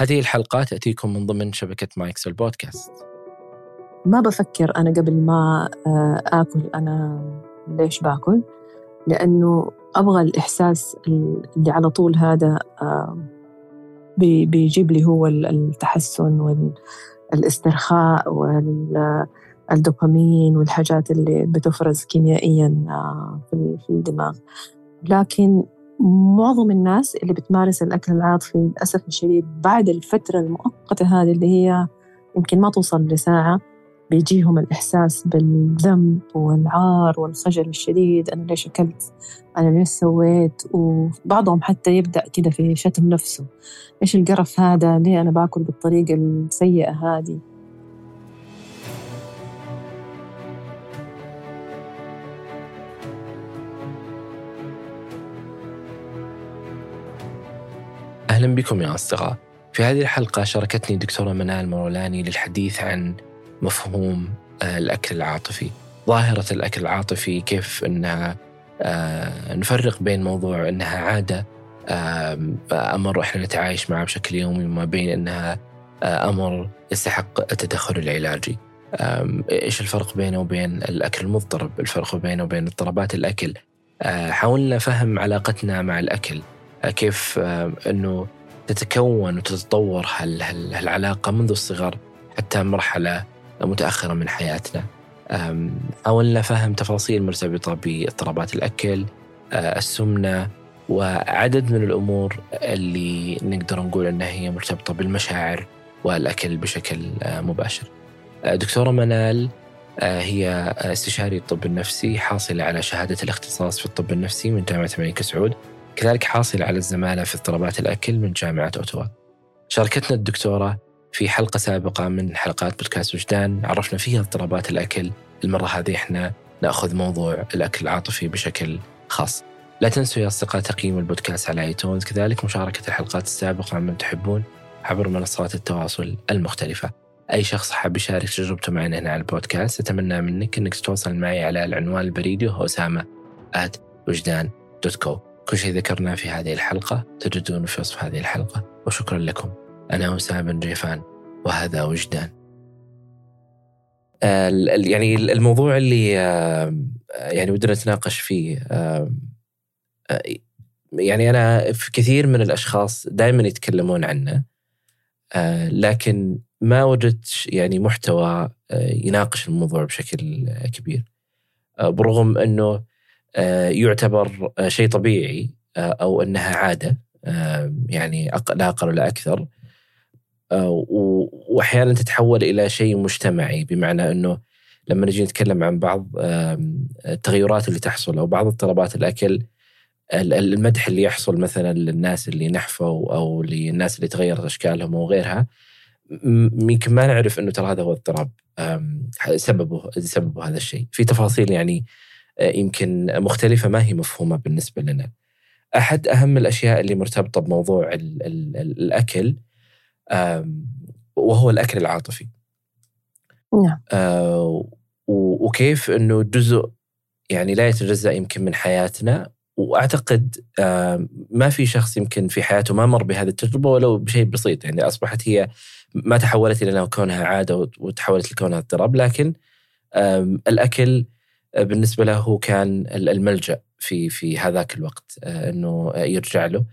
هذه الحلقة تأتيكم من ضمن شبكة مايكس البودكاست. ما بفكر أنا قبل ما آه، آكل أنا ليش باكل؟ لأنه أبغى الإحساس اللي على طول هذا آه، بيجيب لي هو التحسن والإسترخاء والدوبامين والحاجات اللي بتفرز كيميائيا آه، في الدماغ. لكن معظم الناس اللي بتمارس الأكل العاطفي للأسف الشديد بعد الفترة المؤقتة هذه اللي هي يمكن ما توصل لساعة بيجيهم الإحساس بالذنب والعار والخجل الشديد أنا ليش أكلت؟ أنا ليش سويت؟ وبعضهم حتى يبدأ كده في شتم نفسه. إيش القرف هذا؟ ليه أنا باكل بالطريقة السيئة هذه؟ أهلا بكم يا أصدقاء. في هذه الحلقة شاركتني دكتورة منال مرولاني للحديث عن مفهوم آه، الأكل العاطفي. ظاهرة الأكل العاطفي كيف أنها آه، نفرق بين موضوع أنها عادة أمر إحنا نتعايش معه بشكل يومي وما بين أنها آه، أمر يستحق التدخل العلاجي. إيش الفرق بينه وبين الأكل المضطرب؟ الفرق بينه وبين اضطرابات الأكل. حاولنا فهم علاقتنا مع الأكل. كيف أنه تتكون وتتطور هالعلاقة منذ الصغر حتى مرحلة متأخرة من حياتنا. حاولنا فهم تفاصيل مرتبطة باضطرابات الأكل السمنة وعدد من الأمور اللي نقدر نقول أنها هي مرتبطة بالمشاعر والأكل بشكل مباشر. دكتورة منال هي استشاري الطب النفسي حاصلة على شهادة الاختصاص في الطب النفسي من جامعة الملك سعود. كذلك حاصلة على الزمالة في اضطرابات الأكل من جامعة أوتوا. شاركتنا الدكتورة في حلقة سابقة من حلقات بودكاست وجدان. عرفنا فيها اضطرابات الأكل. المرة هذه إحنا نأخذ موضوع الأكل العاطفي بشكل خاص. لا تنسوا يا أصدقاء تقييم البودكاست على ايتونز كذلك مشاركة الحلقات السابقة عن من تحبون عبر منصات التواصل المختلفة. أي شخص حاب يشارك تجربته معنا هنا على البودكاست أتمنى منك أنك تتواصل معي على العنوان البريدي وهو أسامة at وجدان دوت كو كل شيء ذكرناه في هذه الحلقة تجدونه في وصف هذه الحلقة. وشكرا لكم. أنا أسامة بن جيفان وهذا وجدان. يعني الموضوع اللي يعني ودنا نتناقش فيه يعني أنا في كثير من الأشخاص دائما يتكلمون عنه لكن ما وجدت يعني محتوى يناقش الموضوع بشكل كبير. برغم أنه يعتبر شيء طبيعي أو أنها عادة يعني لا أقل ولا أكثر. آه، وأحيانا تتحول إلى شيء مجتمعي بمعنى إنه لما نجي نتكلم عن بعض التغيرات اللي تحصل أو بعض اضطرابات الأكل المدح اللي يحصل مثلا للناس اللي نحفوا أو للناس اللي تغيرت أشكالهم وغيرها يمكن ما نعرف إنه ترى هذا هو اضطراب سببه سببه هذا الشيء. في تفاصيل يعني آه، يمكن مختلفة ما هي مفهومة بالنسبة لنا. أحد أهم الأشياء اللي مرتبطة بموضوع ال ال الأكل وهو الأكل العاطفي. نعم. آه، وكيف أنه جزء يعني لا يتجزأ يمكن من حياتنا. وأعتقد ما في شخص يمكن في حياته ما مر بهذه التجربة ولو بشيء بسيط. يعني أصبحت هي ما تحولت إلى كونها عادة وتحولت لكونها اضطراب. لكن الأكل بالنسبة له كان الملجأ في في هذاك الوقت آه، إنه يرجع له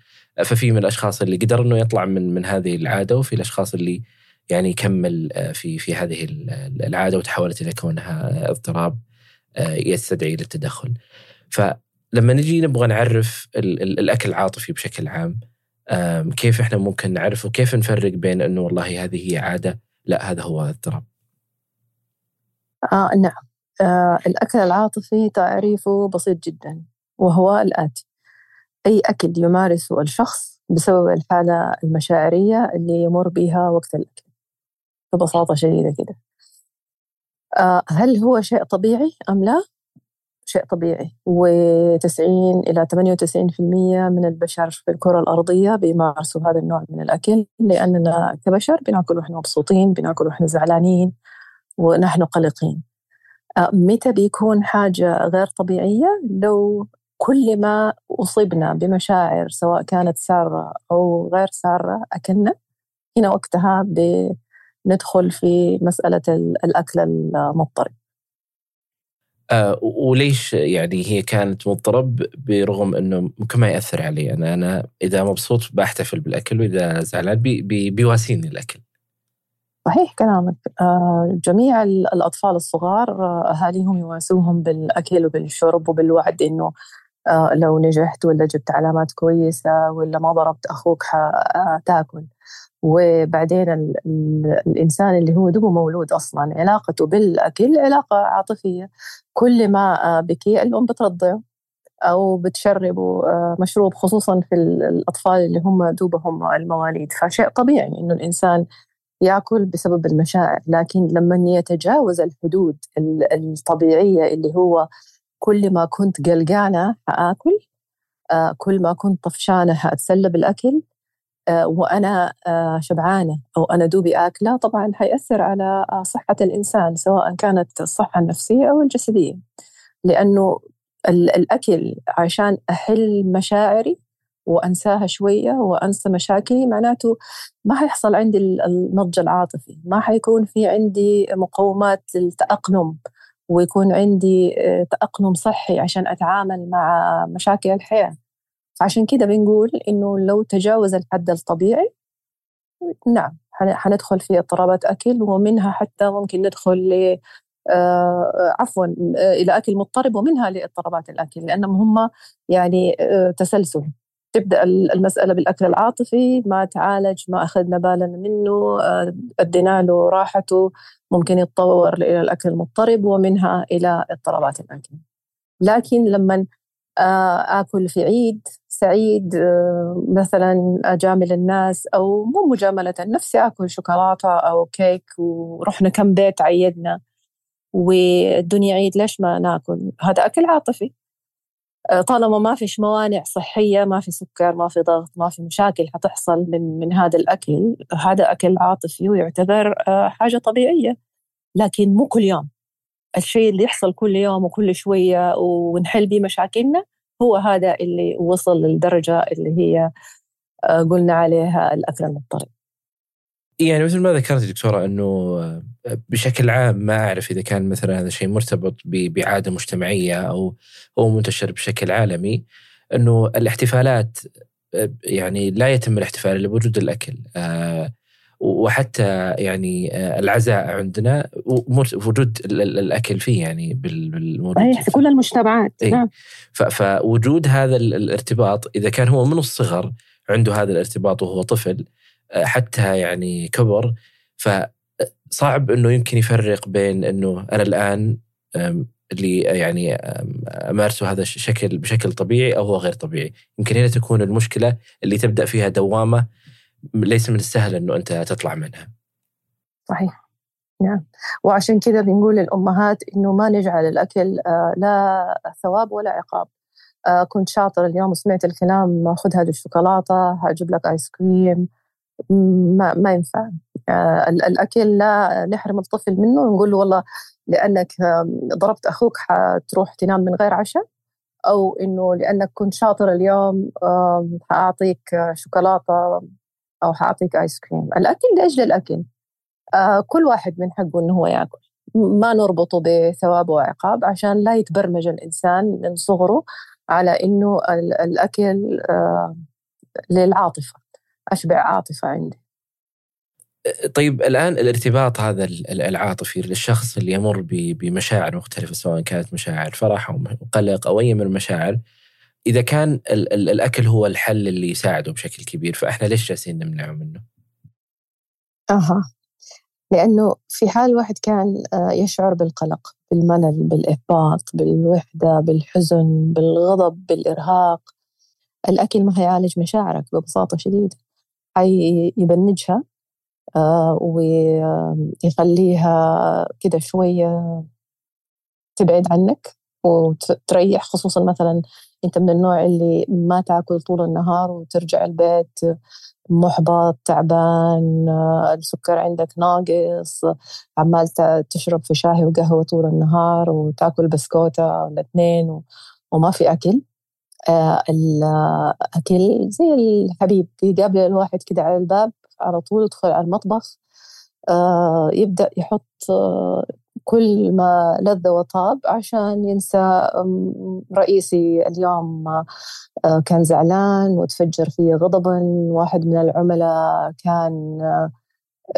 ففي من الأشخاص اللي قدر إنه يطلع من من هذه العادة وفي الأشخاص اللي يعني يكمل آه، في في هذه العادة وتحولت إلى كونها اضطراب آه، يستدعي للتدخل. فلما نجي نبغى نعرف الأكل العاطفي بشكل عام كيف إحنا ممكن نعرفه وكيف نفرق بين إنه والله هذه هي عادة لا هذا هو اضطراب. آه نعم آه الأكل العاطفي تعريفه بسيط جدا وهو الآتي أي أكل يمارسه الشخص بسبب الحالة المشاعرية اللي يمر بها وقت الأكل. ببساطة شديدة كده. آه هل هو شيء طبيعي أم لا؟ شيء طبيعي. و90 إلى 98% من البشر في الكرة الأرضية بيمارسوا هذا النوع من الأكل لأننا كبشر بناكل وإحنا مبسوطين بناكل وإحنا زعلانين ونحن قلقين. آه متى بيكون حاجة غير طبيعية؟ لو كل ما أصبنا بمشاعر سواء كانت سارة أو غير سارة أكلنا هنا وقتها بندخل في مسألة الأكل المضطرب. آه وليش يعني هي كانت مضطرب برغم إنه ممكن ما يأثر علي؟ أنا أنا إذا مبسوط بحتفل بالأكل وإذا زعلان بي بي بيواسيني الأكل. صحيح كلامك. آه جميع الأطفال الصغار آه أهاليهم يواسوهم بالأكل وبالشرب وبالوعد إنه آه لو نجحت ولا جبت علامات كويسة ولا ما ضربت أخوك حتاكل. وبعدين ال ال الإنسان اللي هو دوبه مولود أصلا علاقته بالأكل علاقة عاطفية. كل ما بكي الأم بترضعه أو بتشربه مشروب خصوصا في الأطفال اللي هم دوبهم المواليد. فشيء طبيعي إنه الإنسان ياكل بسبب المشاعر لكن لما يتجاوز الحدود الطبيعية اللي هو كل ما كنت قلقانة حآكل كل ما كنت طفشانة حأتسلى بالأكل آه، وأنا آه، شبعانة أو أنا دوبي آكلة طبعا حيأثر على آه، صحة الإنسان سواء كانت الصحة النفسية أو الجسدية. لأنه الأكل عشان أحل مشاعري وأنساها شوية وأنسى مشاكلي معناته ما حيحصل عندي النضج العاطفي ما حيكون في عندي مقومات للتأقلم ويكون عندي تأقلم صحي عشان أتعامل مع مشاكل الحياة. عشان كده بنقول إنه لو تجاوز الحد الطبيعي نعم حندخل في اضطرابات أكل ومنها حتى ممكن ندخل ل آه عفوا آه إلى أكل مضطرب ومنها لاضطرابات الأكل لأنهم هم يعني آه تسلسل. تبدأ المسألة بالأكل العاطفي ما تعالج ما أخذنا بالنا منه آه، أدينا له راحته ممكن يتطور إلى الأكل المضطرب ومنها إلى اضطرابات الأكل. لكن لما آه، آكل في عيد سعيد آه، مثلا أجامل الناس أو مو مجاملة نفسي أكل شوكولاتة أو كيك ورحنا كم بيت عيدنا والدنيا عيد ليش ما ناكل؟ هذا أكل عاطفي. طالما ما فيش موانع صحية ما في سكر ما في ضغط ما في مشاكل حتحصل من, من هذا الأكل هذا أكل عاطفي ويعتبر آه، حاجة طبيعية. لكن مو كل يوم. الشيء اللي يحصل كل يوم وكل شوية ونحل به مشاكلنا هو هذا اللي وصل للدرجة اللي هي آه، قلنا عليها الأكل المضطرب. يعني مثل ما ذكرت دكتورة أنه آه، بشكل عام ما أعرف إذا كان مثلا هذا الشيء مرتبط بعادة مجتمعية أو هو منتشر بشكل عالمي أنه الاحتفالات آه، يعني لا يتم الاحتفال إلا بوجود الأكل وحتى يعني آه، العزاء عندنا وجود الأكل فيه يعني بالموجود في كل المجتمعات إيه؟ نعم فوجود هذا الارتباط إذا كان هو من الصغر عنده هذا الارتباط وهو طفل آه، حتى يعني كبر فصعب إنه يمكن يفرق بين إنه أنا الآن اللي يعني أمارسه هذا الشكل بشكل طبيعي أو هو غير طبيعي، يمكن هنا تكون المشكلة اللي تبدأ فيها دوامة ليس من السهل إنه أنت تطلع منها. صحيح. نعم وعشان كذا بنقول للأمهات إنه ما نجعل الأكل آه، لا ثواب ولا عقاب. آه، كنت شاطر اليوم وسمعت الكلام خذ هذه الشوكولاتة هجيب لك آيس كريم ما ما ينفع. آه، الأكل لا نحرم الطفل منه ونقول له والله لأنك ضربت أخوك حتروح تنام من غير عشاء أو إنه لأنك كنت شاطر اليوم حأعطيك شوكولاتة أو حأعطيك ايس كريم الأكل لأجل الأكل. آه كل واحد من حقه إنه هو يأكل. ما نربطه بثواب وعقاب عشان لا يتبرمج الإنسان من صغره على إنه الأكل آه للعاطفة. أشبع عاطفة عندي. طيب الآن الارتباط هذا العاطفي للشخص اللي يمر بمشاعر مختلفة سواء كانت مشاعر فرح أو قلق أو أي من المشاعر إذا كان ال ال الأكل هو الحل اللي يساعده بشكل كبير فإحنا ليش جالسين نمنعه منه؟ أها. لأنه في حال واحد كان آه، يشعر بالقلق بالملل بالإحباط بالوحدة بالحزن بالغضب بالإرهاق الأكل ما هيعالج مشاعرك ببساطة شديدة. حيبنجها آه، ويخليها كده شوية تبعد عنك وتريح خصوصا مثلا أنت من النوع اللي ما تأكل طول النهار وترجع البيت محبط تعبان السكر عندك ناقص عمال تشرب في شاي وقهوة طول النهار وتأكل بسكوتة ولا اثنين وما في أكل. الأكل زي الحبيب يقابل الواحد كده على الباب على طول يدخل على المطبخ آه يبدأ يحط آه كل ما لذ وطاب عشان ينسى رئيسي اليوم آه كان زعلان وتفجر فيه غضبا واحد من العملاء كان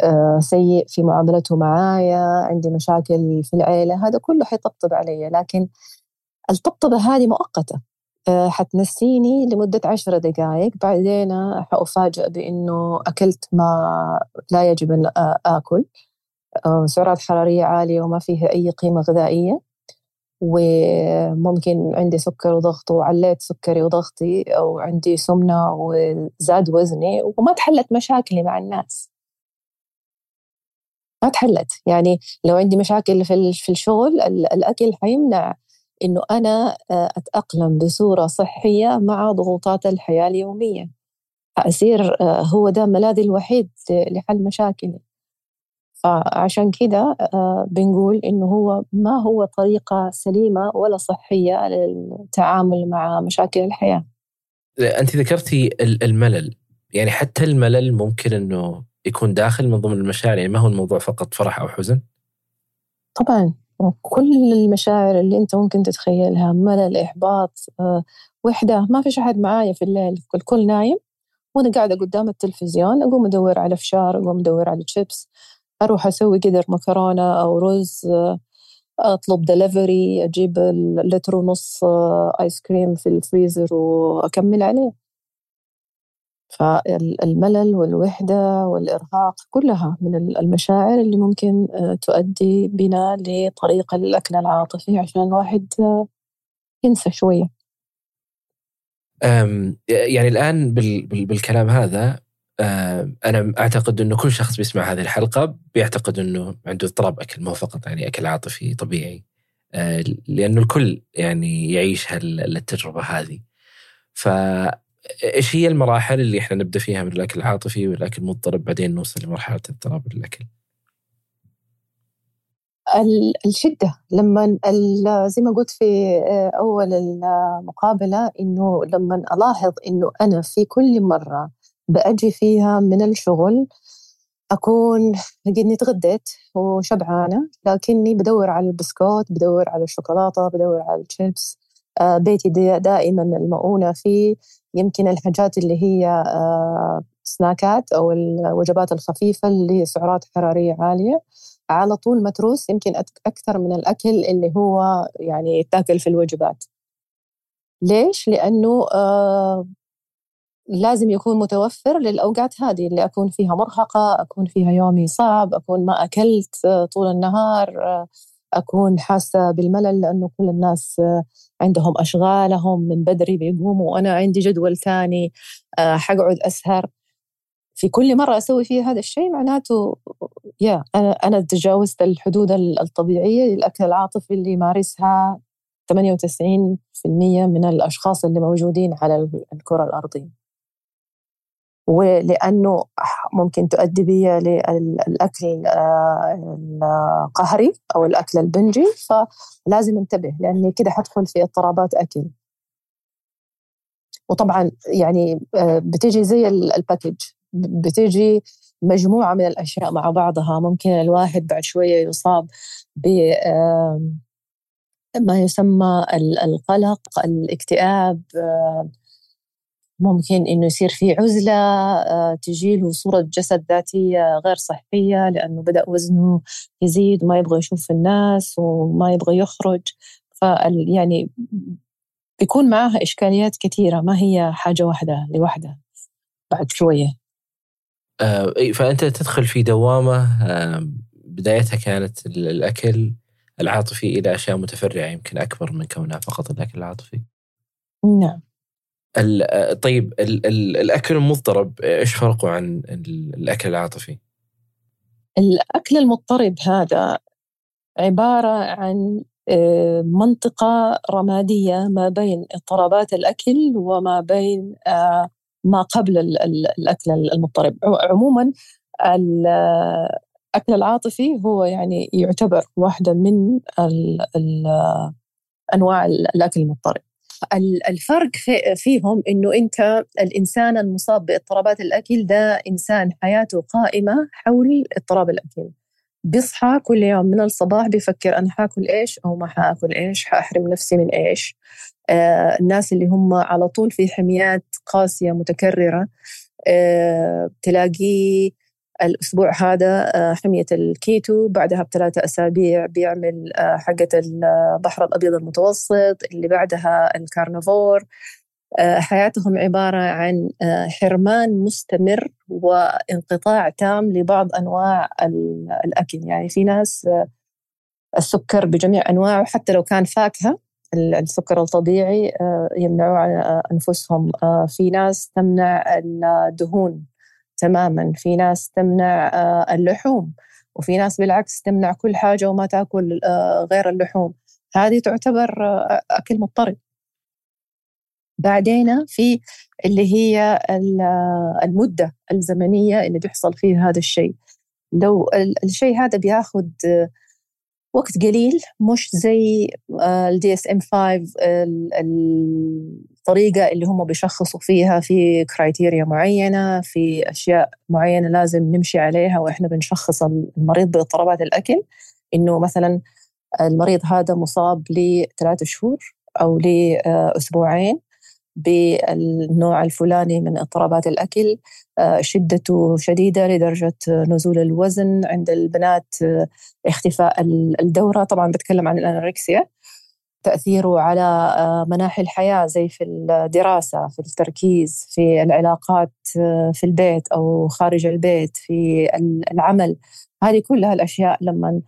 آه سيء في معاملته معايا عندي مشاكل في العيلة. هذا كله حيطبطب علي لكن الطبطبة هذه مؤقتة. آه، حتنسيني لمدة عشر دقائق بعدين حأفاجأ بأنه أكلت ما لا يجب أن آكل. آه، سعرات حرارية عالية وما فيها أي قيمة غذائية. وممكن عندي سكر وضغط وعليت سكري وضغطي أو عندي سمنة وزاد وزني وما تحلت مشاكلي مع الناس. ما تحلت. يعني لو عندي مشاكل في الشغل الأكل حيمنع. إنه أنا آه، أتأقلم بصورة صحية مع ضغوطات الحياة اليومية. أصير آه، هو ده ملاذي الوحيد لحل مشاكلي. فعشان كده آه، بنقول إنه هو ما هو طريقة سليمة ولا صحية للتعامل مع مشاكل الحياة. أنت ذكرتي الملل. يعني حتى الملل ممكن أنه يكون داخل من ضمن المشاعر يعني ما هو الموضوع فقط فرح أو حزن؟ طبعا. كل المشاعر اللي أنت ممكن تتخيلها ملل إحباط آه، وحدة ما فيش أحد معايا في الليل الكل نايم. وأنا قاعدة قدام التلفزيون أقوم أدور على فشار أقوم أدور على تشيبس أروح أسوي قدر مكرونة أو رز آه، أطلب دليفري أجيب لتر ونص آه، ice cream في الفريزر وأكمل عليه. فالملل والوحدة والإرهاق كلها من المشاعر اللي ممكن آه، تؤدي بنا لطريق الأكل العاطفي عشان الواحد آه، ينسى شوية. يعني الآن بالكلام هذا أنا أعتقد أنه كل شخص بيسمع هذه الحلقة بيعتقد أنه عنده اضطراب أكل مو فقط يعني أكل عاطفي طبيعي آه، لأنه الكل يعني يعيش التجربة هذه. ف إيش هي المراحل اللي إحنا نبدأ فيها من الأكل العاطفي والأكل المضطرب بعدين نوصل لمرحلة اضطراب الأكل؟ الشدة لما زي ما قلت في آه، أول المقابلة إنه لما ألاحظ إنه أنا في كل مرة بأجي فيها من الشغل أكون قدني تغديت وشبعانة لكني بدور على البسكوت بدور على الشوكولاتة بدور على الشيبس آه، بيتي دائما المؤونة فيه يمكن الحاجات اللي هي آه، سناكات أو الوجبات الخفيفة اللي سعرات حرارية عالية على طول متروس يمكن أكثر من الأكل اللي هو يعني يتاكل في الوجبات ليش؟ لأنه آه لازم يكون متوفر للأوقات هذه اللي أكون فيها مرهقة أكون فيها يومي صعب أكون ما أكلت آه، طول النهار أكون حاسة بالملل لأنه كل الناس آه، عندهم أشغالهم من بدري بيقوموا وأنا عندي جدول ثاني آه، حقعد أسهر. في كل مرة أسوي فيها هذا الشيء معناته يا أنا أنا تجاوزت الحدود الطبيعية للأكل العاطفي اللي يمارسها 98% من الأشخاص اللي موجودين على الكرة الأرضية. ولأنه ممكن تؤدي بي للأكل آه، القهري أو الأكل البنجي فلازم انتبه لأني كده حدخل في اضطرابات أكل. وطبعا يعني آه، بتيجي زي الباكج بتيجي مجموعة من الأشياء مع بعضها. ممكن الواحد بعد شوية يصاب ب ما يسمى القلق الاكتئاب ممكن إنه يصير في عزلة آه، تجيله صورة جسد ذاتية غير صحية لأنه بدأ وزنه يزيد وما يبغى يشوف الناس وما يبغى يخرج. ف يعني بيكون معاها إشكاليات كثيرة ما هي حاجة واحدة لوحدها بعد شوية. آه فأنت تدخل في دوامة آه بدايتها كانت الأكل العاطفي إلى أشياء متفرعة يمكن أكبر من كونها فقط الأكل العاطفي. نعم. طيب ال ال الأكل المضطرب إيش فرقه عن الأكل العاطفي؟ الأكل المضطرب هذا عبارة عن آه، منطقة رمادية ما بين اضطرابات الأكل وما بين آه، ما قبل الأكل المضطرب عموما الاكل العاطفي هو يعني يعتبر واحدة من أنواع الأكل المضطرب الفرق في فيهم إنه أنت الإنسان المصاب باضطرابات الأكل ده إنسان حياته قائمة حول اضطراب الأكل. بيصحى كل يوم من الصباح بيفكر أنا حاكل إيش أو ما حاكل إيش حأحرم نفسي من إيش. آه الناس اللي هم على طول في حميات قاسية متكررة آه تلاقيه الأسبوع هذا آه، حمية الكيتو. بعدها بثلاثة أسابيع بيعمل آه، حقة البحر الأبيض المتوسط اللي بعدها الكارنفور آه، حياتهم عبارة عن حرمان مستمر وانقطاع تام لبعض أنواع الأكل. يعني في ناس السكر بجميع أنواعه حتى لو كان فاكهة السكر الطبيعي يمنعوا على أنفسهم. في ناس تمنع الدهون تماما. في ناس تمنع آه، اللحوم وفي ناس بالعكس تمنع كل حاجة وما تأكل آه، غير اللحوم. هذه تعتبر آه، أكل مضطرب. بعدين في اللي هي المدة الزمنية اللي بيحصل فيها هذا الشيء. لو الشيء هذا بياخذ وقت قليل مش زي ال DSM 5 الطريقة اللي هم بيشخصوا فيها في criteria معينة في أشياء معينة لازم نمشي عليها وإحنا بنشخص المريض باضطرابات الأكل. إنه مثلا المريض هذا مصاب لثلاثة شهور أو لأسبوعين بالنوع الفلاني من اضطرابات الأكل. آه، شدته شديدة لدرجة نزول الوزن عند البنات آه، اختفاء الدورة. طبعا بتكلم عن الأنوركسيا. تأثيره على آه، مناحي الحياة زي في الدراسة في التركيز في العلاقات في البيت أو خارج البيت في العمل. هذه كلها الأشياء لما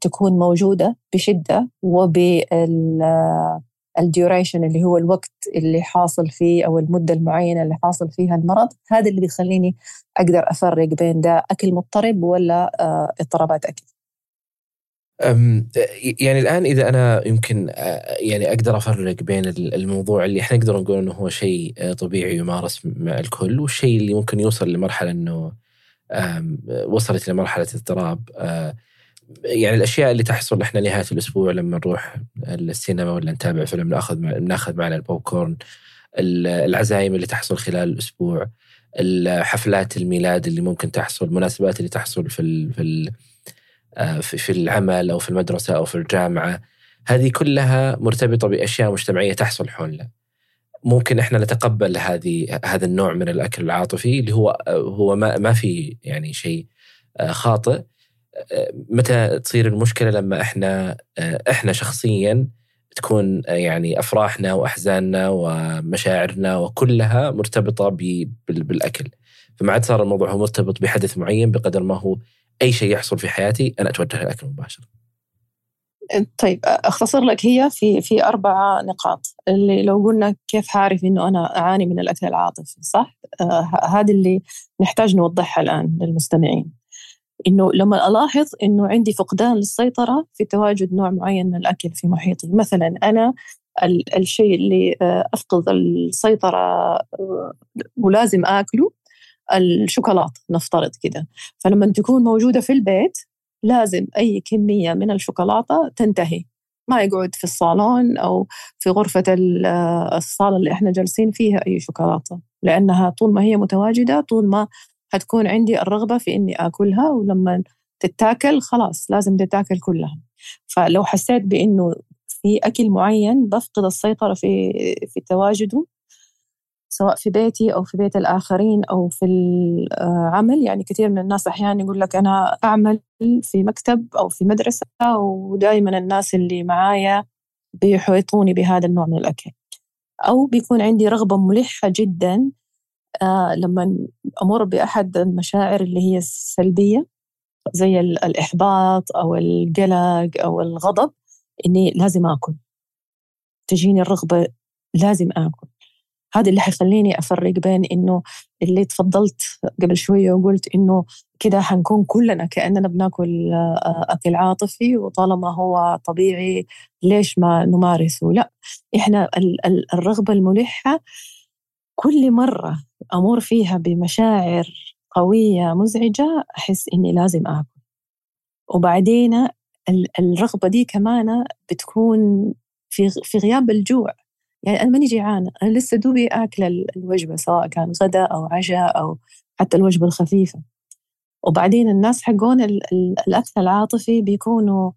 تكون موجودة بشدة وبال الديوريشن اللي هو الوقت اللي حاصل فيه أو المدة المعينة اللي حاصل فيها المرض هذا اللي بيخليني أقدر أفرق بين ده أكل مضطرب ولا آه، اضطرابات أكل. يعني الآن إذا أنا يمكن آه، يعني أقدر أفرق بين الموضوع اللي إحنا نقدر نقول إنه هو شيء آه، طبيعي يمارس مع الكل والشيء اللي ممكن يوصل لمرحلة إنه وصلت لمرحلة اضطراب يعني الأشياء اللي تحصل إحنا نهاية الأسبوع لما نروح السينما ولا نتابع فيلم نأخذ نأخذ معنا البوب كورن العزايم اللي تحصل خلال الأسبوع حفلات الميلاد اللي ممكن تحصل المناسبات اللي تحصل في في آه، في العمل أو في المدرسة أو في الجامعة. هذه كلها مرتبطة بأشياء مجتمعية تحصل حولنا. ممكن إحنا نتقبل هذه هذا النوع من الأكل العاطفي اللي هو هو ما ما في يعني شيء آه، خاطئ. متى تصير المشكلة لما إحنا إحنا شخصيا تكون يعني أفراحنا وأحزاننا ومشاعرنا وكلها مرتبطة بالأكل فما عاد صار الموضوع هو مرتبط بحدث معين بقدر ما هو أي شيء يحصل في حياتي أنا أتوجه للاكل مباشرة. طيب أختصر لك هي في في أربع نقاط اللي لو قلنا كيف حعرف إنه أنا أعاني من الأكل العاطفي صح؟ آه هذه اللي نحتاج نوضحها الآن للمستمعين. إنه لما ألاحظ إنه عندي فقدان للسيطرة في تواجد نوع معين من الأكل في محيطي. مثلا أنا الشيء اللي آه، أفقد السيطرة آه، ولازم آكله الشوكولاتة نفترض كده. فلما تكون موجودة في البيت لازم أي كمية من الشوكولاتة تنتهي. ما يقعد في الصالون أو في غرفة آه، الصالة اللي إحنا جالسين فيها أي شوكولاتة لأنها طول ما هي متواجدة طول ما حتكون عندي الرغبة في إني آكلها ولما تتاكل خلاص لازم تتاكل كلها. فلو حسيت بإنه في أكل معين بفقد السيطرة في في تواجده سواء في بيتي أو في بيت الآخرين أو في العمل يعني كثير من الناس أحيانا يقول لك أنا أعمل في مكتب أو في مدرسة ودائما الناس اللي معايا بيحيطوني بهذا النوع من الأكل. أو بيكون عندي رغبة ملحة جدا آه لما أمر بأحد المشاعر اللي هي السلبية زي الإحباط أو القلق أو الغضب إني لازم آكل. تجيني الرغبة لازم آكل. هذا اللي حيخليني أفرق بين إنه اللي تفضلت قبل شوية وقلت إنه كده حنكون كلنا كأننا بناكل آه، أكل عاطفي وطالما هو طبيعي ليش ما نمارسه؟ لا إحنا الرغبة الملحة كل مرة أمر فيها بمشاعر قوية مزعجة أحس إني لازم آكل. وبعدين الرغبة دي كمان بتكون في في غياب الجوع. يعني أنا ماني جيعانة أنا لسه دوبي آكلة الوجبة سواء كان غداء أو عشاء أو حتى الوجبة الخفيفة. وبعدين الناس حقون الأكل العاطفي بيكونوا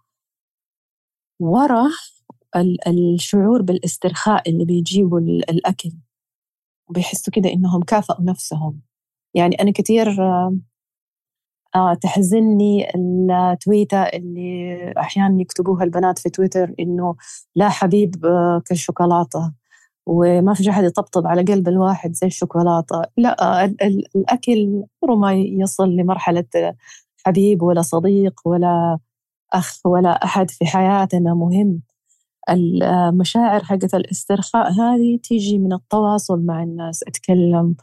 ورا الشعور بالإسترخاء اللي بيجيبوا الأكل. وبيحسوا كده إنهم كافئوا نفسهم. يعني أنا كثير آه تحزني التويتة اللي أحيانا يكتبوها البنات في تويتر إنه لا حبيب آه كالشوكولاتة. وما في أحد يطبطب على قلب الواحد زي الشوكولاتة. لا الأكل عمره ما يصل لمرحلة حبيب ولا صديق ولا أخ ولا أحد في حياتنا مهم. المشاعر حقت الاسترخاء هذه تيجي من التواصل مع الناس أتكلم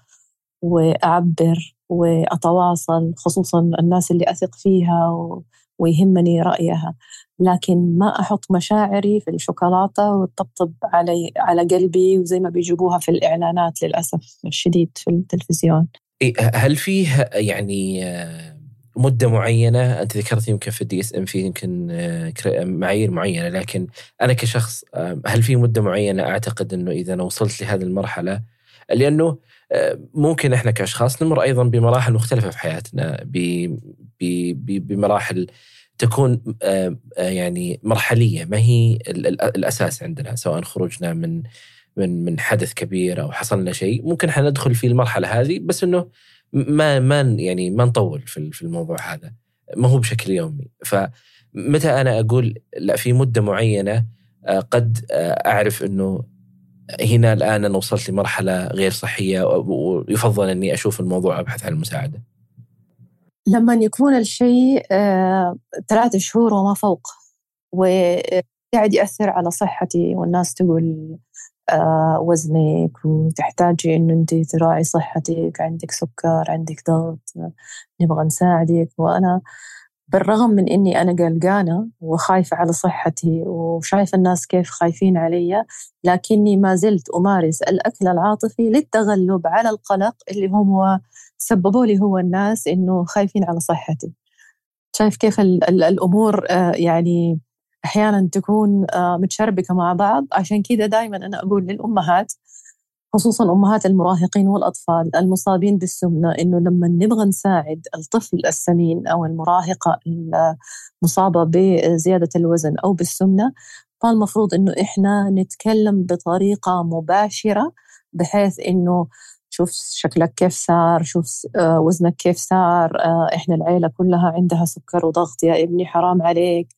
وأعبر وأتواصل خصوصا الناس اللي أثق فيها ويهمني رأيها. لكن ما أحط مشاعري في الشوكولاتة وتطبطب علي على قلبي وزي ما بيجيبوها في الإعلانات للأسف الشديد في التلفزيون. هل فيه يعني آه، مدة معينة أنت ذكرت يمكن في ال DSM في يمكن آه، معايير معينة لكن أنا كشخص آه، هل في مدة معينة أعتقد أنه إذا أنا وصلت لهذه المرحلة؟ لأنه ممكن إحنا كأشخاص نمر أيضا بمراحل مختلفة في حياتنا بمراحل تكون آه، آه، يعني مرحلية ما هي الأساس عندنا سواء خروجنا من من من حدث كبير أو حصلنا شيء. ممكن إحنا ندخل في المرحلة هذه بس إنه ما ما يعني ما نطول في في الموضوع هذا ما هو بشكل يومي فمتى أنا أقول لا في مدة معينة آه، قد أعرف إنه هنا الآن أنا وصلت لمرحلة غير صحية ويفضل إني أشوف الموضوع أبحث عن المساعده. لما يكون الشيء آه، ثلاثة شهور وما فوق وقاعد يأثر على صحتي والناس تقول آه، وزنك وتحتاجي إنه أنت تراعي صحتك عندك سكر عندك ضغط نبغى نساعدك. وأنا بالرغم من إني أنا قلقانة وخايفة على صحتي وشايفة الناس كيف خايفين علي لكني ما زلت أمارس الأكل العاطفي للتغلب على القلق اللي هم سببوا لي هو الناس إنه خايفين على صحتي. شايف كيف ال ال الأمور آه يعني أحيانا تكون آه متشربكة مع بعض. عشان كده دائما أنا أقول للأمهات خصوصا أمهات المراهقين والأطفال المصابين بالسمنة إنه لما نبغى نساعد الطفل السمين أو المراهقة المصابة بزيادة الوزن أو بالسمنة فالمفروض إنه إحنا نتكلم بطريقة مباشرة بحيث إنه شوف شكلك كيف صار شوف آه، وزنك كيف صار آه، إحنا العيلة كلها عندها سكر وضغط يا ابني حرام عليك.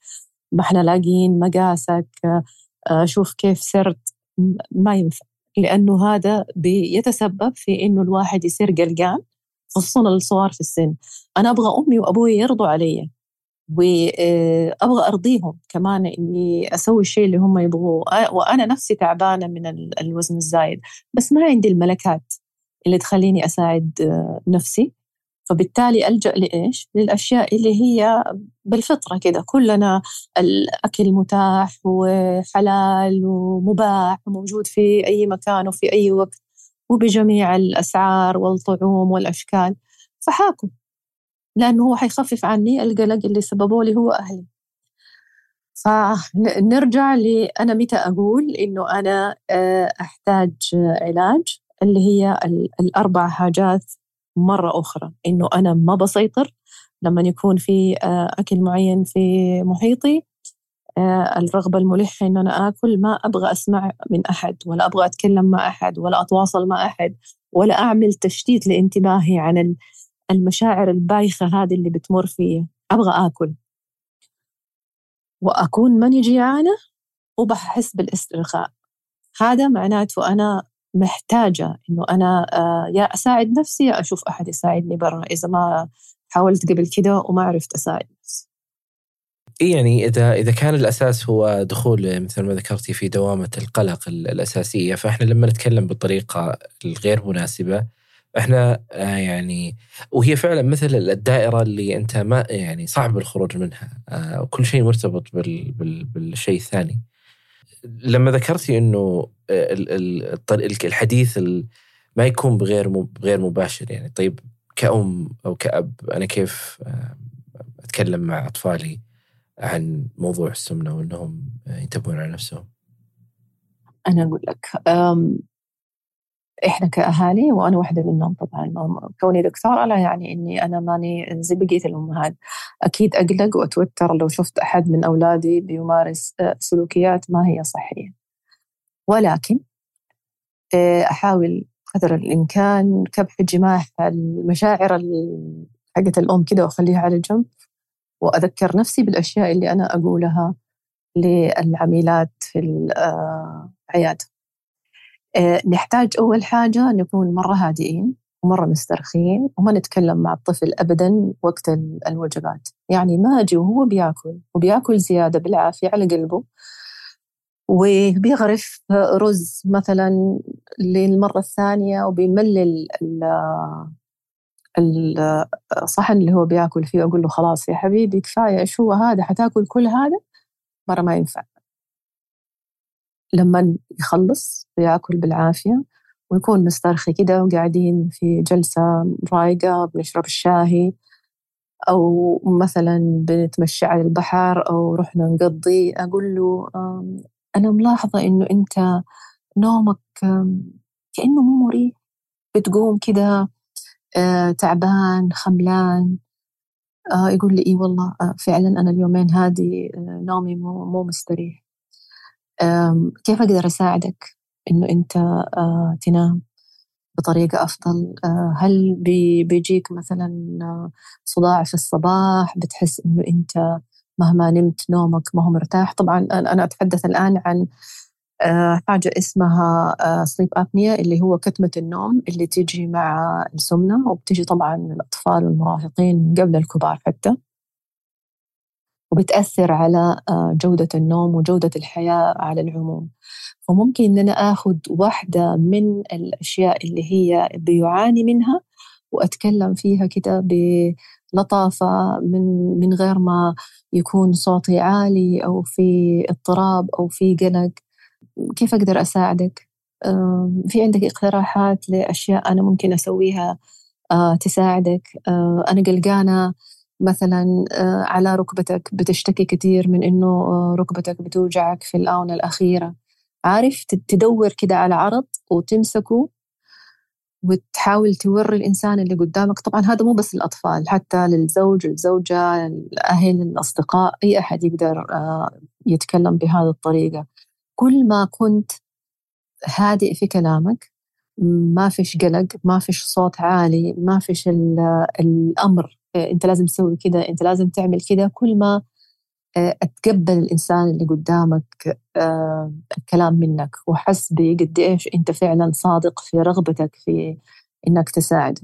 إحنا لاقيين مقاسك آه، شوف كيف سرت. ما ينفع. لأنه هذا بيتسبب في إنه الواحد يصير قلقان خصوصا الصغار في السن. أنا أبغى أمي وأبوي يرضوا علي وأبغى أرضيهم كمان إني أسوي الشيء اللي هم يبغوه. وأنا نفسي تعبانة من الوزن الزايد. بس ما عندي الملكات اللي تخليني أساعد نفسي. فبالتالي ألجأ لإيش؟ للأشياء اللي هي بالفطرة كده. كلنا الأكل متاح وحلال ومباح وموجود في أي مكان وفي أي وقت وبجميع الأسعار والطعوم والأشكال. فحاكل لأنه هو حيخفف عني القلق اللي سببه لي هو أهلي. فنرجع لي أنا متى أقول إنه أنا آه، أحتاج علاج؟ اللي هي الأربع حاجات مرة أخرى إنه أنا ما بسيطر لما يكون في آه، أكل معين في محيطي آه، الرغبة الملحة إن أنا آكل ما أبغى أسمع من أحد ولا أبغى أتكلم مع أحد ولا أتواصل مع أحد ولا أعمل تشتيت لانتباهي عن المشاعر البايخة هذه اللي بتمر فيا أبغى آكل. وأكون ماني جيعانة وبحس بالإسترخاء. هذا معناته أنا محتاجة إنه أنا آه، يا أساعد نفسي يا أشوف أحد يساعدني برا إذا ما حاولت قبل كده وما عرفت أساعد نفسي يعني إذا إذا كان الأساس هو دخول مثل ما ذكرتي في دوامة القلق الأساسية فإحنا لما نتكلم بالطريقة الغير مناسبة إحنا آه، يعني وهي فعلا مثل الدائرة اللي أنت ما يعني صعب الخروج منها آه، وكل شيء مرتبط بال بال بالشيء الثاني. لما ذكرتي إنه الحديث ما يكون بغير بغير مباشر يعني. طيب كأم أو كأب أنا كيف أتكلم مع أطفالي عن موضوع السمنة وأنهم ينتبهون على نفسهم؟ أنا أقول لك إحنا كأهالي وأنا واحدة منهم طبعا. كوني دكتورة لا يعني إني أنا ماني زي بقية الأمهات. أكيد أقلق وأتوتر لو شفت أحد من أولادي بيمارس آه، سلوكيات ما هي صحية. ولكن آه، أحاول قدر الإمكان كبح جماح المشاعر حقت الأم كده وأخليها على جنب. وأذكر نفسي بالأشياء اللي أنا أقولها للعميلات في العيادة آه، نحتاج أول حاجة نكون مرة هادئين ومرة مسترخين وما نتكلم مع الطفل أبدا وقت الوجبات. يعني ما أجي وهو بياكل وبياكل زيادة بالعافية على قلبه وبيغرف رز مثلا للمرة الثانية وبيملل الصحن اللي هو بياكل فيه أقول له خلاص يا حبيبي كفاية إيش هو هذا؟ حتاكل كل هذا؟ مرة ما ينفع. لما يخلص وياكل بالعافية ونكون مسترخي كده وقاعدين في جلسة رايقة بنشرب الشاهي أو مثلا بنتمشى على البحر أو رحنا نقضي. أقول له أنا ملاحظة إنه أنت نومك كأنه مو مريح. بتقوم كده آه، تعبان خملان. آه، يقول لي إيه والله آه، فعلا أنا اليومين هذه نومي مو مستريح. كيف أقدر أساعدك إنه أنت تنام بطريقة أفضل؟ هل بيجيك مثلا صداع في الصباح؟ بتحس إنه أنت مهما نمت نومك ما هو مرتاح؟ طبعا أنا أتحدث الآن عن آه، حاجة اسمها سليب آه، أبنيا اللي هو كتمة النوم اللي تيجي مع السمنة وبتجي طبعا للأطفال والمراهقين قبل الكبار حتى. وبتأثر على آه، جودة النوم وجودة الحياة على العموم. فممكن أن أنا أخذ واحدة من الأشياء اللي هي بيعاني منها وأتكلم فيها كده بلطافة من, من غير ما يكون صوتي عالي أو في اضطراب أو في قلق. كيف أقدر أساعدك؟ في عندك اقتراحات لأشياء أنا ممكن أسويها آه، تساعدك؟ آه، أنا قلقانة مثلا آه، على ركبتك بتشتكي كثير من إنه ركبتك بتوجعك في الآونة الأخيرة. عارف تدور كده على عرض وتمسكه وتحاول توري الإنسان اللي قدامك. طبعا هذا مو بس الأطفال حتى للزوج الزوجة الأهل الأصدقاء أي أحد يقدر يتكلم بهذه الطريقة. كل ما كنت هادئ في كلامك ما فيش قلق ما فيش صوت عالي ما فيش الأمر آه، أنت لازم تسوي كذا أنت لازم تعمل كذا كل ما آه، أتقبل الإنسان اللي قدامك آه، الكلام منك وحس بقد إيش أنت فعلا صادق في رغبتك في إنك تساعده.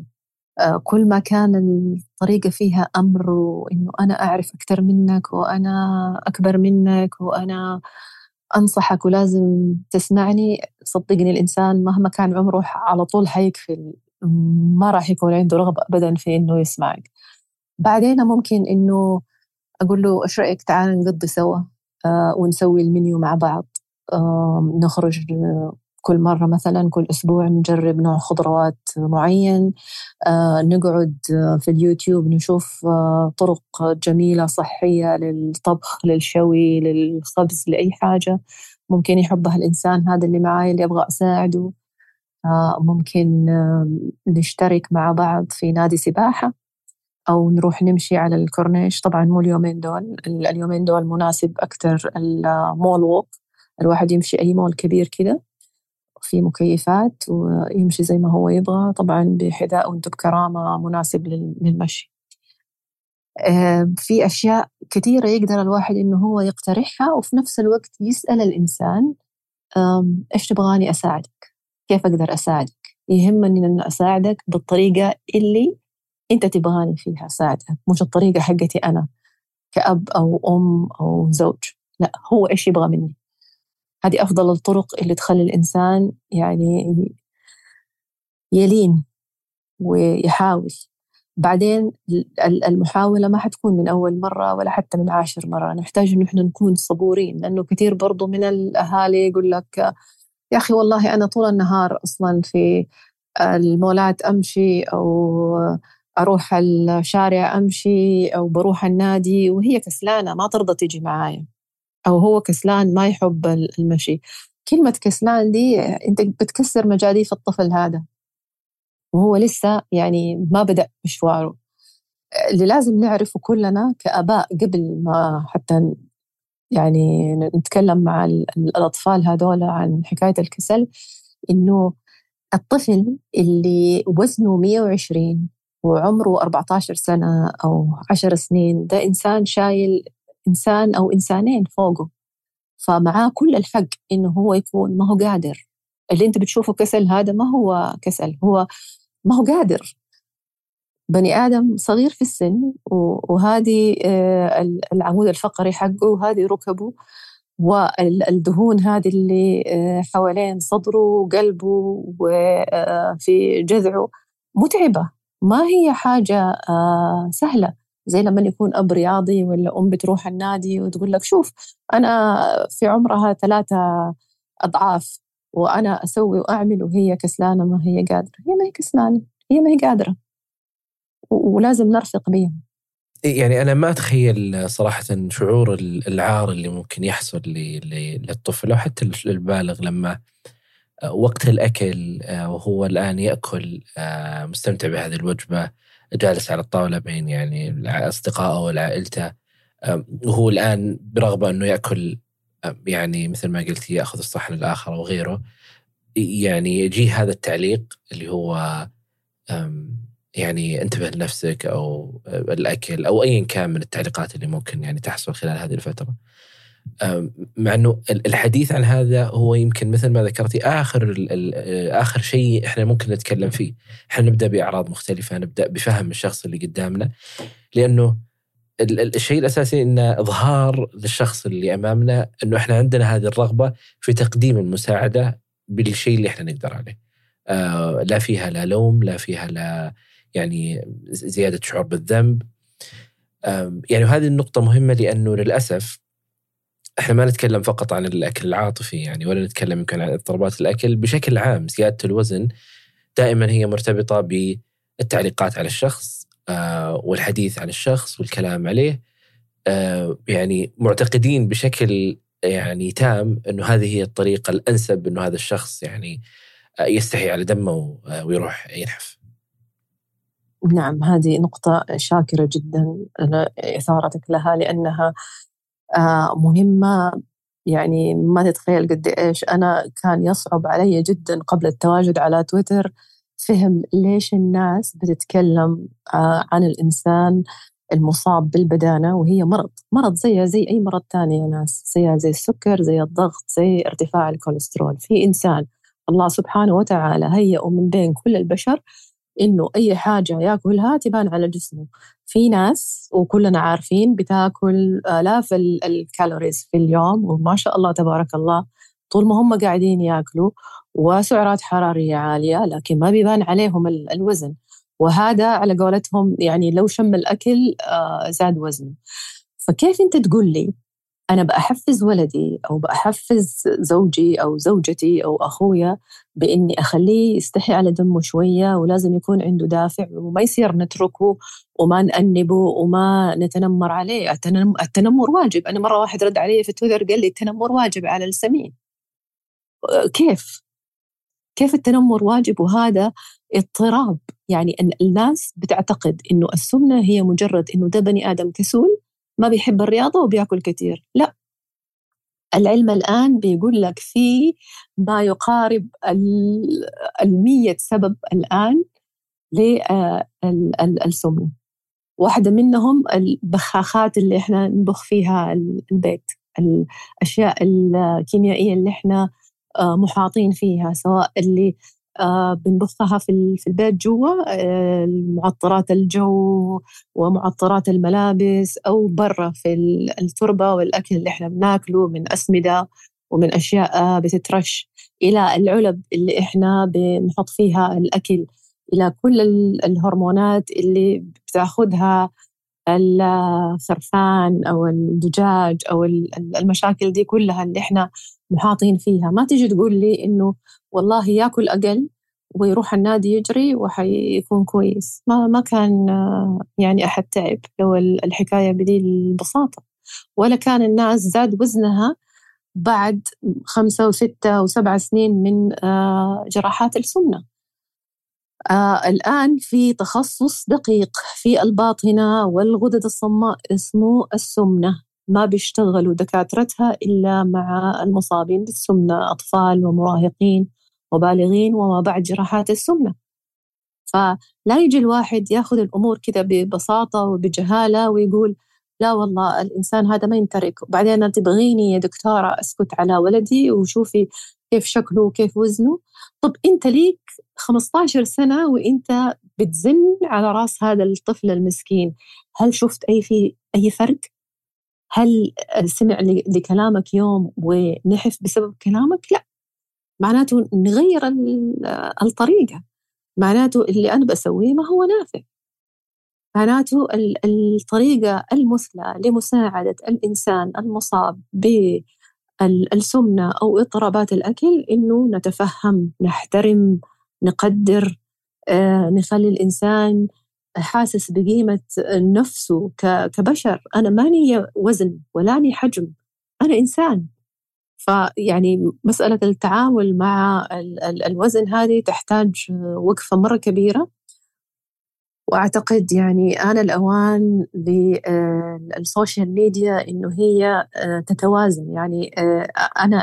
كل ما كان الطريقة فيها أمر وإنه أنا أعرف أكثر منك وأنا أكبر منك وأنا أنصحك ولازم تسمعني صدقني الإنسان مهما كان عمره على طول حيكفي ما راح يكون عنده رغبة أبدا في إنه يسمعك. بعدين ممكن إنه أقول له إيش رأيك تعال نقضي سوا آه ونسوي المنيو مع بعض. آه نخرج كل مرة مثلا كل أسبوع نجرب نوع خضروات معين. آه نقعد في اليوتيوب نشوف آه طرق جميلة صحية للطبخ للشوي للخبز لأي حاجة. ممكن يحبها الإنسان هذا اللي معاي اللي أبغى أساعده. آه ممكن نشترك مع بعض في نادي سباحة. أو نروح نمشي على الكورنيش. طبعا مو اليومين دول اليومين دول مناسب أكثر المول ووك الواحد يمشي أي مول كبير كده في مكيفات ويمشي زي ما هو يبغى. طبعا بحذاء وأنتم بكرامة مناسب للمشي. في أشياء كثيرة يقدر الواحد إنه هو يقترحها وفي نفس الوقت يسأل الإنسان إيش تبغاني أساعدك؟ كيف أقدر أساعدك؟ يهمني إن أساعدك بالطريقة اللي أنت تبغاني فيها أساعدك مش الطريقة حقتي أنا كأب أو أم أو زوج لا هو إيش يبغى مني؟ هذه أفضل الطرق اللي تخلي الإنسان يعني يلين ويحاول. بعدين المحاولة ما حتكون من أول مرة ولا حتى من عاشر مرة نحتاج إنه إحنا نكون صبورين لأنه كثير برضو من الأهالي يقول لك يا أخي والله أنا طول النهار أصلا في المولات أمشي أو أروح الشارع أمشي أو بروح النادي وهي كسلانة ما ترضى تيجي معايا. أو هو كسلان ما يحب المشي. كلمة كسلان دي أنت بتكسر مجاديف الطفل هذا. وهو لسه يعني ما بدأ مشواره. اللي لازم نعرفه كلنا كآباء قبل ما حتى يعني نتكلم مع الأطفال هذول عن حكاية الكسل إنه الطفل اللي وزنه 120 وعمره 14 سنة أو 10 سنين ده إنسان شايل إنسان أو إنسانين فوقه. فمعاه كل الحق إنه هو يكون ما هو قادر. اللي أنت بتشوفه كسل هذا ما هو كسل هو ما هو قادر. بني آدم صغير في السن وهذه آه، العمود الفقري حقه وهذه ركبه والدهون هذه اللي آه، حوالين صدره وقلبه وفي آه، جذعه متعبة. ما هي حاجة سهلة. زي لما يكون أب رياضي ولا أم بتروح النادي وتقول لك شوف أنا في عمرها ثلاثة أضعاف وأنا أسوي وأعمل وهي كسلانة ما هي قادرة. هي ما هي كسلانة هي ما هي قادرة. ولازم نرفق بهم يعني أنا ما أتخيل صراحة شعور العار اللي ممكن يحصل للطفل أو حتى البالغ لما آه، وقت الأكل آه، وهو الآن يأكل آه، مستمتع بهذه الوجبة جالس على الطاولة بين يعني أصدقائه وعائلته وهو الآن برغبة أنه يأكل يعني مثل ما قلتي يأخذ الصحن الآخر أو غيره يعني يجي هذا التعليق اللي هو يعني انتبه لنفسك أو الأكل أو ايا كان من التعليقات اللي ممكن يعني تحصل خلال هذه الفترة. مع إنه الحديث عن هذا هو يمكن مثل ما ذكرتي آخر آخر شيء إحنا ممكن نتكلم فيه، إحنا نبدأ بأعراض مختلفة، نبدأ بفهم الشخص اللي قدامنا. لأنه الشيء الأساسي انه إظهار للشخص اللي أمامنا إنه إحنا عندنا هذه الرغبة في تقديم المساعدة بالشيء اللي إحنا نقدر عليه. آه لا فيها لا لوم، لا فيها لا يعني زيادة شعور بالذنب. يعني هذه النقطة مهمة لأنه للأسف إحنا ما نتكلم فقط عن الأكل العاطفي يعني ولا نتكلم يمكن عن اضطرابات الأكل بشكل عام زيادة الوزن دائما هي مرتبطة بالتعليقات على الشخص آه، والحديث عن الشخص والكلام عليه آه، يعني معتقدين بشكل يعني تام إنه هذه هي الطريقة الأنسب إنه هذا الشخص يعني آه، يستحي على دمه ويروح ينحف. نعم هذه نقطة شاكرة جدا إثارتك لها لأنها آه، مهمة. يعني ما تتخيل قد إيش أنا كان يصعب علي جدا قبل التواجد على تويتر فهم ليش الناس بتتكلم آه، عن الإنسان المصاب بالبدانة وهي مرض. مرض زيها زي أي مرض ثاني يا ناس. زيها زي السكر زي الضغط زي ارتفاع الكوليسترول. في إنسان الله سبحانه وتعالى هيئه من بين كل البشر إنه أي حاجة ياكلها تبان على جسمه. في ناس وكلنا عارفين بتاكل آلاف ال calories في اليوم وما شاء الله تبارك الله طول ما هم قاعدين ياكلوا وسعرات حرارية عالية لكن ما بيبان عليهم الوزن. وهذا على قولتهم يعني لو شم الأكل آه، زاد وزنه. فكيف أنت تقول لي أنا بأحفز ولدي أو بأحفز زوجي أو زوجتي أو أخويا بإني أخليه يستحي على دمه شوية ولازم يكون عنده دافع وما يصير نتركه وما نأنبه وما نتنمر عليه. التنمر واجب. أنا مرة واحد رد علي في تويتر قال لي التنمر واجب على السمين. كيف؟ كيف التنمر واجب وهذا اضطراب؟ يعني أن الناس بتعتقد إنه السمنة هي مجرد إنه ده بني آدم كسول ما بيحب الرياضة وبياكل كثير لا. العلم الآن بيقول لك في ما يقارب المية سبب الآن للسمنة واحدة منهم البخاخات اللي إحنا نبخ فيها البيت الأشياء الكيميائية اللي إحنا آه، محاطين فيها سواء اللي آه، بنبثها في البيت جوا آه، معطرات الجو ومعطرات الملابس أو برا في التربة والأكل اللي إحنا بناكله من أسمدة ومن أشياء بتترش إلى العلب اللي إحنا بنحط فيها الأكل إلى كل الهرمونات اللي بتاخذها الخرفان أو الدجاج أو المشاكل دي كلها اللي إحنا محاطين فيها. ما تيجي تقول لي إنه والله ياكل أقل ويروح النادي يجري وحيكون كويس. ما ما كان يعني أحد تعب لو الحكاية بدي البساطة. ولا كان الناس زاد وزنها بعد خمسة وستة وسبعة سنين من آه، جراحات السمنة. آه الآن في تخصص دقيق في الباطنة والغدد الصماء اسمه السمنة. ما بيشتغلوا دكاترتها إلا مع المصابين بالسمنة أطفال ومراهقين وبالغين وما بعد جراحات السمنة. فلا يجي الواحد ياخذ الأمور كذا ببساطة وبجهالة ويقول لا والله الإنسان هذا ما يمتلك وبعدين تبغيني يا دكتورة أسكت على ولدي وشوفي كيف شكله وكيف وزنه. طب أنت ليك 15 سنة وأنت بتزن على رأس هذا الطفل المسكين. هل شفت أي في أي فرق؟ هل سمع لكلامك يوم ونحف بسبب كلامك؟ لا. معناته نغير الطريقة. معناته اللي أنا بسويه ما هو نافع. معناته الطريقة المثلى لمساعدة الإنسان المصاب بالسمنة أو اضطرابات الأكل إنه نتفهم نحترم نقدر آه، نخلي الإنسان حاسس بقيمة نفسه كبشر. أنا ماني وزن ولاني حجم. أنا إنسان. فيعني مسألة التعامل مع الوزن هذه تحتاج وقفة مرة كبيرة. وأعتقد يعني آن الأوان للسوشيال ميديا إنه هي آه، تتوازن. يعني آه، أنا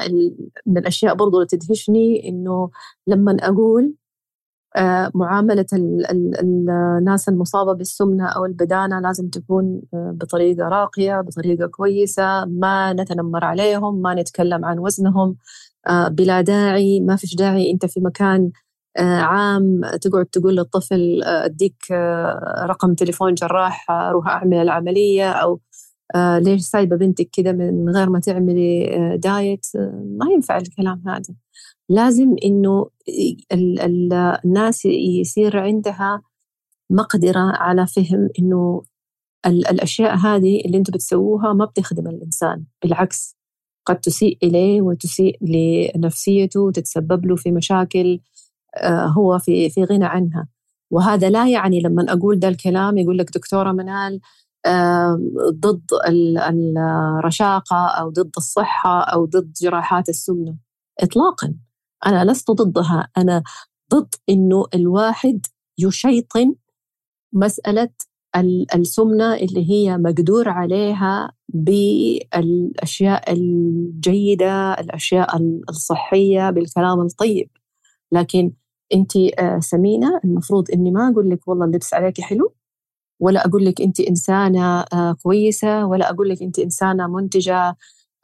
من الأشياء برضو اللي تدهشني إنه لما أقول آه، معاملة الناس المصابة بالسمنة أو البدانة لازم تكون بطريقة راقية بطريقة كويسة ما نتنمر عليهم ما نتكلم عن وزنهم بلا داعي ما فيش داعي أنت في مكان آه، عام تقعد تقول للطفل آه، آه، رقم تليفون جراح أروح أعمل العملية أو ليش سايبة بنتك كذا من غير ما تعملي دايت؟ ما ينفع الكلام هذا. لازم إنه الناس يصير عندها مقدرة على فهم إنه الأشياء هذه اللي أنتم بتسووها ما بتخدم الإنسان بالعكس قد تسيء إليه وتسيء لنفسيته وتتسبب له في مشاكل آه، هو في في غنى عنها. وهذا لا يعني لما أقول ده الكلام يقول لك دكتورة منال ضد الرشاقة أو ضد الصحة أو ضد جراحات السمنة اطلاقا. أنا لست ضدها. أنا ضد إنه الواحد يشيطن مسألة السمنة اللي هي مقدور عليها بالأشياء الجيدة الأشياء الصحية بالكلام الطيب. لكن أنت آه، سمينة المفروض إني ما أقول لك والله اللبس عليك حلو ولا أقول لك أنت إنسانة آه، كويسة ولا أقول لك أنت إنسانة منتجة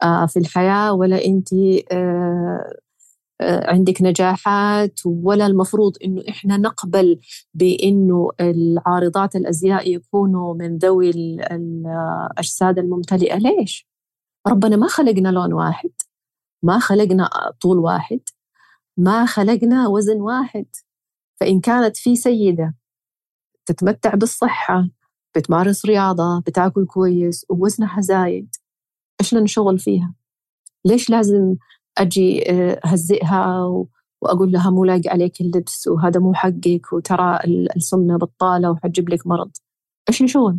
آه، في الحياة ولا أنت عندك نجاحات ولا المفروض إنه إحنا نقبل بإنه العارضات الأزياء يكونوا من ذوي الأجساد الممتلئة؟ ليش؟ ربنا ما خلقنا لون واحد ما خلقنا طول واحد ما خلقنا وزن واحد. فإن كانت في سيدة تتمتع بالصحة بتمارس رياضة بتاكل كويس ووزنها زايد إيش لنا شغل فيها؟ ليش لازم أجي آه، أهزئها وأقول لها مو لايق عليك اللبس وهذا مو حقك وترى السمنة بطالة وحتجيب لك مرض. إيش الشغل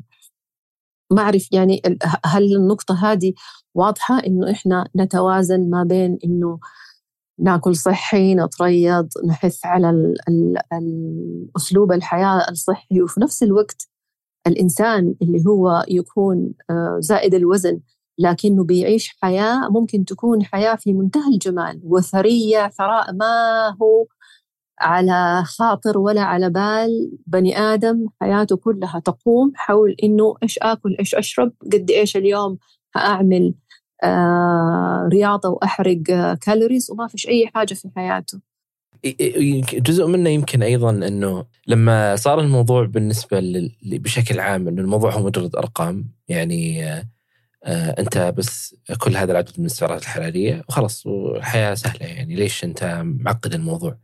ما أعرف يعني هل النقطة هذه واضحة إنه إحنا نتوازن ما بين إنه ناكل صحي نتريض نحث على ال ال الأسلوب الحياة الصحي وفي نفس الوقت الإنسان اللي هو يكون آه، زائد الوزن لكنه بيعيش حياة ممكن تكون حياة في منتهى الجمال وثرية ثراء ما هو على خاطر ولا على بال. بني آدم حياته كلها تقوم حول إنه إيش آكل إيش أشرب قد إيش اليوم هأعمل آه، رياضة وأحرق كالوريز وما فيش أي حاجة في حياته. جزء منه يمكن أيضا إنه لما صار الموضوع بالنسبة بشكل عام إنه الموضوع هو مجرد أرقام يعني آه انت بس كل هذا العدد من السعرات الحرارية وخلاص والحياة سهلة يعني ليش انت معقد الموضوع؟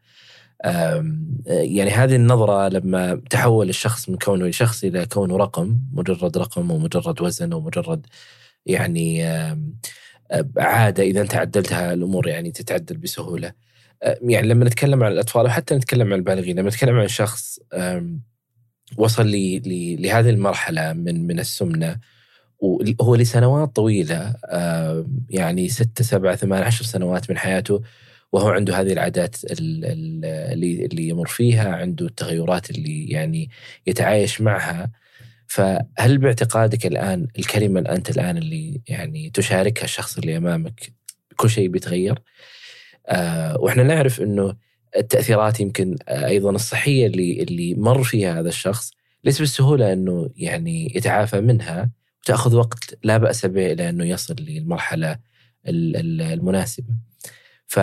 يعني هذه النظرة لما تحول الشخص من كونه شخص إلى كونه رقم مجرد رقم ومجرد وزن ومجرد يعني عادة إذا انت عدلتها الأمور يعني تتعدل بسهولة. يعني لما نتكلم عن الأطفال وحتى نتكلم عن البالغين لما نتكلم عن شخص وصل لهذه المرحلة من من السمنة وهو لسنوات طويلة يعني ستة سبعة ثمان عشر سنوات من حياته وهو عنده هذه العادات اللي اللي يمر فيها عنده التغيرات اللي يعني يتعايش معها. فهل باعتقادك الآن الكلمة أنت الآن اللي يعني تشاركها الشخص اللي أمامك كل شيء بيتغير؟ آه وإحنا نعرف أنه التأثيرات يمكن أيضا الصحية اللي اللي مر فيها هذا الشخص ليس بالسهولة أنه يعني يتعافى منها. وتأخذ وقت لا بأس به إلى أنه يصل للمرحلة المناسبة. ف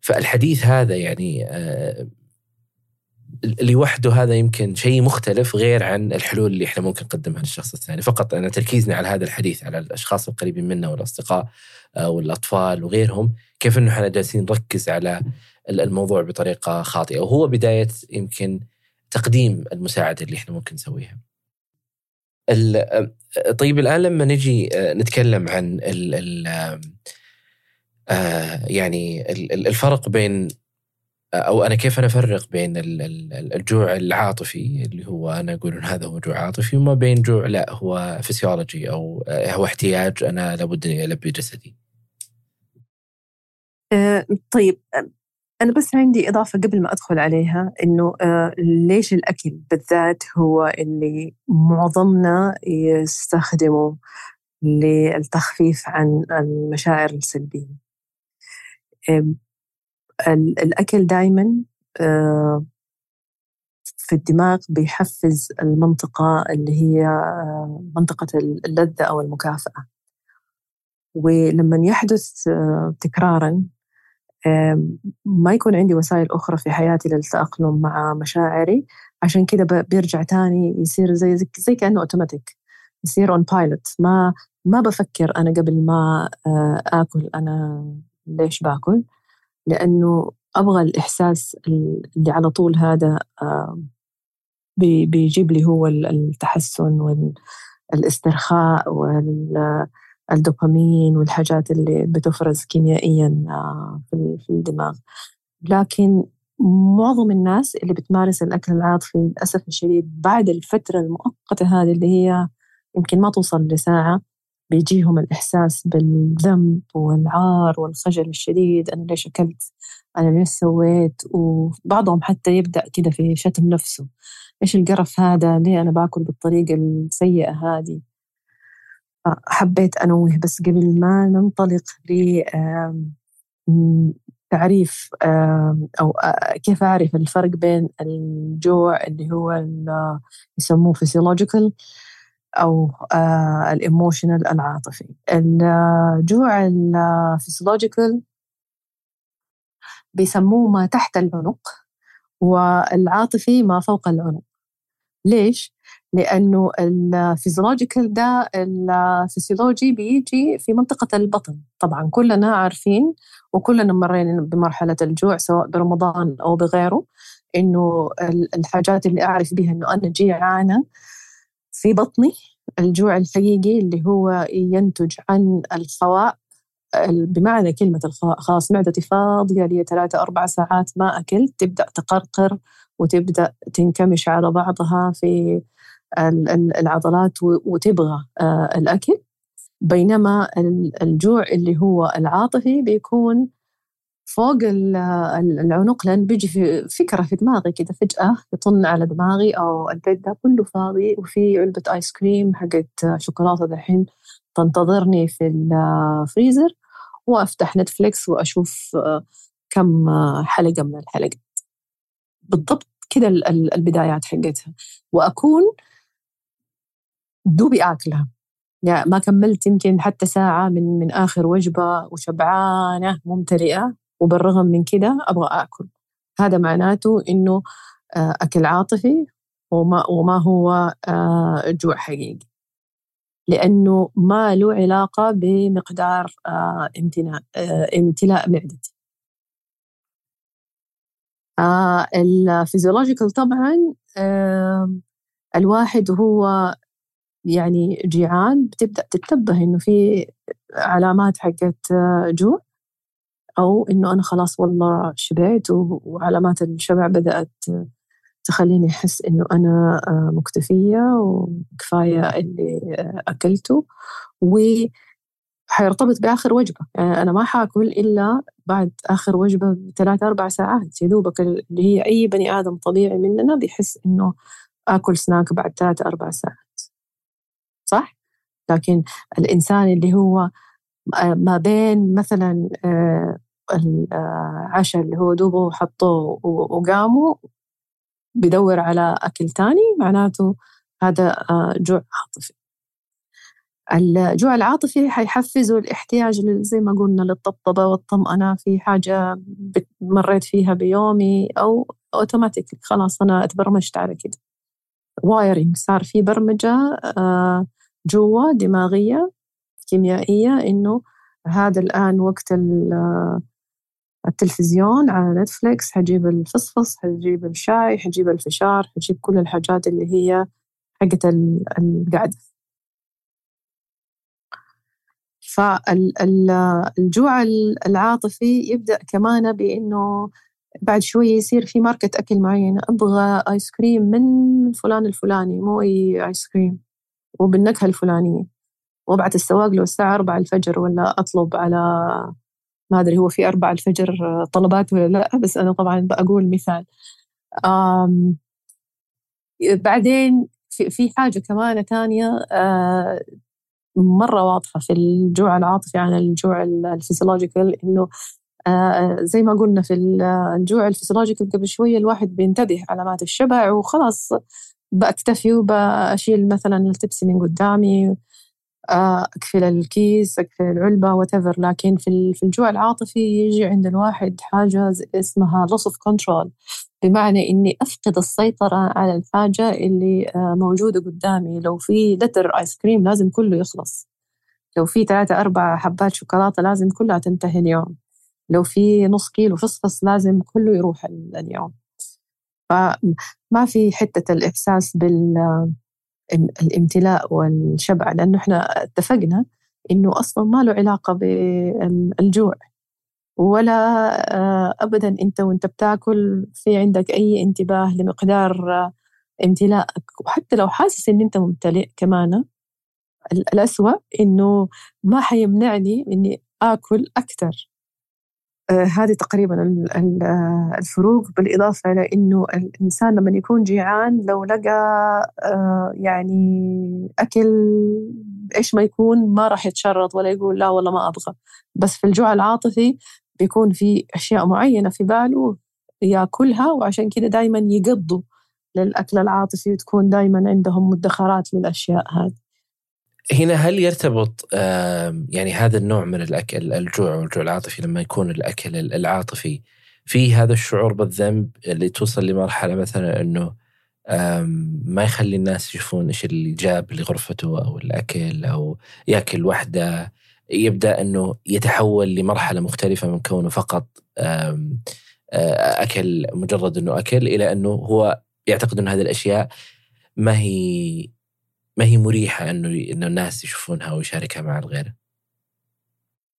فالحديث هذا يعني آه، لوحده هذا يمكن شيء مختلف غير عن الحلول اللي إحنا ممكن نقدمها للشخص الثاني. فقط أنا تركيزنا على هذا الحديث على الأشخاص القريبين منا والأصدقاء آه، والأطفال وغيرهم كيف أنه إحنا جالسين نركز على الموضوع بطريقة خاطئة. وهو بداية يمكن تقديم المساعدة اللي إحنا ممكن نسويها. طيب الآن لما نجي آه، نتكلم عن ال ال آه، يعني الفرق بين أو أنا كيف أنا أفرق بين الجوع العاطفي اللي هو أنا أقول هذا هو جوع عاطفي وما بين جوع لا هو فسيولوجي أو آه، هو احتياج أنا لابد اني ألبي جسدي. طيب أنا بس عندي إضافة قبل ما أدخل عليها إنه ليش الأكل بالذات هو اللي معظمنا يستخدمه للتخفيف عن المشاعر السلبية. الأكل دايما آه، في الدماغ بيحفز المنطقة اللي هي آه، منطقة اللذة أو المكافأة. ولما يحدث آه، تكرارا ما يكون عندي وسائل أخرى في حياتي للتأقلم مع مشاعري. عشان كده بيرجع تاني يصير زي زي كأنه أوتوماتيك يصير on pilot ما ما بفكر أنا قبل ما آكل أنا ليش باكل. لأنه أبغى الإحساس اللي على طول هذا بيجيب لي هو التحسن والاسترخاء والدوبامين والحاجات اللي بتفرز كيميائيا في الدماغ. لكن معظم الناس اللي بتمارس الأكل العاطفي للأسف الشديد بعد الفترة المؤقتة هذه اللي هي يمكن ما توصل لساعة بيجيهم الإحساس بالذنب والعار والخجل الشديد. أنا ليش أكلت؟ أنا ليش سويت؟ وبعضهم حتى يبدأ كده في شتم نفسه. إيش القرف هذا؟ ليه أنا باكل بالطريقة السيئة هذه؟ حبيت أنوه بس قبل ما ننطلق ل تعريف أو كيف أعرف الفرق بين الجوع اللي هو يسموه physiological أو ال emotional العاطفي الجوع ال physiological بيسموه ما تحت العنق والعاطفي ما فوق العنق ليش؟ لأنه ال physiological ده الفسيولوجي بيجي في منطقة البطن. طبعا كلنا عارفين وكلنا مرينا بمرحلة الجوع سواء برمضان أو بغيره إنه الحاجات اللي أعرف بها إنه أنا جيعانة في بطني الجوع الحقيقي اللي هو ينتج عن الخواء بمعنى كلمة الخواء خلاص معدتي فاضية لي ثلاثة أربع ساعات ما أكلت تبدأ تقرقر وتبدأ تنكمش على بعضها في العضلات وتبغى آه، الأكل. بينما الجوع اللي هو العاطفي بيكون فوق العنق لأن بيجي في فكرة في دماغي كده فجأة يطن على دماغي أو البيت ده كله فاضي وفي علبة آيس كريم حقت شوكولاتة دحين تنتظرني في الفريزر وأفتح نتفليكس وأشوف كم حلقة من الحلقات بالضبط كده البدايات حقتها. وأكون دوبي آكلها يعني ما كملت يمكن حتى ساعة من من آخر وجبة وشبعانة ممتلئة وبالرغم من كده أبغى آكل. هذا معناته إنه آه، أكل عاطفي وما, وما هو آه، جوع حقيقي. لأنه ما له علاقة بمقدار آه، امتلاء امتلاء معدتي. الفيزيولوجيكال طبعا الواحد وهو يعني جيعان بتبدأ تتنبه إنه في علامات حقت جوع أو إنه أنا خلاص والله شبعت وعلامات الشبع بدأت تخليني أحس إنه أنا آه، مكتفية وكفاية اللي أكلته و حيرتبط بآخر وجبة. يعني أنا ما حاكل إلا بعد آخر وجبة بثلاث أربع ساعات. يا دوبك اللي هي أي بني آدم طبيعي مننا بيحس إنه آكل سناك بعد ثلاث أربع ساعات. صح؟ لكن الإنسان اللي هو ما بين مثلا آه، العشاء اللي هو دوبه حطوه وقاموا بدور على أكل تاني معناته هذا آه، جوع عاطفي الجوع العاطفي حيحفزه الاحتياج زي ما قلنا للطبطبة والطمأنة في حاجة مريت فيها بيومي أو أوتوماتيك خلاص أنا أتبرمجت على كده wiring صار في برمجة آه، جوا دماغية كيميائية إنه هذا الآن وقت التلفزيون على نتفليكس حجيب الفصفص حجيب الشاي حجيب الفشار حجيب كل الحاجات اللي هي حقت القعدة. فالجوع العاطفي يبدأ كمان بإنه بعد شوية يصير في ماركة أكل معينة. أبغى آيس كريم من فلان الفلاني مو أي آيس كريم. وبالنكهة الفلانية. وابعت السواق له الساعة 4 الفجر ولا أطلب على ما أدري هو في 4 الفجر طلبات ولا لا بس أنا طبعا بقول مثال. آم بعدين في, في حاجة كمان تانية آه مرة واضحة في الجوع العاطفي عن الجوع ال physiological إنه آه زي ما قلنا في الجوع ال physiological قبل شوية الواحد بينتبه علامات الشبع وخلاص بأكتفي وبأشيل مثلا التبسي من قدامي آه، أقفل الكيس أقفل العلبة وتفر لكن في في الجوع العاطفي يجي عند الواحد حاجة اسمها loss of control. بمعنى إني أفقد السيطرة على الحاجة اللي آه، موجودة قدامي. لو في لتر آيس كريم لازم كله يخلص. لو في ثلاثة أربعة حبات شوكولاتة لازم كلها تنتهي اليوم. لو في نص كيلو فصفص لازم كله يروح اليوم. فما في حتة الإحساس بال الامتلاء والشبع لأنه إحنا اتفقنا إنه أصلا ما له علاقة بالجوع. ولا آه، أبدا أنت وأنت بتاكل في عندك أي انتباه لمقدار آه، امتلاءك وحتى لو حاسس إن أنت ممتلئ كمان الأسوأ إنه ما حيمنعني إني آكل أكثر. هذه تقريبا آه، الفروق بالإضافة إلى أنه الإنسان لما يكون جيعان لو لقى آه، يعني أكل إيش ما يكون ما راح يتشرط ولا يقول لا والله ما أبغى. بس في الجوع العاطفي بيكون في أشياء معينة في باله يأكلها وعشان كده دائما يقضوا للأكل العاطفي وتكون دائما عندهم مدخرات للأشياء هذه. هنا هل يرتبط يعني هذا النوع من الأكل الجوع والجوع العاطفي لما يكون الأكل العاطفي في هذا الشعور بالذنب اللي توصل لمرحلة مثلا إنه ما يخلي الناس يشوفون إيش اللي جاب لغرفته أو الأكل أو يأكل وحده يبدأ إنه يتحول لمرحلة مختلفة من كونه فقط أكل مجرد إنه أكل إلى إنه هو يعتقد إن هذه الأشياء ما هي ما هي مريحة إنه إنه الناس يشوفونها ويشاركها مع الغير؟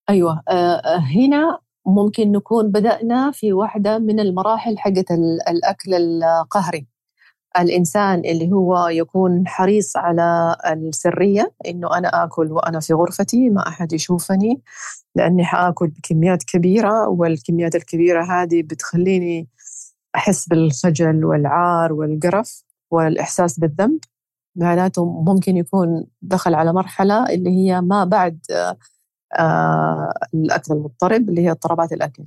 أيوه آه، آه، هنا ممكن نكون بدأنا في واحدة من المراحل حقت الأكل القهري. الإنسان اللي هو يكون حريص على السرية إنه أنا آكل وأنا في غرفتي ما أحد يشوفني لأني حآكل بكميات كبيرة والكميات الكبيرة هذه بتخليني أحس بالخجل والعار والقرف والإحساس بالذنب. معناته ممكن يكون دخل على مرحلة اللي هي ما بعد آه، الأكل المضطرب اللي هي اضطرابات الأكل.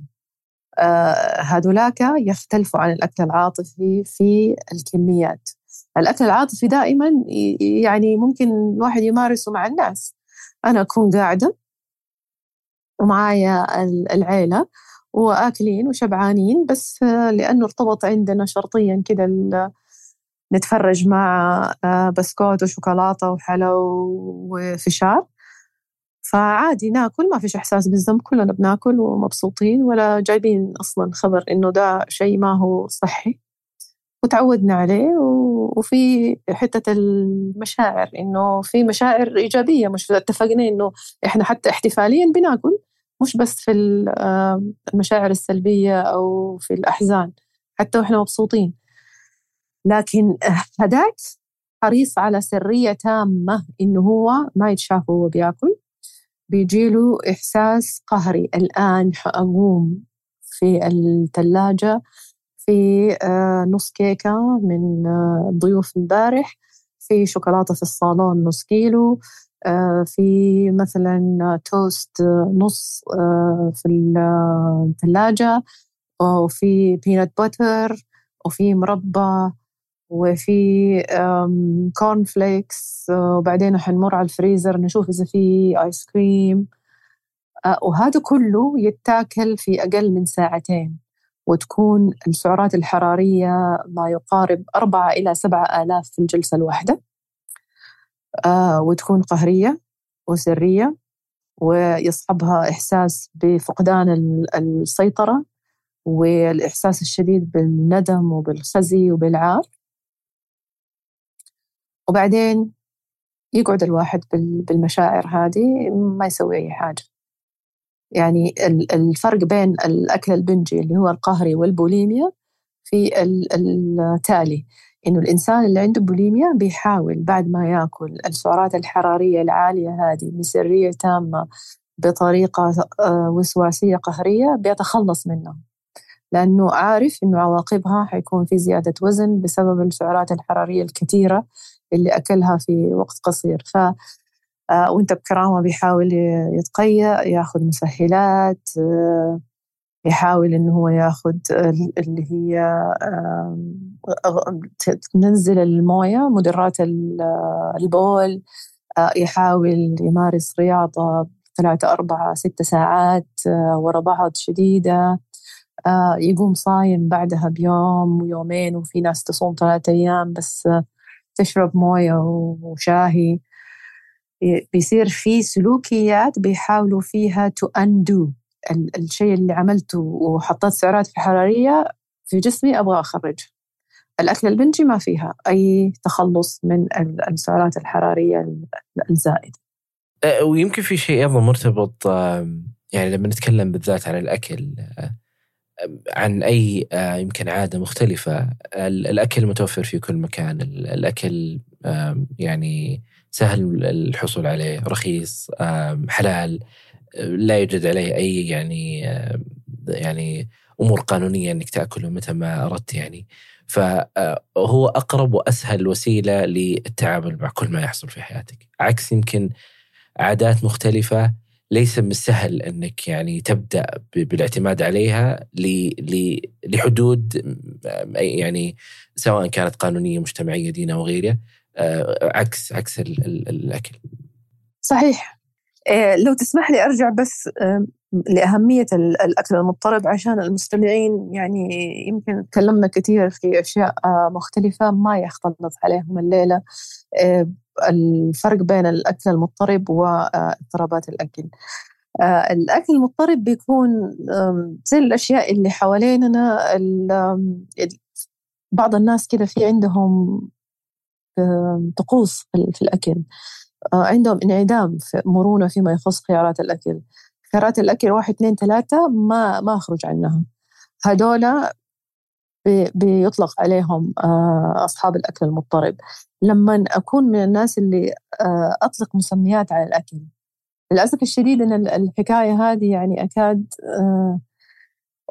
آه، هذولاك يختلفوا عن الأكل العاطفي في الكميات. الأكل العاطفي دائما يعني ممكن الواحد يمارسه مع الناس. أنا أكون قاعدة ومعايا العيلة وآكلين وشبعانين بس لأنه ارتبط عندنا شرطيا كده نتفرج مع آه، بسكوت وشوكولاتة وحلو وفشار. فعادي ناكل ما فيش إحساس بالذنب كلنا بناكل ومبسوطين ولا جايبين أصلا خبر إنه ده شيء ما هو صحي. وتعودنا عليه وفي حتة المشاعر إنه في مشاعر إيجابية مش اتفقنا إنه إحنا حتى احتفاليا بناكل مش بس في المشاعر السلبية أو في الأحزان حتى وإحنا مبسوطين. لكن هداك حريص على سرية تامة إنه هو ما يتشاف وهو بياكل. بيجيله إحساس قهري. الآن حأقوم في الثلاجة في آه، نص كيكة من آه، ضيوف امبارح في شوكولاتة في الصالون نص كيلو آه، في مثلا توست نص في الثلاجة وفي peanut butter وفي مربى. وفي corn flakes وبعدين حنمر على الفريزر نشوف إذا في آيس كريم وهذا كله يتاكل في أقل من ساعتين وتكون السعرات الحرارية ما يقارب أربعة إلى سبعة آلاف في الجلسة الواحدة. وتكون قهرية وسرية ويصحبها إحساس بفقدان السيطرة والإحساس الشديد بالندم وبالخزي وبالعار. وبعدين يقعد الواحد بالمشاعر هذه ما يسوي أي حاجة. يعني الفرق بين الأكل البنجي اللي هو القهري والبوليميا في التالي. إنه الإنسان اللي عنده بوليميا بيحاول بعد ما يأكل السعرات الحرارية العالية هذه بسرية تامة بطريقة آه، وسواسية قهرية بيتخلص منها. لأنه عارف إنه عواقبها حيكون في زيادة وزن بسبب السعرات الحرارية الكثيرة اللي أكلها في وقت قصير. ف آه، وأنت بكرامة بيحاول يتقيأ ياخذ مسهلات آه، يحاول إنه هو ياخذ اللي هي تنزل الموية مدرات البول آه، يحاول يمارس رياضة ثلاثة أربعة ستة ساعات ورا بعض شديدة يقوم صايم بعدها بيوم ويومين وفي ناس تصوم ثلاثة أيام بس تشرب موية وشاهي. بيصير في سلوكيات بيحاولوا فيها to undo الشيء اللي عملته وحطيت سعرات حرارية في جسمي أبغى أخرج. الأكل ال binge ما فيها. أي تخلص من السعرات الحرارية الزائدة. ويمكن في شيء أيضا مرتبط يعني لما نتكلم بالذات عن الأكل عن أي يمكن عادة مختلفة. الأكل متوفر في كل مكان. الأكل يعني سهل الحصول عليه رخيص حلال لا يوجد عليه أي يعني يعني أمور قانونية إنك تأكله متى ما أردت يعني. فهو أقرب وأسهل وسيلة للتعامل مع كل ما يحصل في حياتك. عكس يمكن عادات مختلفة ليس من السهل إنك يعني تبدأ بالاعتماد عليها لحدود يعني سواء كانت قانونية مجتمعية دين أو غيره آه، عكس عكس الأكل. صحيح. آه، لو تسمح لي أرجع بس لأهمية الأكل المضطرب عشان المستمعين يعني يمكن تكلمنا كثير في أشياء آه، مختلفة ما يختلط عليهم الليلة. الفرق بين الأكل المضطرب واضطرابات الأكل. الأكل المضطرب بيكون زي الأشياء اللي حواليننا بعض الناس كده في عندهم طقوس في الأكل. آه، عندهم انعدام في مرونة فيما يخص خيارات الأكل. خيارات الأكل واحد اثنين ثلاثة ما ما أخرج عنها. هدول بيطلق عليهم آه، أصحاب الأكل المضطرب. لما أكون من الناس اللي آه، أطلق مسميات على الأكل. للأسف الشديد أن الحكاية هذه يعني أكاد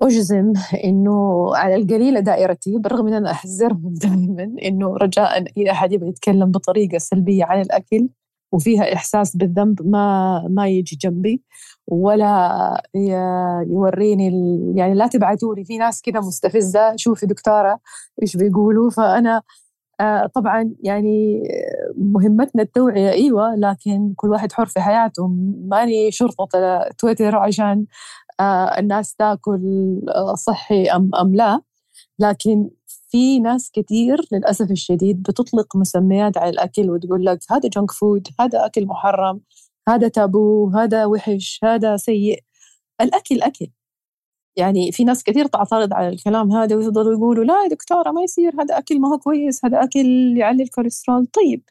أجزم إنه على القليلة دائرتي بالرغم أن أحذرهم دائما إنه رجاء أي أحد يبغى يتكلم بطريقة سلبية عن الأكل وفيها إحساس بالذنب ما ما يجي جنبي. ولا يوريني يعني لا تبعتوا لي في ناس كذا مستفزة. شوفي دكتورة إيش بيقولوا. فأنا آه، طبعا يعني مهمتنا التوعية. أيوة لكن كل واحد حر في حياته. ماني شرطة تويتر عشان آه، الناس تاكل آه، صحي أم أم لا. لكن في ناس كثير للأسف الشديد بتطلق مسميات على الأكل وتقول لك هذا جنك فود هذا أكل محرم. هذا تابو هذا وحش هذا سيء. الأكل أكل. يعني في ناس كثير تعترض على الكلام هذا ويفضلوا يقولوا لا يا دكتورة ما يصير هذا أكل ما هو كويس هذا أكل يعلي الكوليسترول. طيب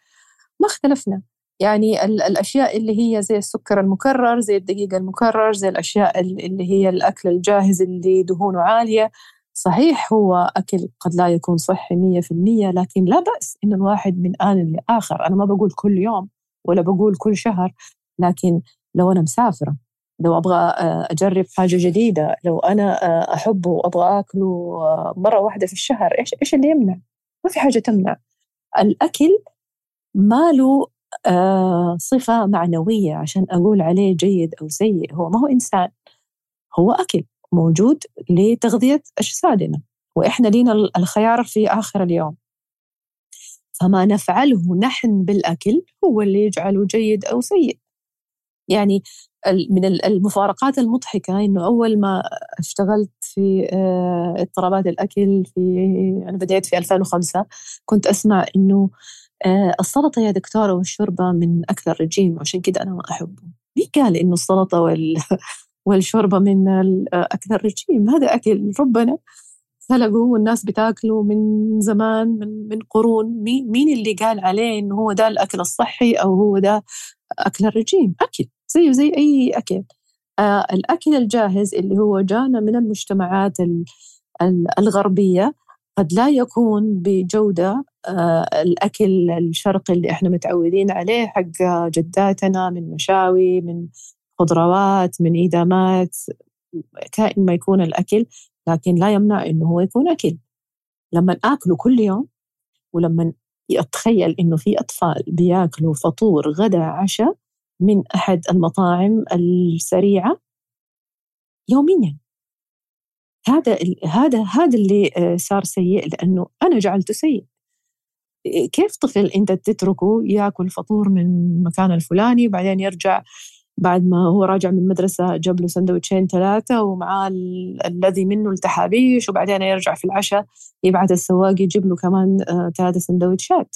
ما اختلفنا. يعني الأشياء اللي هي زي السكر المكرر زي الدقيق المكرر زي الأشياء اللي هي الأكل الجاهز اللي دهونه عالية. صحيح هو أكل قد لا يكون صحي مية في المية لكن لا بأس إن الواحد من آن لآخر. أنا ما بقول كل يوم ولا بقول كل شهر. لكن لو أنا مسافرة لو أبغى آه، أجرب حاجة جديدة لو أنا آه، أحبه وأبغى أكله آه، مرة واحدة في الشهر إيش إيش اللي يمنع؟ ما في حاجة تمنع. الأكل ما له صفة معنوية عشان أقول عليه جيد أو سيء. هو ما هو إنسان هو أكل موجود لتغذية أجسادنا وإحنا لينا الخيار في آخر اليوم. فما نفعله نحن بالأكل هو اللي يجعله جيد أو سيء. يعني من المفارقات المضحكة إنه أول ما اشتغلت في آه، اضطرابات الأكل في أنا بديت في 2005 كنت أسمع إنه آه، السلطة يا دكتورة والشوربة من أكل الرجيم وعشان كده أنا ما أحبه. مين قال إنه السلطة وال والشوربة من أكل الرجيم؟ هذا أكل ربنا خلقه والناس بتاكله من زمان من من قرون. مين مين اللي قال عليه إنه هو ده الأكل الصحي أو هو ده أكل الرجيم أكل زيه زي أي أكل. آه الأكل الجاهز اللي هو جانا من المجتمعات الغربية قد لا يكون بجودة آه الأكل الشرقي اللي إحنا متعودين عليه حق جداتنا من مشاوي من خضروات من إدامات كائن ما يكون الأكل لكن لا يمنع إنه هو يكون أكل. لما آكله كل يوم ولما أتخيل إنه في أطفال بياكلوا فطور غدا عشاء من أحد المطاعم السريعة يوميا. هذا هذا هذا اللي آه، صار سيء لأنه أنا جعلته سيء. كيف طفل أنت تتركه ياكل فطور من المكان الفلاني بعدين يرجع بعد ما هو راجع من المدرسة جاب له سندوتشين ثلاثة ومعاه الذي منه التحابيش وبعدين يرجع في العشاء يبعث السواق يجيب له كمان آه، ثلاثة سندوتشات.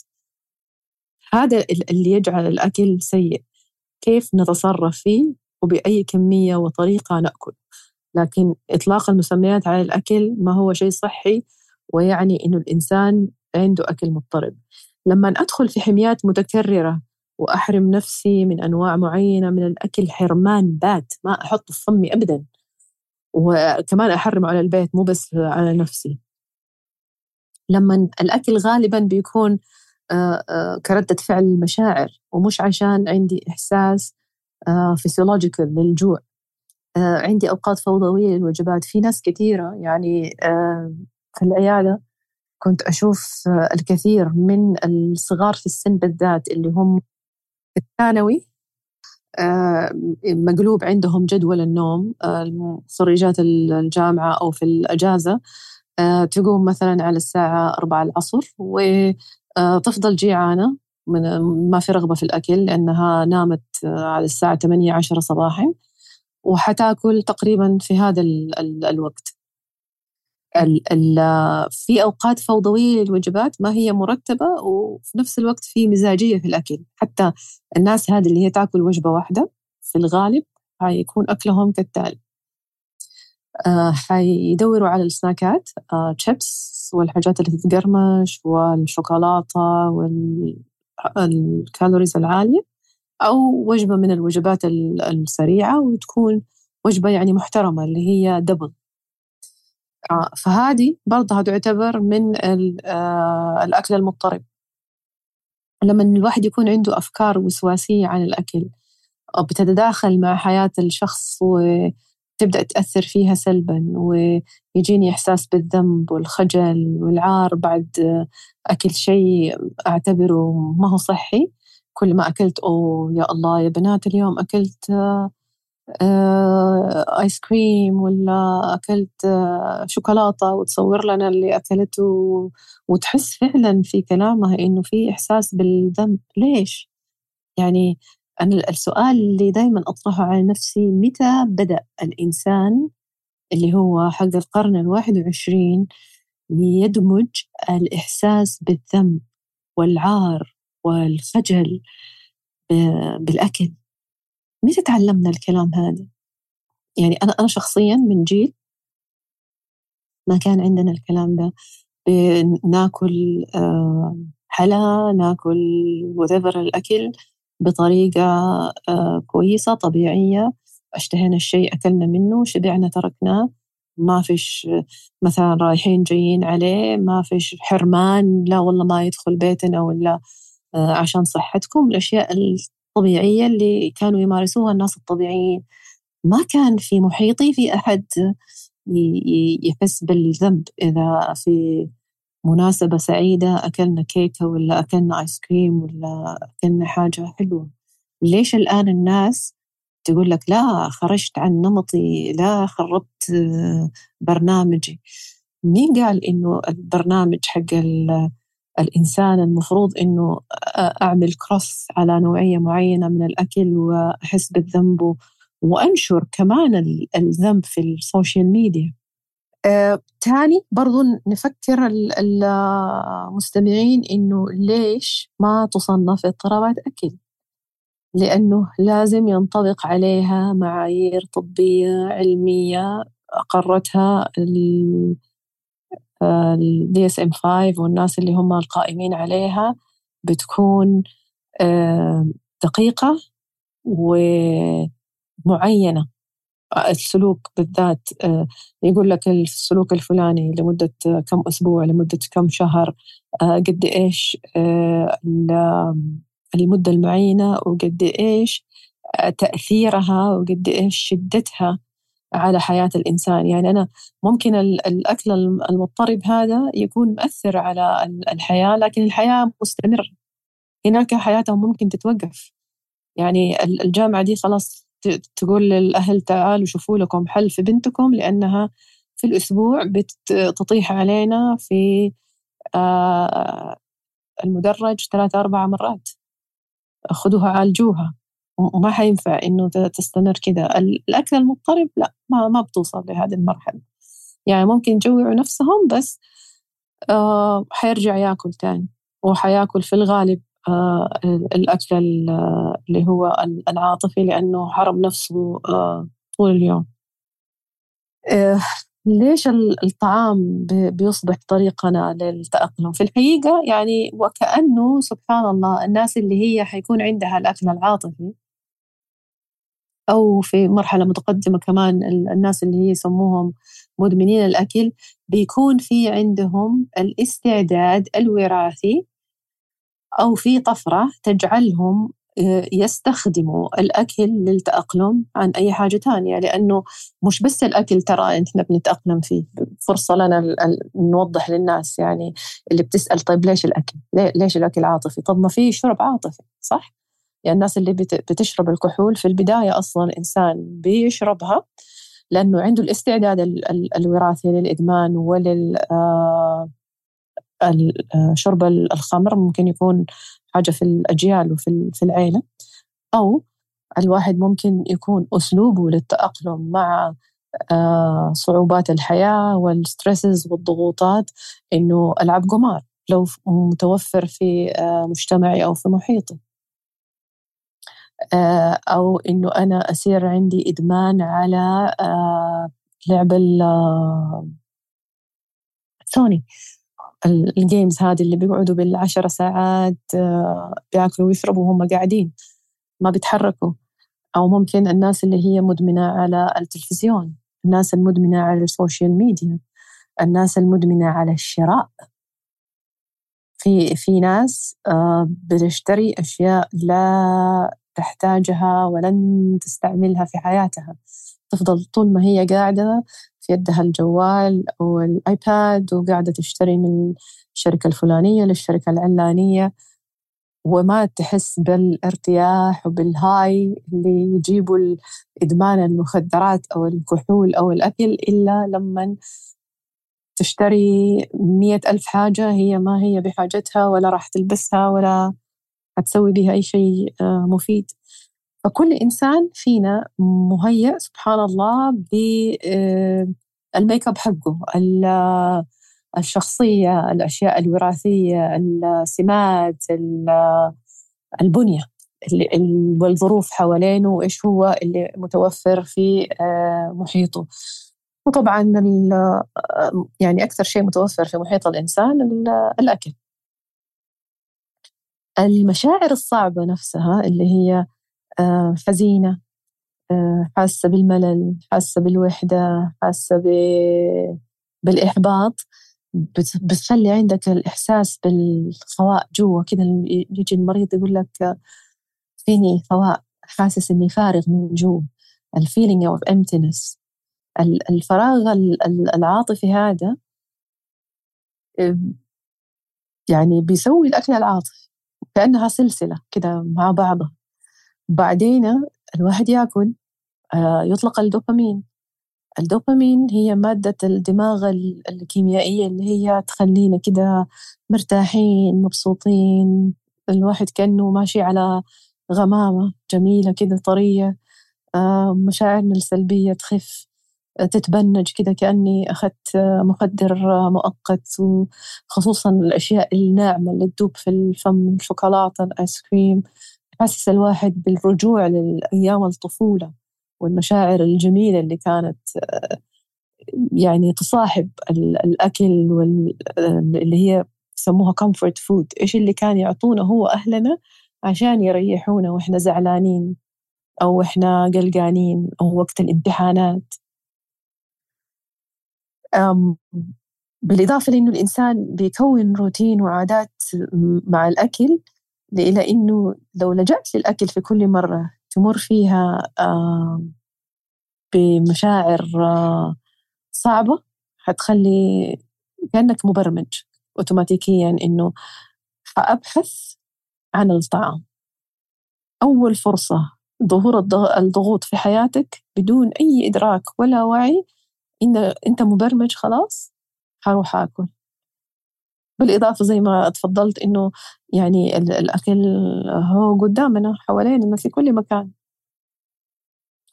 هذا اللي يجعل الأكل سيء. كيف نتصرف فيه وبأي كمية وطريقة نأكل. لكن إطلاق المسميات على الأكل ما هو شيء صحي ويعني إنه الإنسان عنده أكل مضطرب. لما أدخل في حميات متكررة وأحرم نفسي من أنواع معينة من الأكل. حرمان بات ما أحط في فمي أبدا. وكمان أحرم على البيت مو بس على نفسي. لما الأكل غالبا بيكون آه، آه، كردة فعل المشاعر ومش عشان عندي إحساس فيسيولوجيكال آه، للجوع. عندي أوقات فوضوية للوجبات. في ناس كثيرة يعني في العيادة كنت أشوف الكثير من الصغار في السن بالذات اللي هم الثانوي آه، مقلوب عندهم جدول النوم آه، خريجات الجامعة أو في الأجازة آه، تقوم مثلا على الساعة أربعة العصر وتفضل جيعانة من ما في رغبة في الأكل لأنها نامت على الساعة 8 عشرة صباحا وحتأكل تقريبا في هذا الوقت. ال في أوقات فوضوية للوجبات ما هي مرتبة وفي نفس الوقت في مزاجية في الأكل. حتى الناس هذه اللي هي تأكل وجبة واحدة في الغالب حيكون أكلهم كالتالي. آه حيدوروا على السناكات آه تشيبس والحاجات اللي تتقرمش والشوكولاتة والكالوريز العالية أو وجبة من الوجبات السريعة وتكون وجبة يعني محترمة اللي هي دبل فهذه برضها تعتبر من آه، الأكل المضطرب. لما الواحد يكون عنده أفكار وسواسية عن الأكل بتتداخل مع حياة الشخص وتبدأ تأثر فيها سلبا ويجيني إحساس بالذنب والخجل والعار بعد أكل شيء أعتبره ما هو صحي. كل ما أكلت أوه يا الله يا بنات اليوم أكلت آه، آيس كريم ولا أكلت آه، شوكولاتة وتصور لنا اللي أكلته وتحس فعلا في كلامها إنه في إحساس بالذنب ليش؟ يعني أنا السؤال اللي دايما أطرحه على نفسي متى بدأ الإنسان اللي هو حق القرن الواحد وعشرين يدمج الإحساس بالذنب والعار والخجل بالأكل متى تعلمنا الكلام هذا؟ يعني أنا أنا شخصيا من جيل ما كان عندنا الكلام ده. ناكل آه، حلا ناكل وذيفر الأكل بطريقة آه، كويسة طبيعية. اشتهينا الشيء أكلنا منه شبعنا تركناه. ما فيش مثلا رايحين جايين عليه ما فيش حرمان لا والله ما يدخل بيتنا ولا آه، عشان صحتكم. الأشياء الطبيعية اللي كانوا يمارسوها الناس الطبيعيين. ما كان في محيطي في أحد يحس بالذنب إذا في مناسبة سعيدة أكلنا كيكة ولا أكلنا آيس كريم ولا أكلنا حاجة حلوة. ليش الآن الناس تقول لك لا خرجت عن نمطي لا خربت برنامجي؟ مين قال إنه البرنامج حق الإنسان المفروض إنه أعمل cross على نوعية معينة من الأكل وأحس بالذنب وأنشر كمان الذنب في ال social media. آه، تاني برضو نفكر المستمعين إنه ليش ما تصنف اضطرابات أكل؟ لأنه لازم ينطبق عليها معايير طبية علمية أقرتها ال DSM 5 والناس اللي هم القائمين عليها بتكون آه، دقيقة ومعينة. السلوك بالذات آه، يقول لك السلوك الفلاني لمدة كم أسبوع لمدة كم شهر آه، قد إيش المدة المعينة وقد إيش تأثيرها وقد إيش شدتها على حياة الإنسان. يعني أنا ممكن الأكل المضطرب هذا يكون مؤثر على الحياة لكن الحياة مستمرة. هناك حياتهم ممكن تتوقف. يعني الجامعة دي خلاص تقول للأهل تعالوا شوفوا لكم حل في بنتكم لأنها في الأسبوع بتطيح علينا في المدرج ثلاثة أربع مرات. خذوها عالجوها. وما حينفع إنه تستمر كذا. الأكل المضطرب لا ما ما بتوصل لهذه المرحلة. يعني ممكن يجوعوا نفسهم بس آه حيرجع ياكل تاني. وحياكل في الغالب آه، الأكل اللي هو العاطفي لأنه حرم نفسه آه، طول اليوم. آه، ليش الطعام بيصبح طريقنا للتأقلم؟ في الحقيقة يعني وكأنه سبحان الله الناس اللي هي حيكون عندها الأكل العاطفي أو في مرحلة متقدمة كمان الناس اللي هي يسموهم مدمنين الأكل بيكون في عندهم الاستعداد الوراثي أو في طفرة تجعلهم آه، يستخدموا الأكل للتأقلم عن أي حاجة تانية لأنه مش بس الأكل ترى إحنا بنتأقلم فيه فرصة لنا نوضح للناس يعني اللي بتسأل طيب ليش الأكل؟ ليش الأكل عاطفي؟ طب ما في شرب عاطفي صح؟ يعني الناس اللي بتشرب الكحول في البداية أصلا إنسان بيشربها لأنه عنده الاستعداد الوراثي للإدمان ولل آه، شرب الخمر ممكن يكون حاجة في الأجيال وفي في العيلة. أو الواحد ممكن يكون أسلوبه للتأقلم مع آه، صعوبات الحياة والستريسز والضغوطات إنه ألعب قمار. لو متوفر في آه، مجتمعي أو في محيطي. آه، أو إنه أنا أصير عندي إدمان على لعب سوني ال games هذه اللي بيقعدوا بالعشر ساعات آه، بيأكلوا ويشربوا وهم قاعدين ما بيتحركوا. أو ممكن الناس اللي هي مدمنة على التلفزيون الناس المدمنة على ال social media الناس المدمنة على الشراء. في في ناس آه، بتشتري أشياء لا تحتاجها ولن تستعملها في حياتها. تفضل طول ما هي قاعدة في يدها الجوال أو الآيباد وقاعدة تشتري من الشركة الفلانية للشركة العلانية. وما تحس بالارتياح وبالهاي اللي يجيبوا إدمان المخدرات أو الكحول أو الأكل إلا لما تشتري مية ألف حاجة هي ما هي بحاجتها ولا راح تلبسها ولا حتسوي بها أي شيء آه، مفيد. فكل إنسان فينا مهيأ سبحان الله بالميك أب حقه الشخصية الأشياء الوراثية السمات البنية والظروف حوالينه وإيش هو اللي متوفر في آه، محيطه. وطبعا يعني أكثر شيء متوفر في محيط الإنسان الأكل. المشاعر الصعبة نفسها اللي هي آه، حزينة آه، حاسة بالملل حاسة بالوحدة حاسة بالإحباط بتخلي عندك الإحساس بالخواء جوا كده يجي المريض يقول لك فيني خواء حاسس إني فارغ من جوا ال feeling of emptiness. الفراغ العاطفي هذا يعني بيسوي الأكل العاطفي. كأنها سلسلة كده مع بعضها. بعدين الواحد ياكل آه، يطلق الدوبامين. الدوبامين هي مادة الدماغ الكيميائية اللي هي تخلينا كده مرتاحين مبسوطين. الواحد كأنه ماشي على غمامة جميلة كده طرية آه، مشاعرنا السلبية تخف. تتبنج كده كأني أخذت مخدر مؤقت وخصوصا الأشياء الناعمة اللي تدوب في الفم الشوكولاتة الآيس كريم. حاسس الواحد بالرجوع لأيام الطفولة والمشاعر الجميلة اللي كانت يعني تصاحب الأكل واللي هي يسموها comfort food. إيش اللي كان يعطونا هو أهلنا عشان يريحونا وإحنا زعلانين أو إحنا قلقانين أو وقت الامتحانات. بالإضافة لأنه الإنسان بيكون روتين وعادات مع الأكل إلى أنه لو لجأت للأكل في كل مرة تمر فيها بمشاعر صعبة حتخلي كأنك مبرمج أوتوماتيكيا إنه حأبحث عن الطعام. أول فرصة ظهور الضغوط في حياتك بدون أي إدراك ولا وعي إن أنت مبرمج خلاص حروح آكل. بالإضافة زي ما تفضلت إنه يعني الأكل هو قدامنا حوالينا في كل مكان.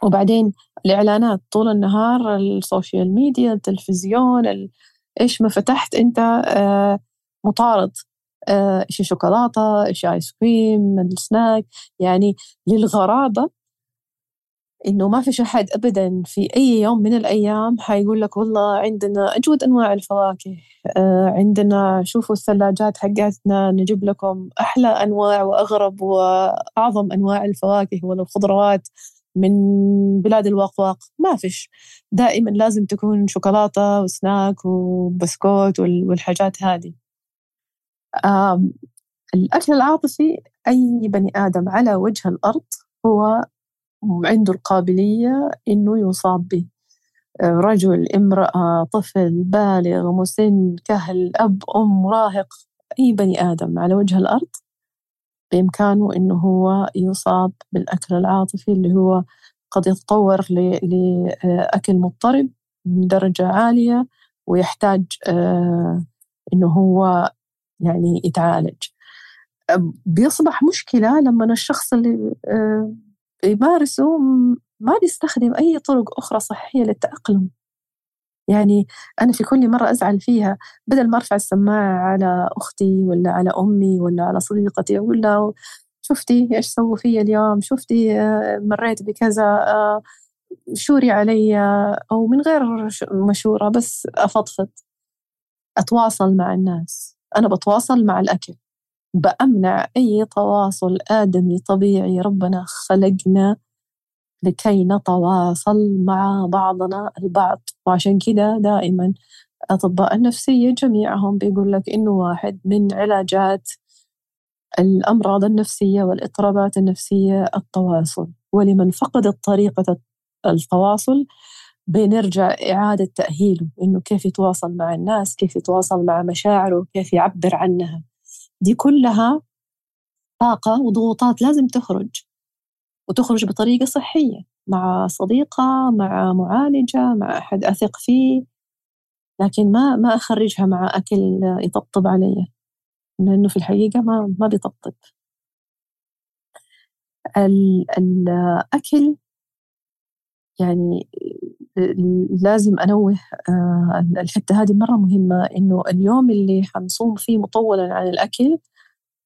وبعدين الإعلانات طول النهار ال social media التلفزيون إيش ما فتحت أنت آه، مطارد. آه، إيش شوكولاتة إيش آيس كريم السناك. يعني للغرابة إنه ما فيش أحد أبدا في أي يوم من الأيام حيقول لك والله عندنا أجود أنواع الفواكه آه عندنا شوفوا الثلاجات حقتنا نجيب لكم أحلى أنواع وأغرب وأعظم أنواع الفواكه والخضروات من بلاد الواقواق. ما فيش. دائما لازم تكون شوكولاتة وسناك وبسكوت والحاجات هذه. الأكل العاطفي أي بني آدم على وجه الأرض هو عنده القابلية إنه يصاب به. رجل امرأة طفل بالغ مسن كهل أب أم مراهق أي بني آدم على وجه الأرض بإمكانه إنه هو يصاب بالأكل العاطفي اللي هو قد يتطور لأكل مضطرب من درجة عالية ويحتاج آه، إنه هو يعني يتعالج. بيصبح مشكلة لما الشخص اللي يمارسوا ما بيستخدم أي طرق أخرى صحية للتأقلم. يعني أنا في كل مرة أزعل فيها بدل ما أرفع السماعة على أختي ولا على أمي ولا على صديقتي أقول لها شفتي إيش سووا فيا اليوم شفتي آه، مريت بكذا آه، شوري علي أو من غير مشورة بس أفضفض. أتواصل مع الناس. أنا بتواصل مع الأكل. بأمنع أي تواصل آدمي طبيعي. ربنا خلقنا لكي نتواصل مع بعضنا البعض. وعشان كده دائما أطباء النفسية جميعهم بيقول لك إنه واحد من علاجات الأمراض النفسية والإضطرابات النفسية التواصل. ولمن فقد طريقة التواصل بنرجع إعادة تأهيله إنه كيف يتواصل مع الناس كيف يتواصل مع مشاعره كيف يعبر عنها. دي كلها طاقة وضغوطات لازم تخرج وتخرج بطريقة صحية مع صديقة مع معالجة مع أحد أثق فيه لكن ما ما أخرجها مع أكل يطبطب علي لأنه في الحقيقة ما ما بيطبطب. الأكل يعني لازم أنوه آه، الحتة هذه مرة مهمة إنه اليوم اللي حنصوم فيه مطولا عن الأكل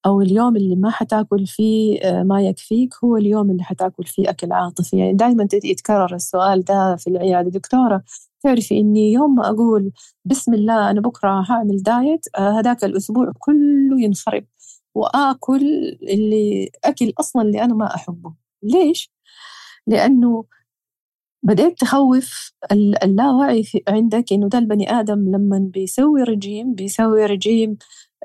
أو اليوم اللي ما حتاكل فيه آه، ما يكفيك هو اليوم اللي حتاكل فيه أكل عاطفي. يعني دائما يتكرر السؤال ده في العيادة. دكتورة تعرفي إني يوم ما أقول بسم الله أنا بكرة هعمل دايت آه، هذاك الأسبوع كله ينخرب وآكل اللي أكل أصلا اللي أنا ما أحبه. ليش؟ لأنه بدأت تخوف اللاوعي عندك إنه ده البني آدم لما بيسوي رجيم بيسوي رجيم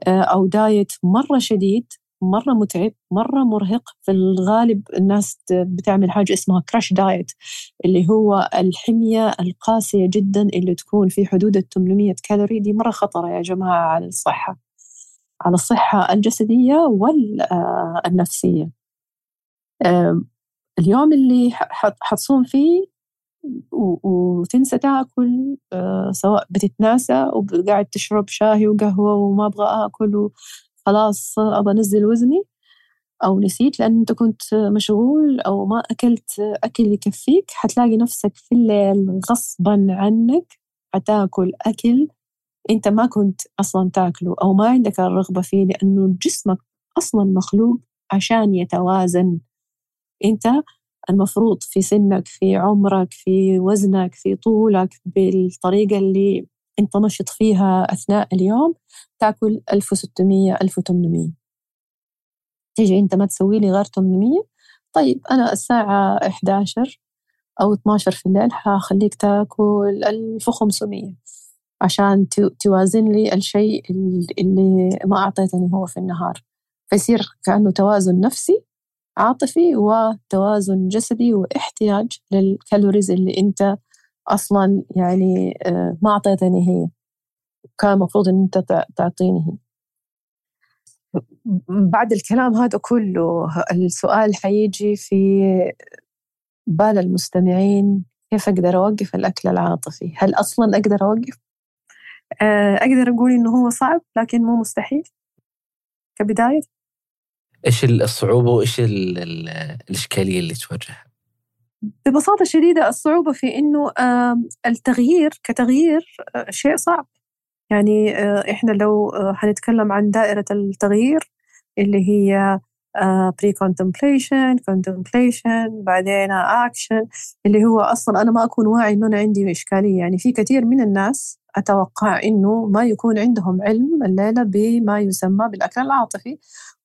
آه، أو دايت مرة شديد مرة متعب مرة مرهق. في الغالب الناس بتعمل حاجة اسمها كراش دايت اللي هو الحمية القاسية جدا اللي تكون في حدود ال 800 كالوري دي مرة خطرة يا جماعة على الصحة على الصحة الجسدية والنفسية. اليوم اللي حتصوم فيه وتنسى تاكل آه، سواء بتتناسى وقاعد تشرب شاهي وقهوة وما أبغى آكل وخلاص أبغى أنزل وزني أو نسيت لأن أنت كنت مشغول أو ما أكلت أكل يكفيك حتلاقي نفسك في الليل غصبا عنك حتاكل أكل أنت ما كنت أصلا تاكله أو ما عندك الرغبة فيه لأنه جسمك أصلا مخلوق عشان يتوازن. أنت المفروض في سنك في عمرك في وزنك في طولك بالطريقة اللي أنت نشط فيها أثناء اليوم تأكل 1600 1800 تيجي أنت ما تسوي لي غير 800 طيب أنا الساعة 11 أو 12 في الليل حخليك تأكل 1500 عشان توازن لي الشيء اللي ما أعطيتني هو في النهار. فيصير كأنه توازن نفسي عاطفي وتوازن جسدي واحتياج للكالوريز اللي انت أصلا يعني آه، ما اعطيتني هي كان المفروض إن انت تعطيني هي بعد الكلام هذا كله السؤال حيجي في بال المستمعين كيف أقدر أوقف الأكل العاطفي؟ هل أصلا أقدر أوقف؟ آه، أقدر أقول إنه هو صعب لكن مو مستحيل كبداية إيش الصعوبة وإيش الإشكالية اللي تواجهها؟ ببساطة شديدة الصعوبة في إنه التغيير كتغيير آه، شيء صعب. يعني آه، إحنا لو آه، حنتكلم عن دائرة التغيير اللي هي pre-contemplation contemplation بعدين اكشن اللي هو أصلا أنا ما أكون واعي إنه أنا عندي إشكالية. يعني في كثير من الناس أتوقع إنه ما يكون عندهم علم الليلة بما يسمى بالأكل العاطفي.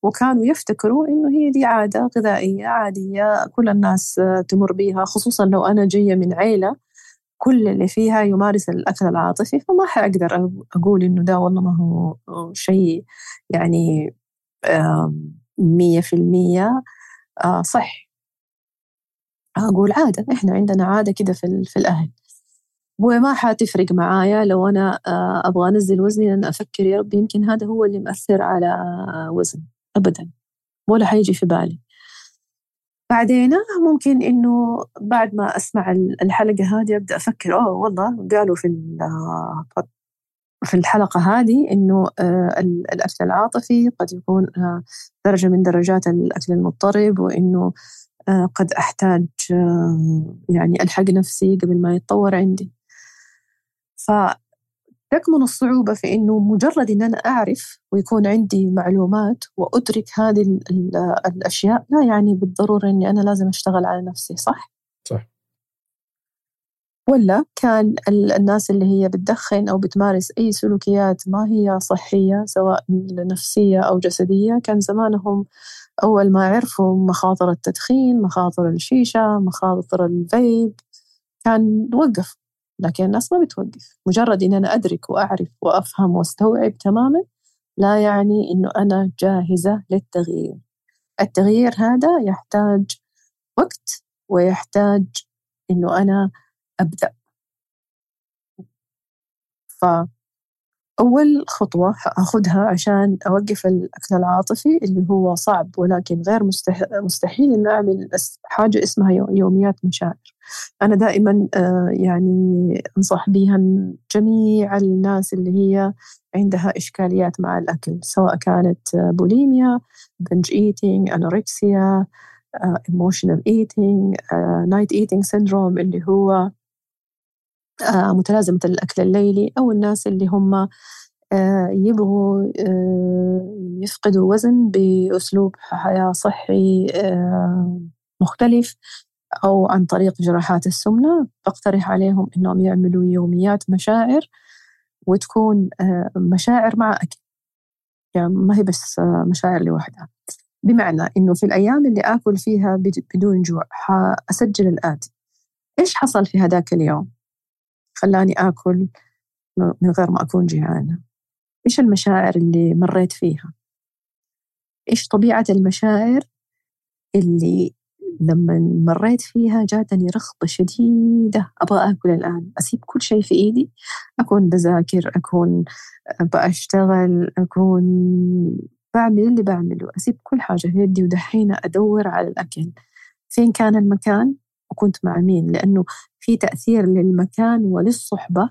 وكانوا يفتكروا إنه هي دي عادة غذائية عادية كل الناس تمر بها خصوصا لو أنا جاية من عيلة كل اللي فيها يمارس الأكل العاطفي فما حأقدر أقول إنه ده والله ما هو شيء يعني مية في المية آه، صح. أقول عادة إحنا عندنا عادة كده في, في الأهل. وما حتفرق معايا لو أنا آه، أبغى أنزل وزني لأن أفكر يا رب يمكن هذا هو اللي مأثر على وزن أبدا ولا حيجي في بالي. بعدين ممكن إنه بعد ما أسمع الحلقة هذه أبدأ أفكر أوه والله قالوا في في الحلقة هذه إنه آه، الأكل العاطفي قد يكون آه، درجة من درجات الأكل المضطرب وإنه آه، قد أحتاج يعني ألحق نفسي قبل ما يتطور عندي. ف تكمن الصعوبة في إنه مجرد إن أنا أعرف ويكون عندي معلومات وأدرك هذه الأشياء لا يعني بالضرورة إني أنا لازم أشتغل على نفسي صح؟ صح ولا كان الناس اللي هي بتدخن أو بتمارس أي سلوكيات ما هي صحية سواء نفسية أو جسدية كان زمانهم أول ما عرفوا مخاطر التدخين مخاطر الشيشة مخاطر الفيب كان وقف لكن الناس ما بتوقف. مجرد إن أنا أدرك وأعرف وأفهم وأستوعب تماما لا يعني إنه أنا جاهزة للتغيير. التغيير هذا يحتاج وقت ويحتاج إنه أنا أبدأ. ف أول خطوة أخذها عشان أوقف الأكل العاطفي اللي هو صعب ولكن غير مستحيل إن أعمل حاجة اسمها يوميات مشاعر. أنا دائما آه، يعني أنصح بها جميع الناس اللي هي عندها إشكاليات مع الأكل سواء كانت bulimia binge eating anorexia emotional eating night eating syndrome اللي هو آه، متلازمة الأكل الليلي أو الناس اللي هم آه، يبغوا آه، يفقدوا وزن بأسلوب حياة صحي مختلف أو عن طريق جراحات السمنة. بقترح عليهم إنهم يعملوا يوميات مشاعر وتكون مشاعر مع أكل. يعني ما هي بس مشاعر لوحدها. بمعنى إنه في الأيام اللي آكل فيها بدون جوع حأسجل الآتي إيش حصل في هذاك اليوم؟ خلاني آكل من غير ما أكون جيعانة. إيش المشاعر اللي مريت فيها؟ إيش طبيعة المشاعر اللي لما مريت فيها جاتني رغبة شديدة أبغى آكل الآن أسيب كل شيء في إيدي؟ أكون بذاكر أكون بأشتغل أكون بعمل اللي بعمله أسيب كل حاجة في يدي ودحين أدور على الأكل. فين كان المكان؟ وكنت مع مين؟ لأنه في تأثير للمكان وللصحبة.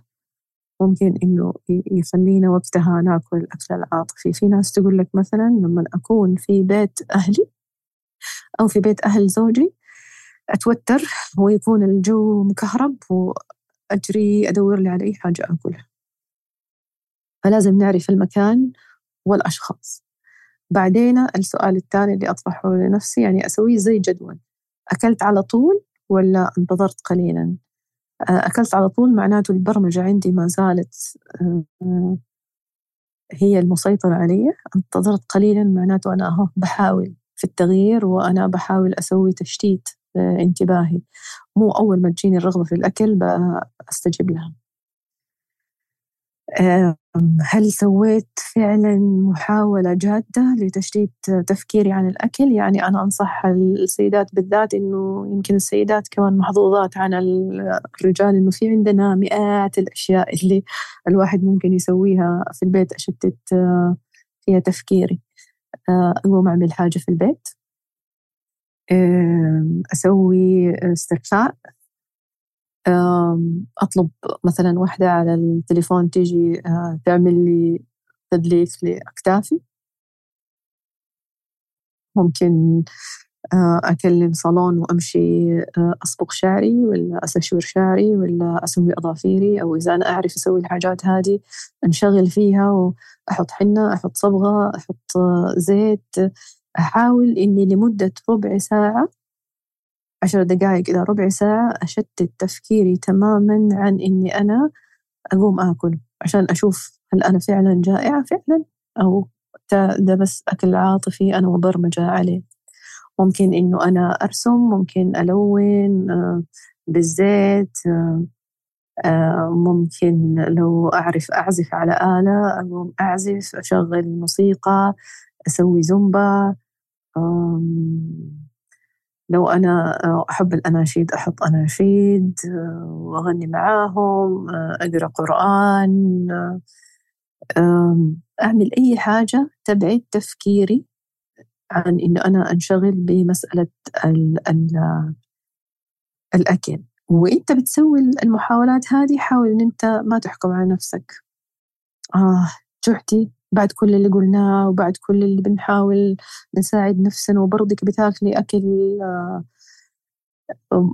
ممكن إنه يخلينا وقتها ناكل الأكل العاطفي. في ناس تقول لك مثلا لما أكون في بيت أهلي أو في بيت أهل زوجي أتوتر ويكون الجو مكهرب وأجري أدور لي على أي حاجة أكلها. فلازم نعرف المكان والأشخاص. بعدين السؤال الثاني اللي أطرحه لنفسي يعني أسويه زي جدول. أكلت على طول ولا انتظرت قليلا؟ أكلت على طول معناته البرمجة عندي ما زالت هي المسيطرة علي. انتظرت قليلا معناته أنا أهو بحاول في التغيير وأنا بحاول أسوي تشتيت انتباهي. مو أول ما تجيني الرغبة في الأكل بستجيب لها. هل سويت فعلا محاولة جادة لتشتيت تفكيري عن الأكل؟ يعني أنا أنصح السيدات بالذات إنه يمكن السيدات كمان محظوظات عن الرجال إنه في عندنا مئات الأشياء اللي الواحد ممكن يسويها في البيت أشتت فيها تفكيري. أقوم أعمل حاجة في البيت. أسوي استرخاء. أطلب مثلا واحدة على التليفون تيجي آه، تعمل لي تدليك لأكتافي. ممكن آه، أكلم صالون وأمشي آه، أصبغ شعري ولا أستشور شعري ولا أسوي أظافيري أو إذا أنا أعرف أسوي الحاجات هذه أنشغل فيها وأحط حنة أحط صبغة أحط زيت. أحاول إني لمدة ربع ساعة عشر دقائق إلى ربع ساعة أشتت تفكيري تماما عن إني أنا أقوم آكل عشان أشوف هل أنا فعلا جائعة فعلا أو ده بس أكل عاطفي أنا مبرمجة عليه. ممكن إنه أنا أرسم ممكن ألون آه، بالزيت آه، آه، ممكن لو أعرف أعزف على آلة أقوم أعزف أشغل موسيقى أسوي زومبا لو أنا آه، أحب الأناشيد أحط أناشيد آه، وأغني معاهم آه، أقرأ قرآن أعمل أي حاجة تبعد تفكيري عن إنه أنا أنشغل بمسألة ال ال الأكل. وإنت بتسوي المحاولات هذه حاول إن أنت ما تحكم على نفسك. آه جعتي بعد كل اللي قلناه وبعد كل اللي بنحاول نساعد نفسنا وبرضك بتاكلي أكل آه،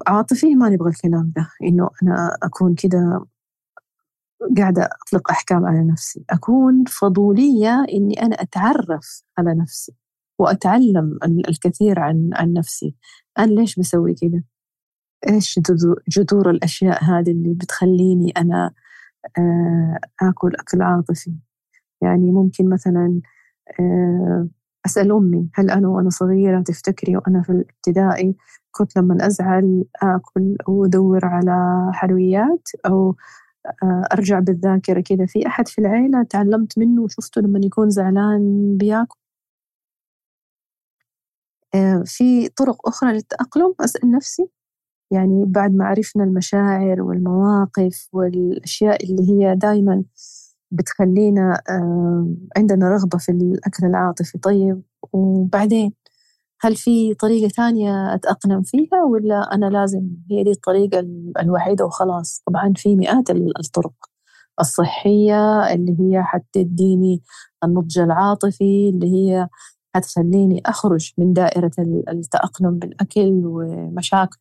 عاطفي ما نبغى الكلام ده. إنه أنا أكون كده قاعدة أطلق أحكام على نفسي. أكون فضولية إني أنا أتعرف على نفسي وأتعلم الكثير عن عن نفسي. أنا ليش بسوي كده؟ إيش جذور الأشياء هذه اللي بتخليني أنا آه، آكل أكل عاطفي؟ يعني ممكن مثلا آه، أسأل أمي هل أنا وأنا صغيرة تفتكري وأنا في الابتدائي كنت لما أزعل آكل وأدور على حلويات أو آه، أرجع بالذاكرة كذا؟ في أحد في العيلة تعلمت منه وشفته لما يكون زعلان بياكل؟ آه، في طرق أخرى للتأقلم؟ أسأل نفسي؟ يعني بعد ما عرفنا المشاعر والمواقف والأشياء اللي هي دايما بتخلينا عندنا رغبة في الأكل العاطفي. طيب وبعدين هل في طريقة ثانية أتأقلم فيها ولا أنا لازم هي دي الطريقة الوحيدة وخلاص؟ طبعا في مئات الطرق الصحية اللي هي حتديني النضج العاطفي اللي هي حتخليني أخرج من دائرة التأقلم بالأكل ومشاكل.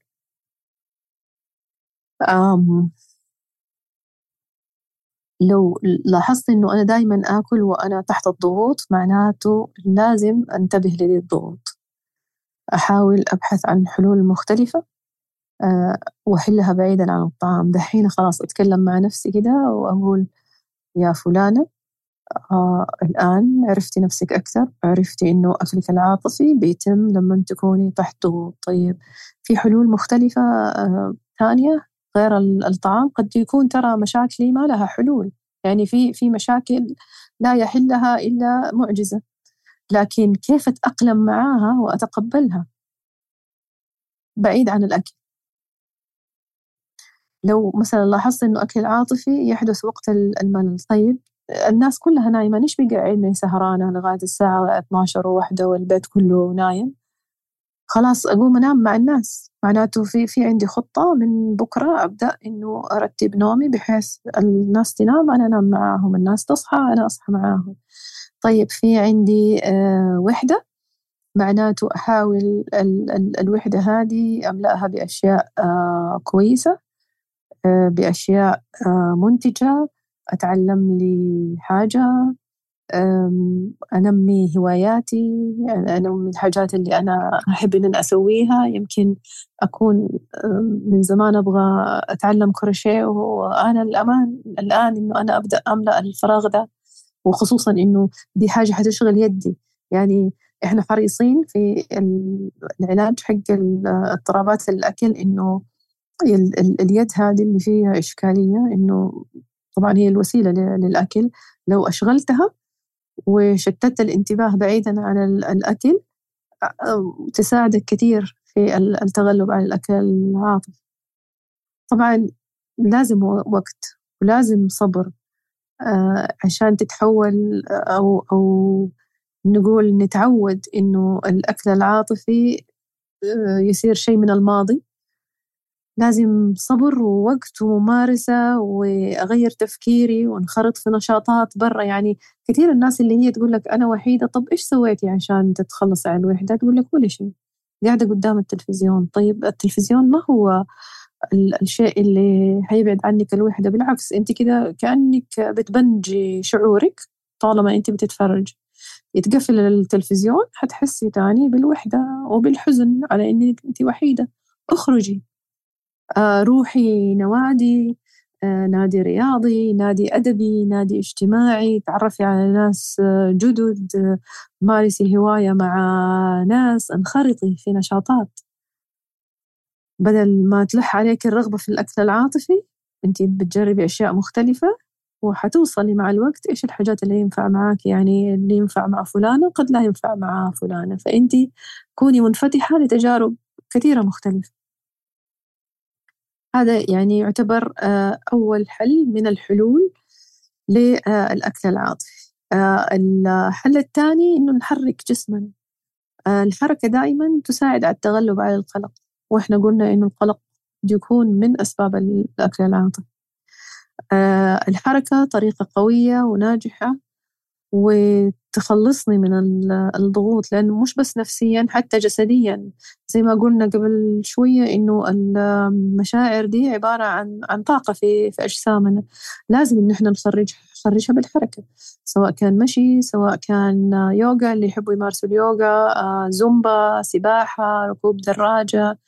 لو لاحظت إنه أنا دايما آكل وأنا تحت الضغوط معناته لازم أنتبه لذي الضغوط أحاول أبحث عن حلول مختلفة آه، وأحلها بعيدا عن الطعام. دحين خلاص أتكلم مع نفسي كده وأقول يا فلانة آه الآن عرفتي نفسك أكثر عرفتي إنه أكلك العاطفي بيتم لما تكوني تحت ضغوط. طيب في حلول مختلفة آه ثانية؟ غير الطعام قد يكون ترى مشاكلي ما لها حلول. يعني في في مشاكل لا يحلها إلا معجزة. لكن كيف أتأقلم معاها وأتقبلها؟ بعيد عن الأكل. لو مثلا لاحظت إنه أكل عاطفي يحدث وقت الملل. طيب الناس كلها نايمة. ليش بيقعدني سهرانة لغاية الساعة 12 وواحدة والبيت كله نايم؟ خلاص أقوم أنام مع الناس. معناته في في عندي خطة من بكرة أبدأ إنه أرتب نومي بحيث الناس تنام أنا أنام معاهم الناس تصحى أنا أصحى معاهم. طيب في عندي آه وحدة. معناته أحاول ال ال الوحدة هذه أملأها بأشياء آه كويسة آه بأشياء آه منتجة. أتعلم لي حاجة. أنمي هواياتي أنمي الحاجات اللي أنا أحب إن أنا أسويها. يمكن أكون من زمان أبغى أتعلم كروشيه وأنا الأمان الآن إنه أنا أبدأ أملأ الفراغ ده. وخصوصا إنه دي حاجة حتشغل يدي. يعني إحنا حريصين في العلاج حق اضطرابات الأكل إنه اليد هذه اللي فيها إشكالية إنه طبعا هي الوسيلة للأكل. لو أشغلتها وشتت الانتباه بعيدا عن الأكل تساعدك كثير في التغلب على الأكل العاطفي. طبعا لازم وقت ولازم صبر عشان تتحول أو أو نقول نتعود إنه الأكل العاطفي يصير شيء من الماضي. لازم صبر ووقت وممارسة وأغير تفكيري وانخرط في نشاطات برا. يعني كثير الناس اللي هي تقول لك أنا وحيدة طب إيش سويتي عشان تتخلص عن الوحدة؟ تقول لك ولا شيء قاعدة قدام التلفزيون. طيب التلفزيون ما هو الشيء اللي حيبعد عنك الوحدة بالعكس أنت كده كأنك بتبنجي شعورك طالما أنت بتتفرج. يتقفل التلفزيون حتحسي تاني بالوحدة وبالحزن على أنك أنت وحيدة. اخرجي. روحي نوادي آه، نادي رياضي نادي أدبي نادي اجتماعي تعرفي على ناس آه، جدد مارسي هواية مع ناس انخرطي في نشاطات. بدل ما تلح عليك الرغبة في الأكل العاطفي أنت بتجربي أشياء مختلفة وحتوصلي مع الوقت إيش الحاجات اللي ينفع معاك يعني اللي ينفع مع فلانة قد لا ينفع مع فلانة. فأنت كوني منفتحة لتجارب كثيرة مختلفة. هذا يعني يعتبر آه، أول حل من الحلول للأكل العاطفي. آه، الحل الثاني إنه نحرك جسمنا. آه، الحركة دائما تساعد على التغلب على القلق وإحنا قلنا إنه القلق يكون من أسباب الأكل العاطفي. الحركة طريقة قوية وناجحة وتخلصني من الضغوط لأنه مش بس نفسيا حتى جسديا. زي ما قلنا قبل شوية إنه المشاعر دي عبارة عن عن طاقة في في أجسامنا. لازم إن إحنا نخرج نخرجها بالحركة. سواء كان مشي سواء كان يوغا اللي يحبوا يمارسوا اليوغا آه، زومبا سباحة ركوب دراجة.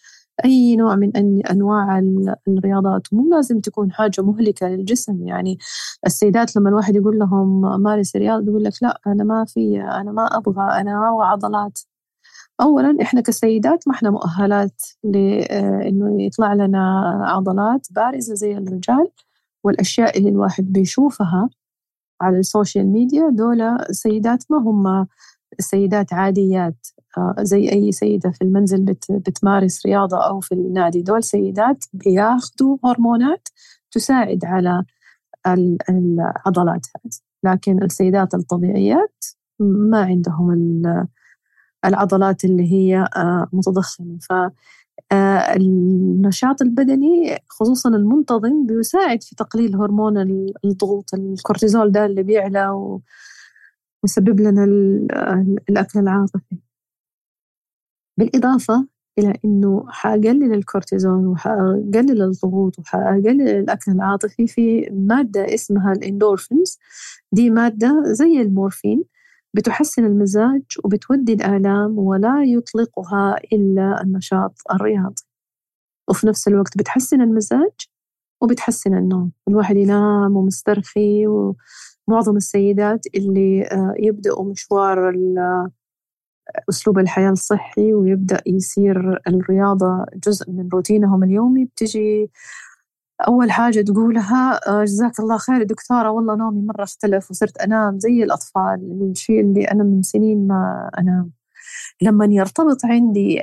أي نوع من أنواع الرياضات. مو لازم تكون حاجة مهلكة للجسم. يعني السيدات لما الواحد يقول لهم مارس رياضة يقول لك لا أنا ما في أنا ما أبغى أنا ما أبغى عضلات. أولا إحنا كسيدات ما إحنا مؤهلات لإنه يطلع لنا عضلات بارزة زي الرجال والأشياء اللي الواحد بيشوفها على ال social media. دول سيدات ما هم سيدات عاديات آه، زي أي سيدة في المنزل بت بتمارس رياضة أو في النادي دول سيدات بياخدوا هرمونات تساعد على العضلات هذه. لكن السيدات الطبيعيات ما عندهم العضلات اللي هي آه، متضخمة. ف آه، البدني خصوصا المنتظم بيساعد في تقليل هرمون الضغوط الكورتيزول ده اللي بيعلى ويسبب لنا الأكل العاطفي. بالإضافة إلى إنه حقلل الكورتيزول وحقلل الضغوط وحقلل الأكل العاطفي في مادة اسمها الإندورفينز. دي مادة زي المورفين بتحسن المزاج وبتهدي الآلام ولا يطلقها إلا النشاط الرياضي. وفي نفس الوقت بتحسن المزاج وبتحسن النوم. الواحد ينام ومسترخي ومعظم السيدات اللي آه، يبدأوا مشوار أسلوب الحياة الصحي ويبدأ يصير الرياضة جزء من روتينهم اليومي بتجي أول حاجة تقولها آه، جزاك الله خير دكتورة والله نومي مرة اختلف وصرت أنام زي الأطفال. الشيء اللي أنا من سنين ما أنام لما يرتبط عندي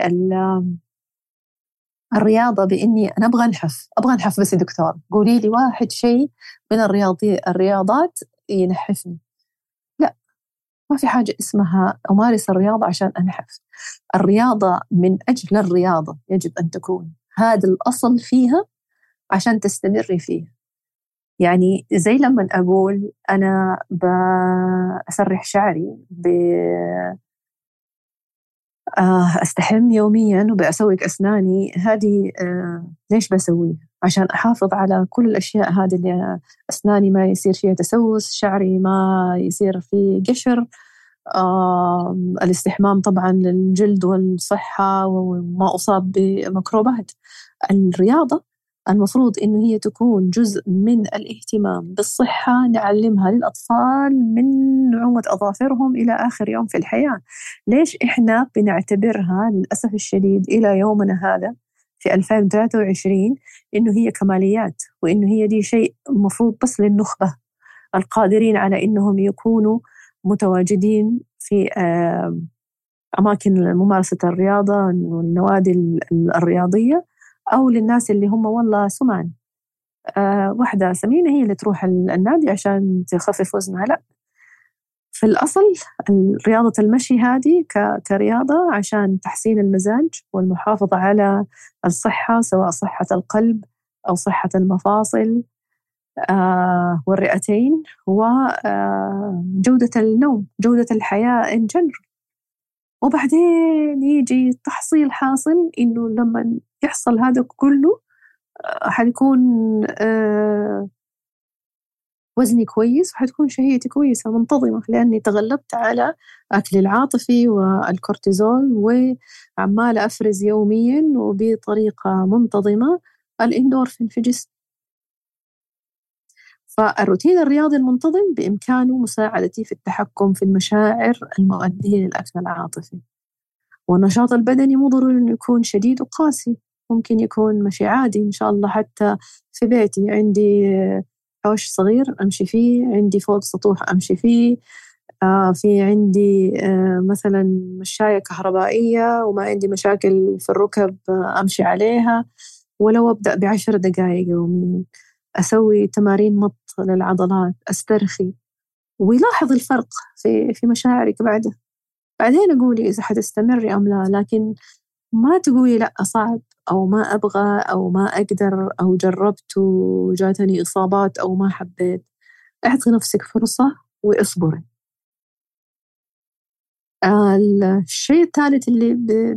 الرياضة بإني أنا أبغى أنحف أبغى أنحف بس يا دكتور. قولي لي واحد شيء من الرياضي الرياضات ينحفني. لا ما في حاجة اسمها أمارس الرياضة عشان أنحف. الرياضة من أجل الرياضة يجب أن تكون. هذا الأصل فيها عشان تستمري فيها. يعني زي لما أقول أنا بسرح شعري آه، أستحم يوميا وبأسوق أسناني. هذه آه، ليش بسويها؟ عشان أحافظ على كل الأشياء هذه اللي أسناني ما يصير فيها تسوس شعري ما يصير فيه قشر. آه، الاستحمام طبعا للجلد والصحة وما أصاب بميكروبات. الرياضة المفروض إنه هي تكون جزء من الاهتمام. بالصحة نعلمها للأطفال من نعومة أظافرهم إلى آخر يوم في الحياة. ليش إحنا بنعتبرها للأسف الشديد إلى يومنا هذا في 2023 إنه هي كماليات وإنه هي دي شيء مفروض بس للنخبة. القادرين على إنهم يكونوا متواجدين في أماكن ممارسة الرياضة والنوادي الرياضية. أو للناس اللي هم والله سمان آه واحدة سمينة هي اللي تروح النادي عشان تخفف وزنها. لا. في الأصل رياضة المشي هذه كرياضة عشان تحسين المزاج والمحافظة على الصحة سواء صحة القلب أو صحة المفاصل. آه والرئتين وجودة آه النوم جودة الحياة إن جنرال وبعدين يجي تحصيل حاصل إنه لما يحصل هذا كله آه، حيكون آه، وزني كويس وحتكون شهيتي كويسة منتظمة لأني تغلبت على أكلي العاطفي والكورتيزول وعمالة أفرز يوميا وبطريقة منتظمة الإندورفين في جسمي. فالروتين الرياضي المنتظم بإمكانه مساعدتي في التحكم في المشاعر المؤدية للأكل العاطفي. والنشاط البدني مو ضروري إنه يكون شديد وقاسي ممكن يكون مشي عادي إن شاء الله. حتى في بيتي عندي حوش صغير أمشي فيه عندي فوق سطوح أمشي فيه آه في عندي آه مثلا مشاية كهربائية وما عندي مشاكل في الركب آه أمشي عليها ولو أبدأ بعشر دقائق يوميا. أسوي تمارين مط للعضلات أسترخي. ويلاحظ الفرق في في مشاعرك بعده. بعدين أقولي إذا حتستمري أم لا لكن ما تقولي لأ صعب أو ما أبغى أو ما أقدر أو جربت وجاتني إصابات أو ما حبيت. أعطي نفسك فرصة وإصبري. الشيء الثالث اللي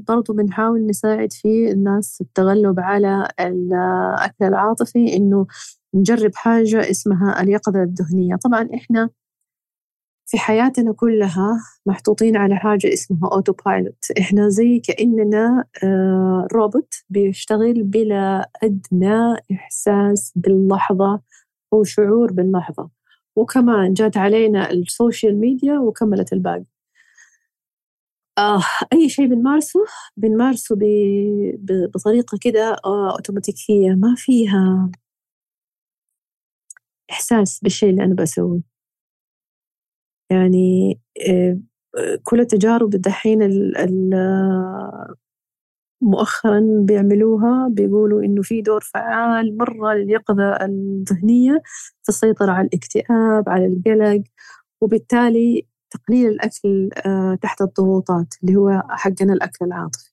برضو بنحاول نساعد فيه الناس التغلب على الأكل العاطفي إنه نجرب حاجة اسمها اليقظة الذهنية. طبعا إحنا في حياتنا كلها محطوطين على حاجة اسمها autopilot إحنا زي كأننا آه، روبوت بيشتغل بلا أدنى إحساس باللحظة أو شعور باللحظة. وكمان جات علينا ال social media وكملت الباقي. آه أي شيء بنمارسه بنمارسه بطريقة كده آه أوتوماتيكية ما فيها إحساس بالشيء اللي أنا بسويه يعني آه، كل التجارب الدحين مؤخرا بيعملوها بيقولوا إنه في دور فعال مرة لليقظة الذهنية في السيطرة على الاكتئاب على القلق وبالتالي تقليل الأكل آه، تحت الضغوطات اللي هو حقنا الأكل العاطفي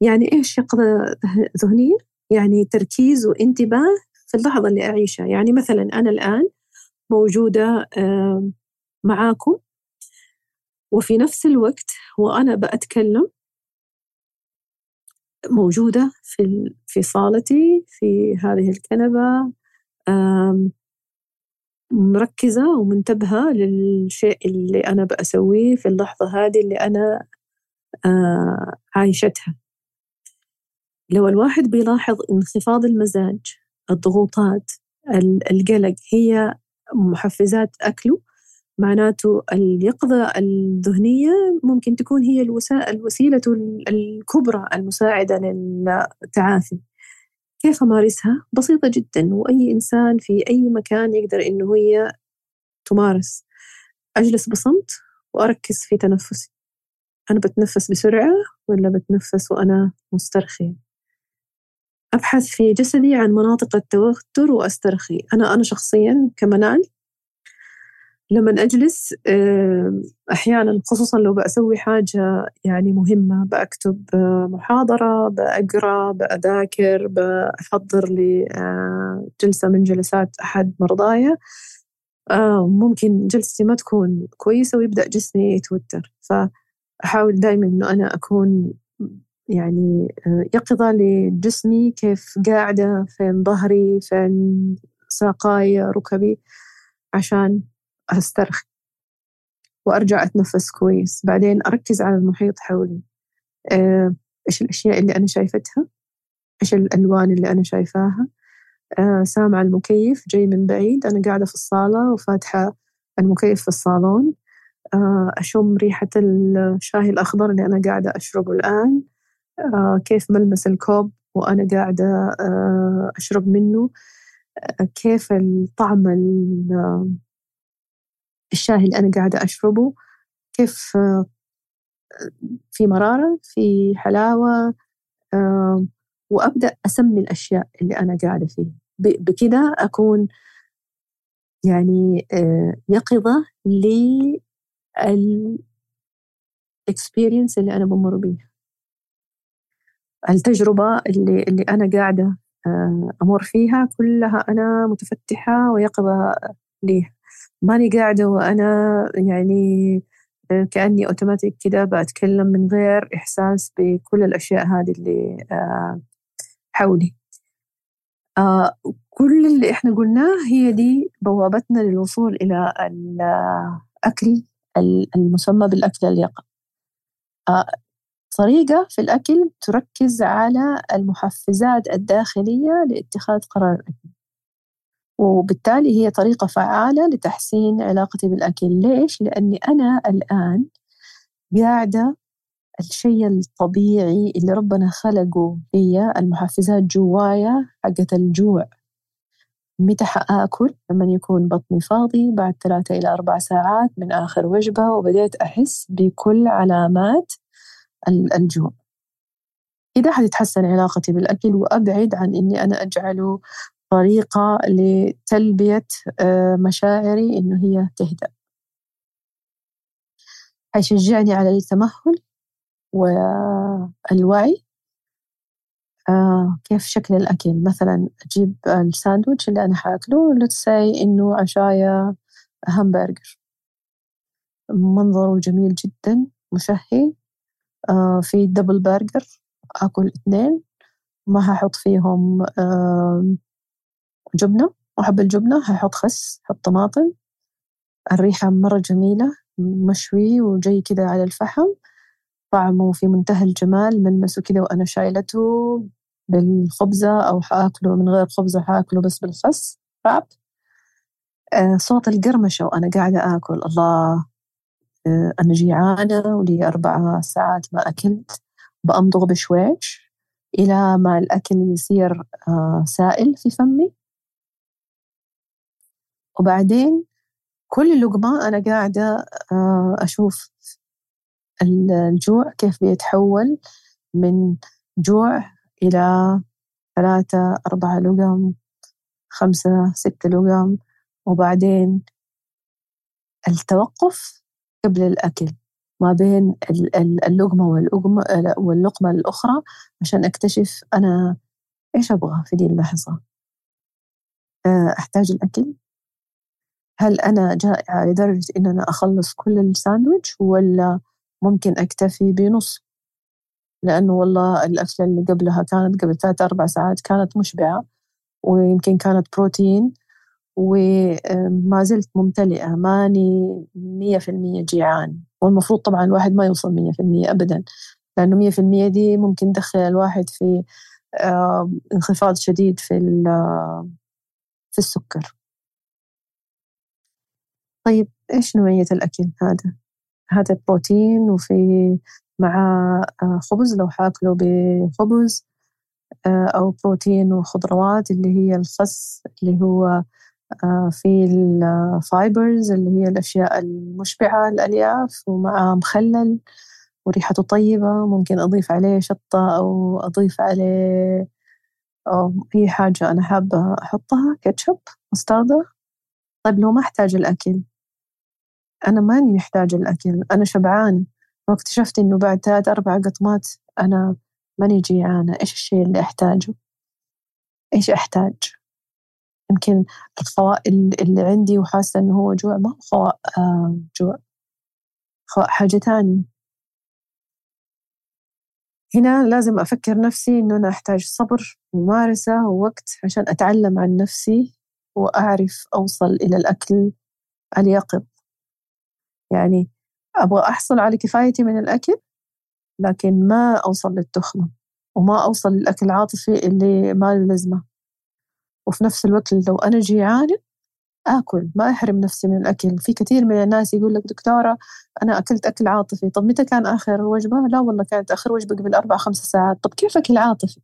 يعني إيش يقظة ذهنية؟ يعني تركيز وانتباه في اللحظة اللي أعيشها. يعني مثلا أنا الآن موجودة معاكم وفي نفس الوقت وأنا بأتكلم موجودة في في صالتي في هذه الكنبة مركزة ومنتبهة للشيء اللي أنا بأسويه في اللحظة هذه اللي أنا عايشتها. لو الواحد بيلاحظ انخفاض المزاج الضغوطات القلق هي محفزات أكله معناته اليقظة الذهنية ممكن تكون هي الوسيلة الكبرى المساعدة للتعافي. كيف أمارسها؟ بسيطة جدا وأي إنسان في أي مكان يقدر إنه هي تمارس. أجلس بصمت وأركز في تنفسي. أنا بتنفس بسرعة ولا بتنفس وأنا مسترخية؟ أبحث في جسدي عن مناطق التوتر وأسترخي. أنا أنا شخصيا كمنال لما أجلس أحيانا خصوصا لو بسوي حاجة يعني مهمة بكتب محاضرة بقرأ بأذاكر بحضر لجلسة من جلسات أحد مرضايا ممكن جلستي ما تكون كويسة ويبدأ جسمي يتوتر. فأحاول دائما إنه أنا أكون يعني يقظة لجسمي كيف قاعدة فين ظهري فين ساقاي ركبي عشان أسترخي وأرجع أتنفس كويس. بعدين أركز على المحيط حولي. آه، إيش الأشياء اللي أنا شايفتها؟ إيش الألوان اللي أنا شايفاها؟ آه، سامعة المكيف جاي من بعيد. أنا قاعدة في الصالة وفاتحة المكيف في الصالون. آه، أشم ريحة الشاي الأخضر اللي أنا قاعدة أشربه الآن. كيف ملمس الكوب وأنا قاعدة أشرب منه. كيف الطعم الشاي اللي أنا قاعدة أشربه. كيف في مرارة في حلاوة وأبدأ أسمي الأشياء اللي أنا قاعدة فيها. بكذا أكون يعني يقظة للإكسبيرينس اللي أنا بمر بيها. التجربة اللي, اللي أنا قاعدة أمر فيها كلها أنا متفتحة ويقظة ليها. ماني قاعدة وأنا يعني آه، كأني أوتوماتيك كده بتكلم من غير إحساس بكل الأشياء هذه اللي آه، حولي. آه، كل اللي إحنا قلناه هي دي بوابتنا للوصول إلى الأكل المسمى بالأكل اليقظ طريقة في الأكل تركز على المحفزات الداخلية لاتخاذ قرار الأكل. وبالتالي هي طريقة فعالة لتحسين علاقتي بالأكل. ليش؟ لأني أنا الآن قاعدة الشيء الطبيعي اللي ربنا خلقه هي المحفزات جوايا حقت الجوع. متى حآكل؟ لما يكون بطني فاضي بعد ثلاثة إلى أربع ساعات من آخر وجبة وبديت أحس بكل علامات الجوع. كده حتتحسن علاقتي بالأكل وأبعد عن إني أنا أجعله طريقة لتلبية آه، مشاعري إنه هي تهدأ. حيشجعني على التمهل والوعي. آه كيف شكل الأكل؟ مثلا أجيب الساندويتش اللي أنا حاكله say إنه عشاية همبرجر منظره جميل جدا مشهي. في double burger آكل اثنين. ما هحط فيهم آه جبنة. وأحب الجبنة هحط خس هحط طماطم. الريحة مرة جميلة مشوي وجاي كذا على الفحم. طعمه في منتهى الجمال ملمسه كذا وأنا شايلته بالخبزة أو حأكله من غير خبزة حأكله بس بالخس. راب آه صوت القرمشة وأنا قاعدة آكل. الله. آه أنا جيعانة ولي أربع ساعات ما أكلت بأمضغ بشويش إلى ما الأكل يصير آه سائل في فمي. وبعدين كل لقمة أنا قاعدة آه، أشوف الجوع كيف بيتحول من جوع إلى ثلاثة أربعة لقم خمسة ستة لقم وبعدين التوقف قبل الأكل ما بين اللقمة واللقمة الأخرى عشان أكتشف أنا إيش أبغى في دي اللحظة. آه، أحتاج الأكل؟ هل أنا جائعة لدرجة إن أنا أخلص كل الساندويتش ولا ممكن أكتفي بنص؟ لأنه والله الأكلة اللي قبلها كانت قبل ثلاثة أربع ساعات كانت مشبعة ويمكن كانت بروتين وما زلت ممتلئة ماني مية في المية جيعان والمفروض طبعا الواحد ما يوصل مية في المية أبدا لأنه مية في المية دي ممكن تدخل الواحد في انخفاض شديد في في السكر طيب إيش نوعية الأكل هذا؟ هذا بروتين وفي مع آه، خبز لو حاكله بخبز آه، أو بروتين وخضروات اللي هي الخس اللي هو في الفايبرز اللي هي الأشياء المشبعة الألياف ومع مخلل وريحته طيبة ممكن أضيف عليه شطة أو أضيف عليه أو أي حاجة أنا حابة أحطها كاتشب مستردة. طيب لو ما أحتاج الأكل؟ أنا ماني محتاجة الأكل أنا شبعانة واكتشفت إنه بعد ثلاث أربع قطمات أنا ماني جيعانة إيش الشيء اللي أحتاجه؟ إيش أحتاج؟ يمكن الخواء اللي عندي وحاسة إنه هو جوع ما هو خواء جوع. خواء حاجة تانية. هنا لازم أفكر نفسي إنه أنا أحتاج صبر وممارسة ووقت عشان أتعلم عن نفسي وأعرف أوصل إلى الأكل اليقظ. يعني أبغى أحصل على كفايتي من الأكل لكن ما أوصل للتخمة وما أوصل للأكل العاطفي اللي ما له لازمة. وفي نفس الوقت لو أنا جيعانة آكل ما أحرم نفسي من الأكل. في كثير من الناس يقول لك دكتورة أنا أكلت أكل عاطفي. طب متى كان آخر وجبة؟ لا والله كانت آخر وجبة قبل أربع خمس ساعات. طب كيف أكل عاطفي؟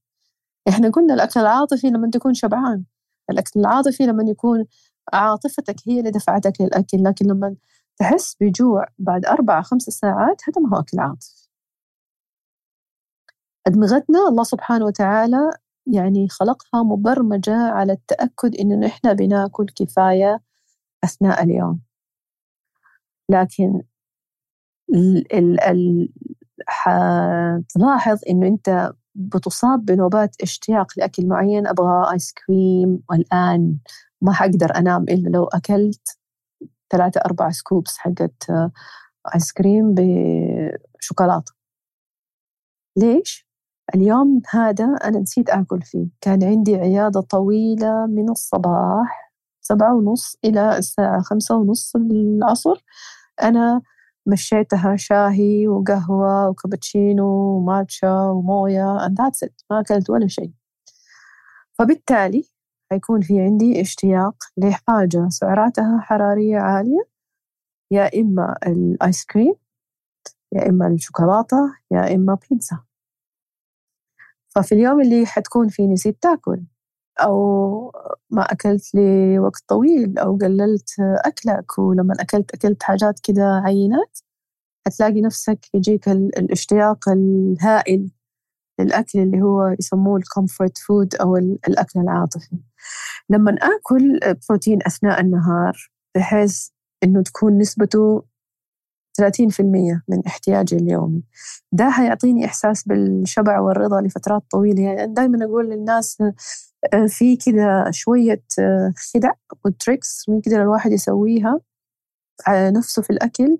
إحنا قلنا الأكل العاطفي لما تكون شبعان. الأكل العاطفي لما يكون عاطفتك هي اللي دفعتك للأكل لكن لما تحس بجوع بعد أربع خمس ساعات هذا ما هو أكل عاطفي. أدمغتنا الله سبحانه وتعالى يعني خلقها مبرمجة على التأكد إنه نحن بناكل كفاية أثناء اليوم لكن ال ال حتلاحظ إنه أنت بتصاب بنوبات اشتياق لأكل معين أبغى آيس كريم والآن ما حقدر أنام إلا لو أكلت ثلاثة أربع سكوبس حقت آيس كريم بشوكولاتة ليش؟ اليوم هذا أنا نسيت آكل فيه. كان عندي عيادة طويلة من الصباح سبعة ونص إلى الساعة خمسة ونص العصر. أنا مشيتها شاهي وقهوة وكابتشينو وماتشا وموية and that's it ما أكلت ولا شيء. فبالتالي حيكون في عندي اشتياق لحاجة سعراتها حرارية عالية يا إما الآيس كريم يا إما الشوكولاتة يا إما بيتزا. ففي اليوم اللي حتكون فيه نسيت تاكل أو ما أكلت لوقت طويل أو قللت أكلك ولما أكلت أكلت حاجات كده عينات حتلاقي نفسك يجيك الاشتياق الهائل للأكل اللي هو يسموه ال comfort food أو الأكل العاطفي. لما آكل بروتين أثناء النهار بحيث إنه تكون نسبته 30% من احتياجي اليومي. ده حيعطيني إحساس بالشبع والرضا لفترات طويلة. يعني دائما أقول للناس آه، في كذا شوية آه، خدع وتريكس كذا الواحد يسويها على نفسه في الأكل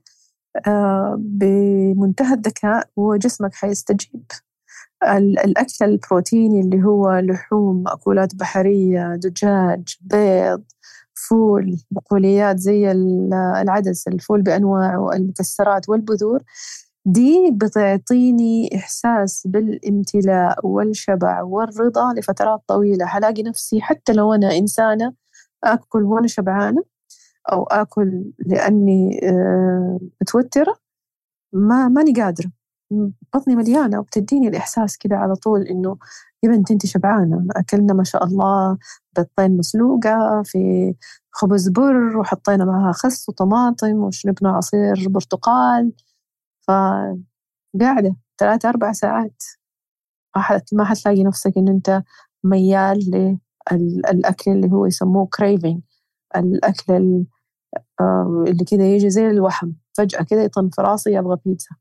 آه، بمنتهى الذكاء وجسمك حيستجيب. الأكل البروتيني اللي هو لحوم مأكولات بحرية دجاج بيض فول بقوليات زي العدس الفول بأنواعه المكسرات والبذور دي بتعطيني إحساس بالامتلاء والشبع والرضا لفترات طويلة. حلاقي نفسي حتى لو أنا إنسانة آكل وأنا شبعانة أو آكل لأني آه، متوترة ما ماني قادرة. بطني مليانة وبتديني الإحساس كده على طول إنه يا بنت أنت شبعانة. أكلنا ما شاء الله بيضتين مسلوقة في خبز بر وحطينا معها خس وطماطم وشربنا عصير برتقال. فقاعدة ثلاثة أربع ساعات. ما حتلاقي نفسك إن أنت ميال للأكل اللي هو يسموه كريفينج الأكل آه، اللي كده يجي زي الوحم. فجأة كده يطن في راسي أبغى بيتزا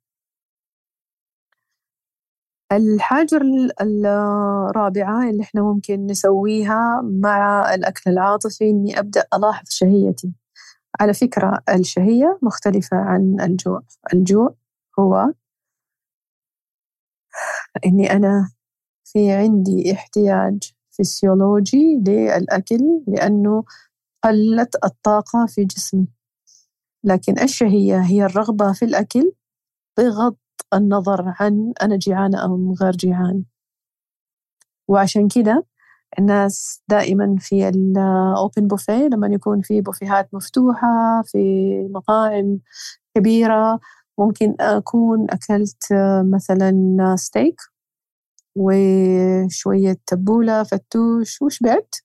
الحاجة الرابعة اللي إحنا ممكن نسويها مع الأكل العاطفي إني أبدأ ألاحظ شهيتي. على فكرة الشهية مختلفة عن الجوع. الجوع هو إني أنا في عندي احتياج فسيولوجي للأكل لأنه قلت الطاقة في جسمي. لكن الشهية هي الرغبة في الأكل بغض النظر عن أنا جيعانة أو غير جيعانة وعشان كده الناس دائما في الأوبن بوفيه لما يكون في بوفيهات مفتوحة في مطاعم كبيرة ممكن أكون أكلت مثلا ستيك وشوية تبولة فتوش وشبعت.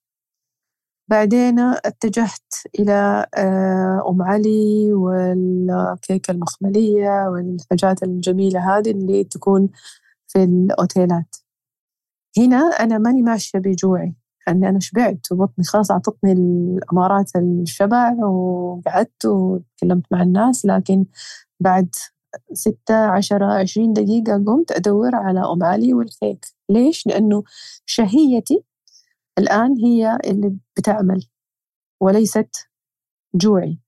بعدين اتجهت إلى آه، أم علي والكيكة المخملية والحاجات الجميلة هذه اللي تكون في الأوتيلات هنا أنا ماني ماشية بجوعي لأني أنا شبعت وبطني خلاص أعطتني الأمارات الشبع وقعدت وتكلمت مع الناس لكن بعد ستة عشرة عشرين دقيقة قمت أدور على أم علي والكيك ليش؟ لأنه شهيتي الآن هي اللي بتعمل وليست جوعي.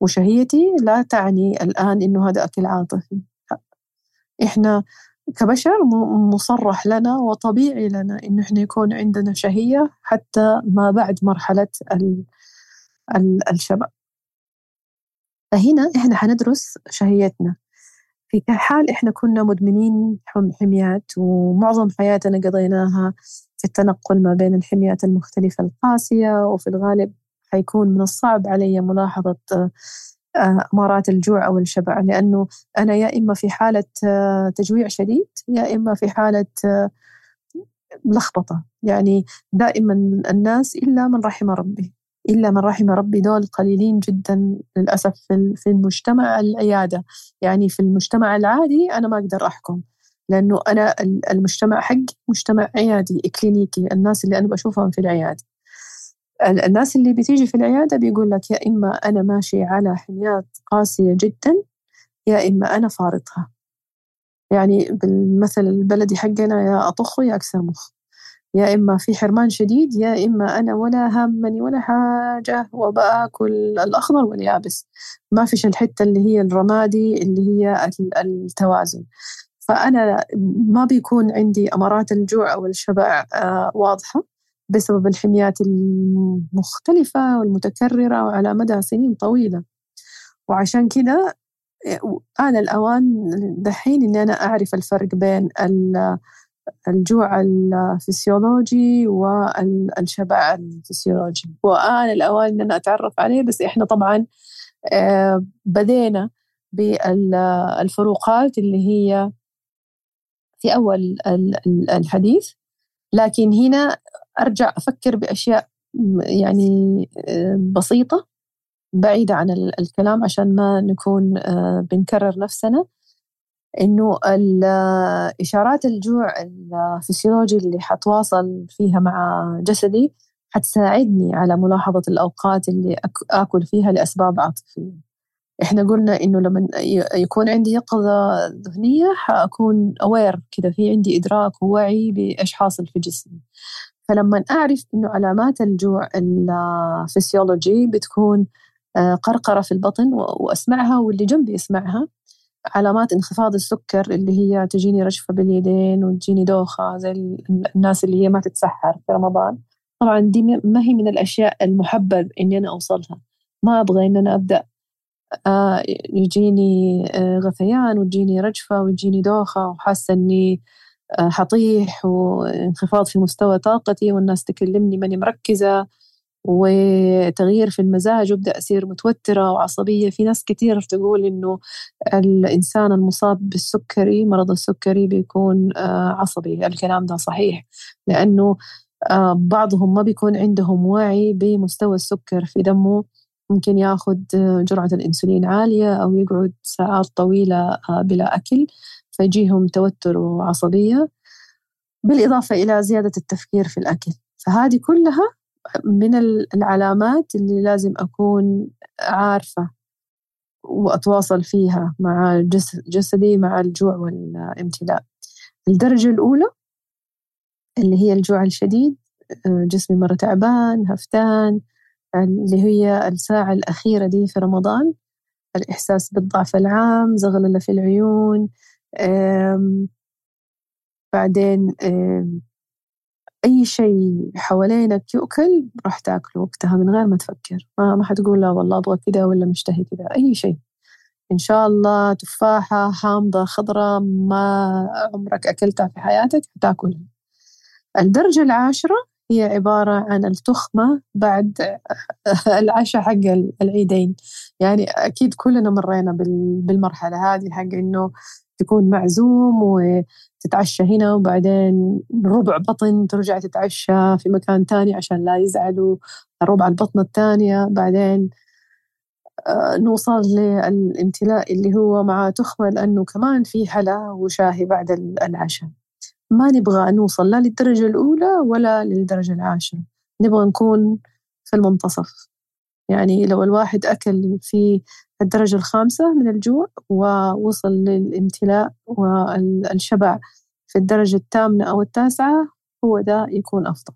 وشهيتي لا تعني الآن إنه هذا أكل عاطفي. إحنا كبشر مصرح لنا وطبيعي لنا إنه إحنا يكون عندنا شهية حتى ما بعد مرحلة الشبع. فهنا إحنا حندرس شهيتنا. في حال إحنا كنا مدمنين حميات ومعظم حياتنا قضيناها في التنقل ما بين الحميات المختلفة القاسية وفي الغالب حيكون من الصعب علي ملاحظة آه، أمارات الجوع أو الشبع لأنه أنا يا إما في حالة آه، تجويع شديد يا إما في حالة آه، لخبطة يعني دائما الناس إلا من رحم ربي إلا من رحم ربي دول قليلين جدا للأسف في المجتمع العيادة. يعني في المجتمع العادي أنا ما أقدر أحكم. لأنه أنا المجتمع حق مجتمع عيادي إكلينيكي الناس اللي أنا بشوفهم في العيادة. الناس اللي بتيجي في العيادة بيقول لك يا إما أنا ماشي على حميات قاسية جدا يا إما أنا فارطها يعني بالمثل البلدي حقنا يا أطخ يا أكسر مخ. يا إما في حرمان شديد يا إما أنا ولا همني ولا حاجة وبأكل الأخضر واليابس. ما فيش الحتة اللي هي الرمادي اللي هي التوازن. فأنا ما بيكون عندي أمارات الجوع أو الشبع آه، واضحة بسبب الحميات المختلفة والمتكررة وعلى مدى سنين طويلة. وعشان كده آن الأوان دحين إني أنا أعرف الفرق بين الجوع الفسيولوجي والشبع الفسيولوجي. وآن الأوان إن أنا أتعرف عليه بس إحنا طبعا آه، بدينا بالفروقات اللي هي في أول الحديث لكن هنا أرجع أفكر بأشياء يعني آه، بسيطة بعيدة عن الكلام عشان ما نكون آه، بنكرر نفسنا. إنه إشارات الجوع الفسيولوجي اللي حتواصل فيها مع جسدي حتساعدني على ملاحظة الأوقات اللي آكل فيها لأسباب عاطفية. إحنا قلنا إنه لما يكون عندي يقظه ذهنية حأكون aware كذا في عندي إدراك ووعي بايش حاصل في جسمي. فلما أعرف إنه علامات الجوع الفسيولوجي بتكون آه، قرقرة في البطن وأسمعها واللي جنبي يسمعها علامات انخفاض السكر اللي هي تجيني رجفه باليدين وتجيني دوخة زي الناس اللي هي ما تتسحر في رمضان. طبعا دي ما هي من الأشياء المحبب إني أنا أوصلها. ما أبغى إن أنا أبدأ يجيني آه، غثيان وتجيني رجفة وتجيني دوخة وحاسة إني آه، حطيح وانخفاض في مستوى طاقتي والناس تكلمني ماني مركزة وتغيير في المزاج وأبدأ أصير متوترة وعصبية. في ناس كثير تقول إنه الإنسان المصاب بالسكري مرض السكري بيكون عصبي. الكلام ده صحيح. لأنه بعضهم ما بيكون عندهم وعي بمستوى السكر في دمه. ممكن ياخذ جرعة الأنسولين عالية أو يقعد ساعات طويلة آه، بلا أكل فيجيهم توتر وعصبية بالإضافة إلى زيادة التفكير في الأكل. فهذه كلها من العلامات اللي لازم أكون عارفة وأتواصل فيها مع جسدي مع الجوع والامتلاء. الدرجة الأولى اللي هي الجوع الشديد آه، جسمي مرة تعبان هفتان اللي هي الساعة الأخيرة دي في رمضان الإحساس بالضعف العام زغللة في العيون بعدين أي شيء حوالينك يؤكل راح تاكله وقتها من غير ما تفكر. ما ما حتقول لا والله أبغى كذا ولا مشتهي كذا أي شيء. إن شاء الله تفاحة حامضة خضراء ما عمرك أكلتها في حياتك حتاكلها. الدرجة العاشرة هي عبارة عن التخمة بعد العشاء حق العيدين. يعني أكيد كلنا مرينا بالمرحلة هذه حق إنه تكون معزوم وتتعشى هنا وبعدين ربع بطن ترجع تتعشى في مكان تاني عشان لا يزعلوا ربع البطن الثانية بعدين آه، نوصل للامتلاء اللي هو مع تخمة لأنه كمان في حلا وشاهي بعد العشاء. ما نبغى نوصل لا للدرجة الأولى ولا للدرجة العاشرة. نبغى نكون في المنتصف. يعني لو الواحد أكل في الدرجة الخامسة من الجوع ووصل للامتلاء والشبع في الدرجة الثامنة أو التاسعة هو ده يكون أفضل.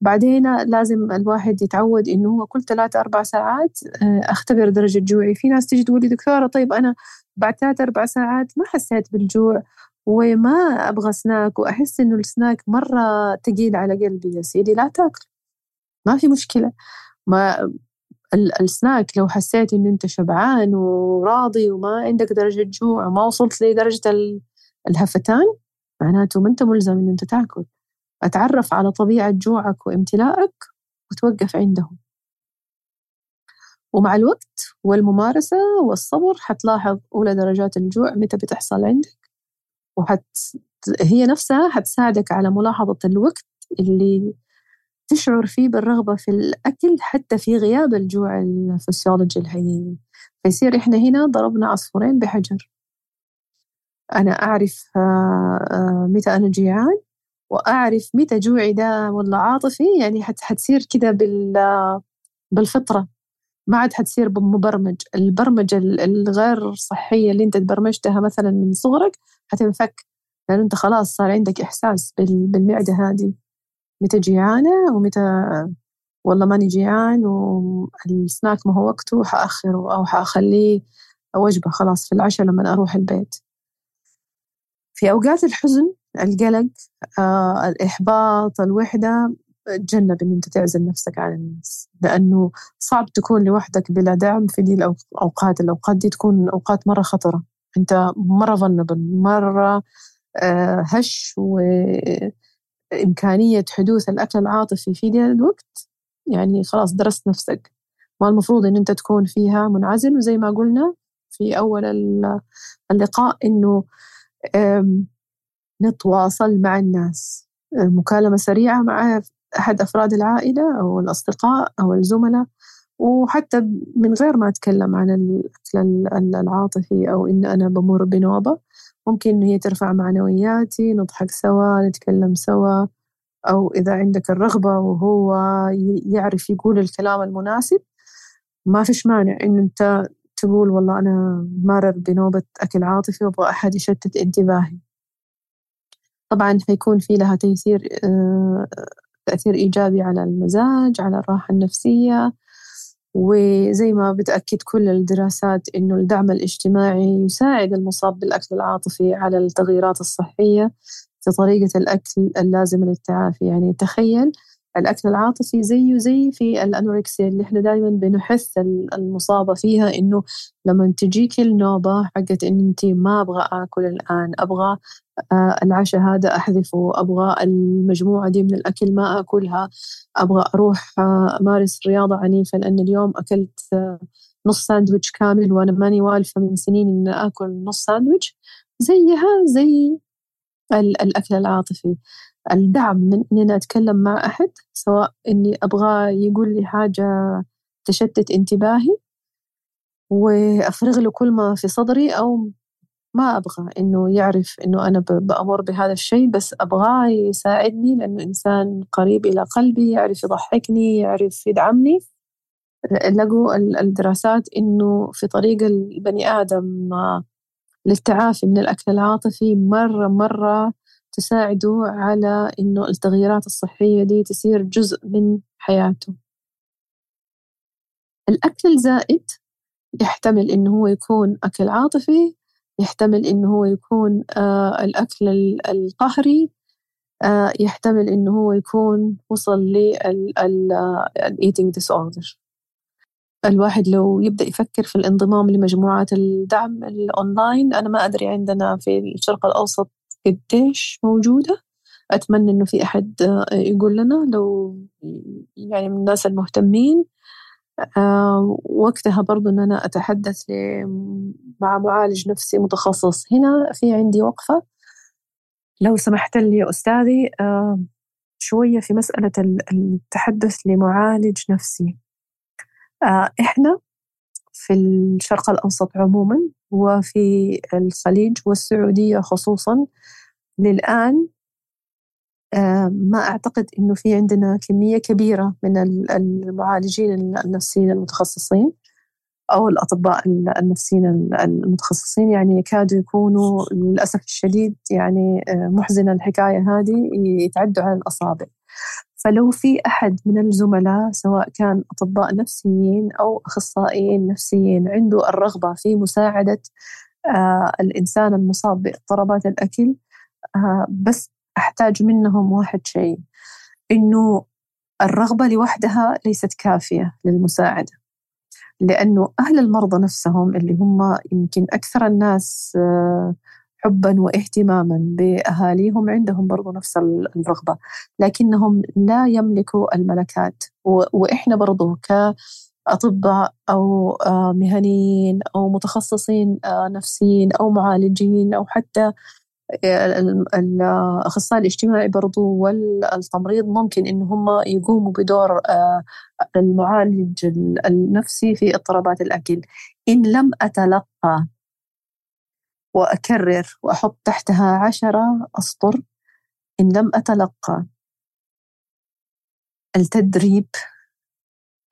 بعدين لازم الواحد يتعود إنه هو كل ثلاثة أربع ساعات آه، أختبر درجة جوعي. في ناس تجي تقول لي دكتورة طيب أنا بعد ثلاثة أربع ساعات ما حسيت بالجوع وما أبغى سناك وأحس إنه السناك مرة تقيل على قلبي يا سيدي. لا تاكل. ما في مشكلة. ما السناك لو حسيت إنه أنت شبعان وراضي وما عندك درجة جوع وما وصلت لدرجة الهفتان معناته ما أنت ملزم إن أنت تاكل. أتعرف على طبيعة جوعك وامتلاءك وتوقف عندهم. ومع الوقت والممارسة والصبر حتلاحظ أولى درجات الجوع متى بتحصل عندك. وحت هي نفسها حتساعدك على ملاحظة الوقت اللي تشعر فيه بالرغبة في الأكل حتى في غياب الجوع الفسيولوجي الحقيقي فيصير إحنا هنا ضربنا عصفورين بحجر. أنا أعرف آه، آه، متى أنا جيعان وأعرف متى جوعي ده ولا عاطفي يعني حتصير كده بالفطرة. ما عاد حتصير مبرمج البرمجة الغير صحية اللي انت تبرمجتها مثلا من صغرك حتنفك لأن انت خلاص صار عندك إحساس بالمعدة هذه. متى جيعانة ومتى والله ماني جيعان والسناك ما هو وقته حأخره أو حأخليه وجبة خلاص في العشاء لما أروح البيت. في أوقات الحزن القلق آه، الإحباط الوحدة تجنب إن أنت تعزل نفسك عن الناس. لأنه صعب تكون لوحدك بلا دعم في دي الأوقات. الأوقات دي تكون أوقات مرة خطرة. أنت مرة vulnerable مرة آه، هش وإمكانية حدوث الأكل العاطفي في دي الوقت. يعني خلاص درست نفسك. ما المفروض إن أنت تكون فيها منعزل. وزي ما قلنا في أول اللقاء إنه نتواصل مع الناس. مكالمة سريعة مع أحد أفراد العائلة أو الأصدقاء أو الزملاء وحتى من غير ما أتكلم عن الأكل العاطفي أو إن أنا بمر بنوبة. ممكن هي ترفع معنوياتي نضحك سوا نتكلم سوا أو إذا عندك الرغبة وهو يعرف يقول الكلام المناسب. ما فيش مانع إن أنت تقول والله أنا مارر بنوبة أكل عاطفي وأبغى أحد يشتت انتباهي. طبعا حيكون في لها تيسير آه، تأثير إيجابي على المزاج على الراحة النفسية وزي ما بتأكد كل الدراسات إنه الدعم الاجتماعي يساعد المصاب بالأكل العاطفي على التغييرات الصحية في طريقة الأكل اللازمة للتعافي. يعني تخيل الأكل العاطفي زيه زي في ال anorexia اللي إحنا دائما بنحث المصابة فيها إنه لما تجيك النوبة حقت إن أنت ما أبغى آكل الآن أبغى العشاء هذا أحذفه أبغى المجموعة دي من الأكل ما أكلها. أبغى أروح آه، أمارس رياضة عنيفة لأن اليوم أكلت آه، نص ساندويتش كامل وأنا ماني والفة من سنين إن آكل نص ساندويتش. زيها زي الأكل العاطفي. الدعم من إني أنا أتكلم مع أحد سواء إني أبغاه يقول لي حاجة تشتت انتباهي وأفرغ له كل ما في صدري أو ما أبغى إنه يعرف إنه أنا بأمر بهذا الشيء بس أبغاه يساعدني لأنه إنسان قريب إلى قلبي يعرف يضحكني يعرف يدعمني. لقوا الدراسات إنه في طريق البني آدم للتعافي من الأكل العاطفي مرة مرة تساعده على إنه التغييرات الصحية دي تصير جزء من حياته. الأكل الزائد يحتمل إنه هو يكون أكل عاطفي يحتمل إنه هو يكون آه الأكل القهري آه يحتمل إنه هو يكون وصل لل eating disorder الواحد لو يبدأ يفكر في الانضمام لمجموعات الدعم الأونلاين أنا ما أدري عندنا في الشرق الأوسط قديش موجودة. أتمنى إنه في أحد يقول لنا لو يعني من الناس المهتمين. وقتها برضو إن أنا أتحدث مع معالج نفسي متخصص. هنا في عندي وقفة. لو سمحت لي يا أستاذي شوية في مسألة التحدث لمعالج نفسي. إحنا في الشرق الأوسط عموما وفي الخليج والسعودية خصوصا للآن ما أعتقد إنه في عندنا كمية كبيرة من المعالجين النفسيين المتخصصين أو الأطباء النفسيين المتخصصين. يعني يكادوا يكونوا للأسف الشديد يعني محزنة الحكاية هذه يتعدوا على الأصابع. فلو في أحد من الزملاء سواء كان أطباء نفسيين أو أخصائيين نفسيين عنده الرغبة في مساعدة آه الإنسان المصاب بإضطرابات الأكل آه بس أحتاج منهم واحد شيء إنه الرغبة لوحدها ليست كافية للمساعدة. لأنه أهل المرضى نفسهم اللي هم يمكن أكثر الناس آه حبا واهتماما بأهاليهم عندهم برضو نفس الرغبة. لكنهم لا يملكوا الملكات. وإحنا برضو كأطباء أو آه، مهنيين أو متخصصين آه، نفسيين أو معالجين أو حتى آه، الأخصائي الاجتماعي برضو والتمريض ممكن إن هم يقوموا بدور المعالج النفسي في اضطرابات الأكل. إن لم أتلقى وأكرر وأحط تحتها عشرة أسطر إن لم أتلقى التدريب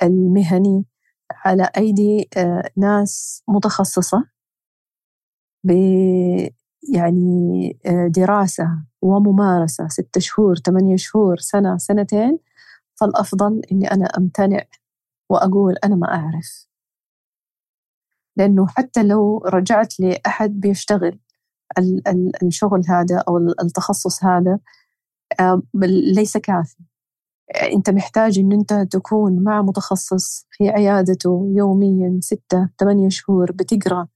المهني على أيدي آه، ناس متخصصة ب يعني آه، دراسة وممارسة ستة شهور ثمانية شهور سنة سنتين فالأفضل إني أنا أمتنع وأقول أنا ما أعرف. لأنه حتى لو رجعت لأحد بيشتغل الشغل هذا أو التخصص هذا ليس كافي. أنت محتاج أن أنت تكون مع متخصص في عيادته يوميا ستة ثمانية شهور بتقرأ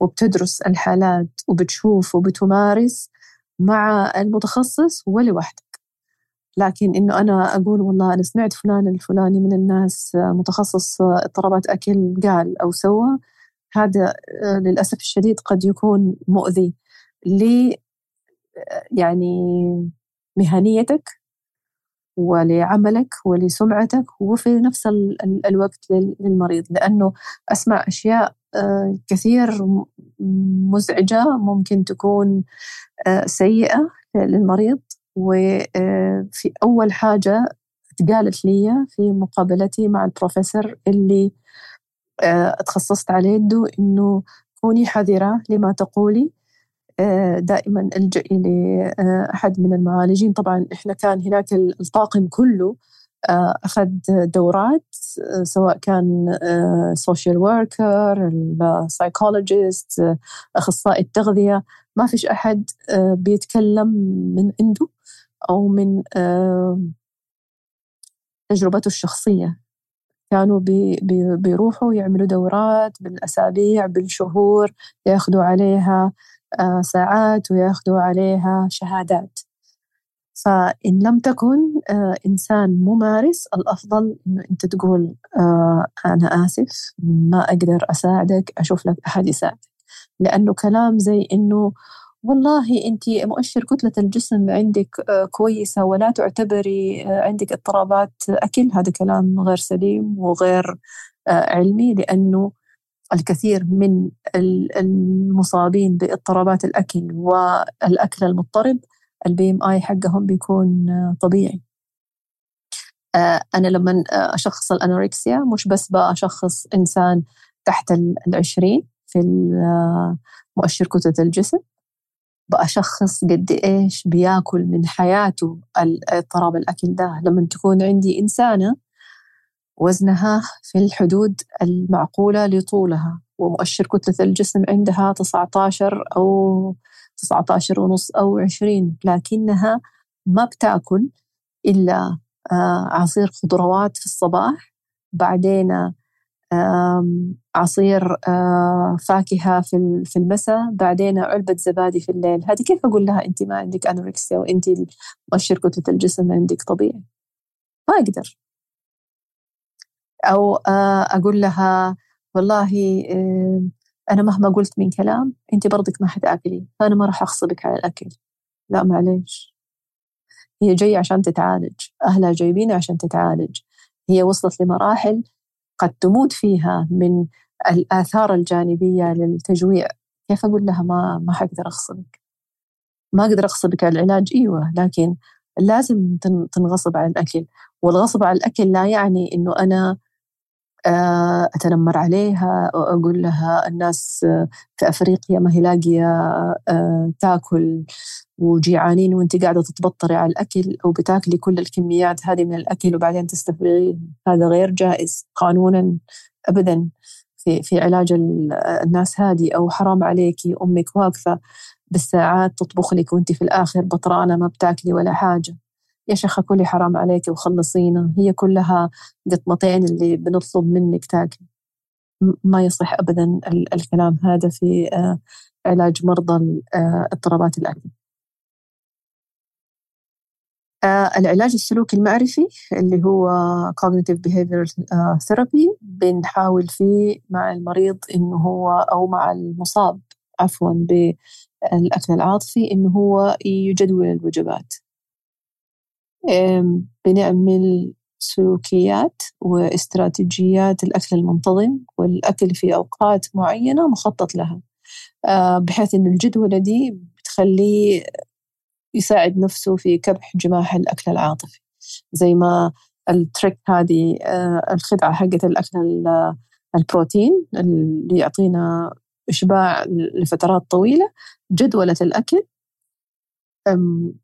وبتدرس الحالات وبتشوف وبتمارس مع المتخصص ولوحدك. لكن إنه أنا أقول والله أنا سمعت فلان الفلاني من الناس متخصص اضطرابات أكل قال أو سوى هذا آه، للأسف الشديد قد يكون مؤذي ل يعني مهنيتك ولعملك ولسمعتك وفي نفس الوقت للمريض. لأنه أسمع أشياء آه، كثير مزعجة ممكن تكون آه، سيئة للمريض وفي أول حاجة تقالت لي في مقابلتي مع البروفيسور اللي آه، تخصصت على يده إنه كوني حذرة لما تقولي آه، دائما الجئي لأحد من المعالجين. طبعا إحنا كان هناك الطاقم كله آه، أخذ دورات سواء كان social worker ال psychologist أخصائي التغذية. ما فيش أحد بيتكلم من عنده أو من تجربته الشخصية. كانوا بي بي بيروحوا يعملوا دورات بالأسابيع بالشهور ياخذوا عليها آه، ساعات وياخذوا عليها شهادات. فإن لم تكن آه، إنسان ممارس الأفضل إنه أنت تقول آه، أنا آسف ما أقدر أساعدك أشوف لك أحد يساعدك. لأنه كلام زي إنه والله أنت مؤشر كتلة الجسم عندك آه، كويسة ولا تعتبري عندك اضطرابات أكل هذا كلام غير سليم وغير علمي لأنه الكثير من المصابين باضطرابات الأكل والأكل المضطرب البي إم آي حقهم بيكون طبيعي. أنا لما أشخص الأنوركسيا مش بس بأشخص إنسان تحت العشرين في مؤشر كتلة الجسم بأشخص قد إيش بياكل من حياته اضطراب الأكل ده. لما تكون عندي إنسانة وزنها في الحدود المعقولة لطولها ومؤشر كتلة الجسم عندها 19 أو 19 ونص أو 20 لكنها ما بتأكل إلا آه، عصير خضروات في الصباح بعدين عصير آه، فاكهة في المساء بعدين علبة زبادي في الليل. هذه كيف أقول لها؟ أنت ما عندك أنوركسيا وأنت مؤشر كتلة الجسم عندك طبيعي. ما أقدر. أو آه، أقول لها والله أنا مهما قلت من كلام أنت برضك ما حتأكلي. فأنا ما راح أغصبك على الأكل. لا معليش. هي جاية عشان تتعالج. أهلها جايبينها عشان تتعالج. هي وصلت لمراحل قد تموت فيها من الآثار الجانبية للتجويع. كيف أقول لها ما ما حقدر أغصبك ما أقدر أغصبك على العلاج. أيوة لكن لازم تنغصب على الأكل. والغصب على الأكل لا يعني إنه أنا أتنمر عليها وأقول لها الناس في أفريقيا ما هي لاقية آه، تاكل وجيعانين وأنت قاعدة تتبطري على الأكل أو بتاكلي كل الكميات هذه من الأكل وبعدين تستفرغيه هذا غير جائز قانونا أبدا في في علاج الناس هذه أو حرام عليكي أمك واقفة بالساعات تطبخ لك وأنت في الآخر بطرانة ما بتاكلي ولا حاجة. يا شيخة كلي حرام عليك وخلصينا. هي كلها قطمتين اللي بنطلب منك تاكل. ما يصح أبدا الكلام هذا في آه، علاج مرضى آه، اضطرابات الأكل. آه، العلاج السلوكي المعرفي اللي هو cognitive behavioral therapy بنحاول فيه مع المريض إنه هو أو مع المصاب عفوا بالأكل العاطفي إنه هو يجدول الوجبات. بنعمل سلوكيات واستراتيجيات الأكل المنتظم والأكل في أوقات معينة مخطط لها. بحيث أن الجدولة دي بتخليه يساعد نفسه في كبح جماح الأكل العاطفي. زي ما التريك هذه الخدعة حقت الأكل البروتين اللي يعطينا إشباع لفترات طويلة جدولة الأكل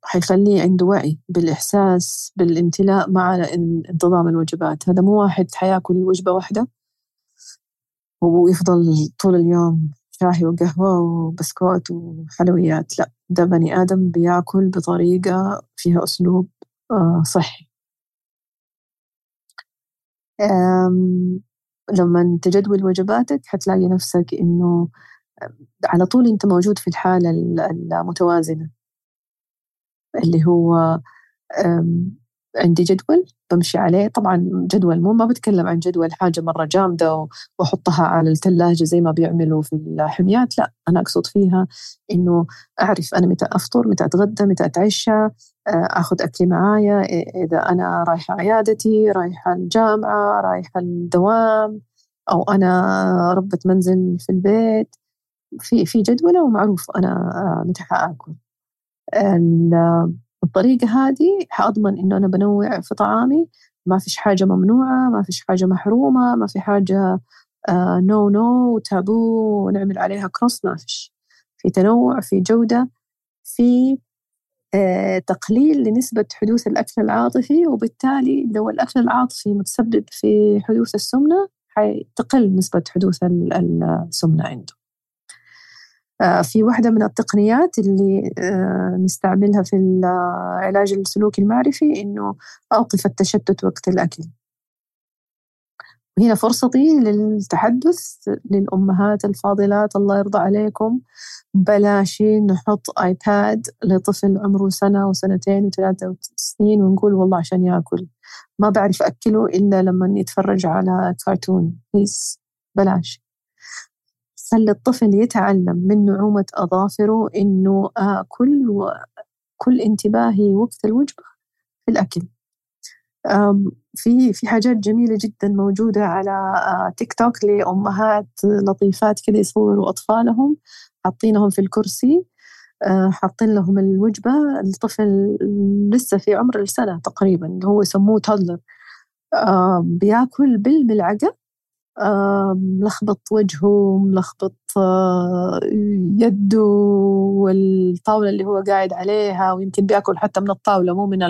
حيخليه عنده وعي بالإحساس بالامتلاء مع انتظام الوجبات. هذا مو واحد حياكل وجبة واحدة ويفضل طول اليوم شاهي وقهوة وبسكوت وحلويات. لا ده بني آدم بياكل بطريقة فيها أسلوب آه، صحي. لما تجدول وجباتك حتلاقي نفسك إنه على طول أنت موجود في الحالة المتوازنة. اللي هو عندي جدول بمشي عليه. طبعا جدول مو ما بتكلم عن جدول حاجة مرة جامدة وأحطها على الثلاجة زي ما بيعملوا في الحميات. لا أنا أقصد فيها إنه أعرف أنا متى أفطر متى أتغدى متى أتعشى آه، أخذ أكلي معايا إذا أنا رايحة عيادتي رايحة الجامعة رايحة الدوام أو أنا ربة منزل في البيت. في في جدولة ومعروف أنا آه، متى حآكل بالطريقة هذه حأضمن إنه أنا بنوع في طعامي. ما فيش حاجة ممنوعة ما فيش حاجة محرومة ما في حاجة no no taboo ونعمل عليها cross ما فيش. في تنوع في جودة في آه، تقليل لنسبة حدوث الأكل العاطفي وبالتالي لو الأكل العاطفي متسبب في حدوث السمنة حتقل نسبة حدوث السمنة عنده. في واحدة من التقنيات اللي آه، نستعملها في العلاج السلوكي المعرفي إنه أوقف التشتت وقت الأكل. وهنا فرصتي للتحدث للأمهات الفاضلات الله يرضى عليكم. بلاش نحط آيباد لطفل عمره سنة وسنتين وثلاثة سنين ونقول والله عشان ياكل. ما بعرف أكله إلا لما يتفرج على كرتون. بلاش. خلي الطفل يتعلم من نعومة أظافره إنه آكل وكل انتباهي وقت الوجبة في الأكل. في في حاجات جميلة جدا موجودة على آه، تيك توك لأمهات لطيفات كذا يصوروا أطفالهم حاطينهم في الكرسي آه، حاطين لهم الوجبة. الطفل لسه في عمر السنة تقريبا هو يسموه تادلر بياكل بالملعقة ملخبط وجهه ملخبط آه، يده والطاولة اللي هو قاعد عليها ويمكن بيأكل حتى من الطاولة مو من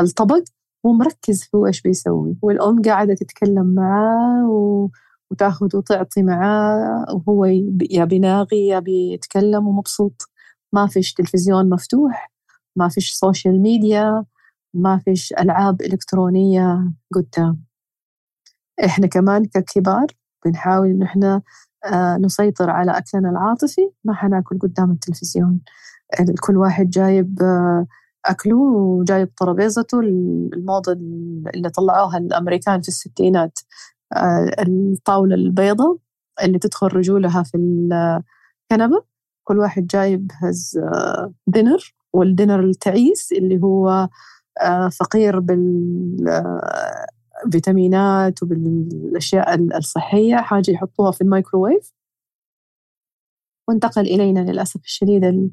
الطبق. ومركز هو إيش بيسوي. والأم قاعدة تتكلم معاه و... وتأخذ وتعطي معاه وهو يا بيناغي يا بيتكلم ومبسوط. ما فيش تلفزيون مفتوح ما فيش social media ما فيش ألعاب إلكترونية قدام. إحنا كمان ككبار بنحاول إنه إحنا آه، نسيطر على أكلنا العاطفي ما حناكل قدام التلفزيون. كل واحد جايب آه، أكله وجايب ترابيزته الموضة اللي طلعوها الأمريكان في الستينات الطاولة البيضاء اللي تدخل رجولها في الكنبة. كل واحد جايب هز dinner وال dinner التعيس اللي هو آه، فقير بالفيتامينات وبالأشياء الصحية حاجة يحطوها في الميكروويف. وانتقل إلينا للأسف الشديد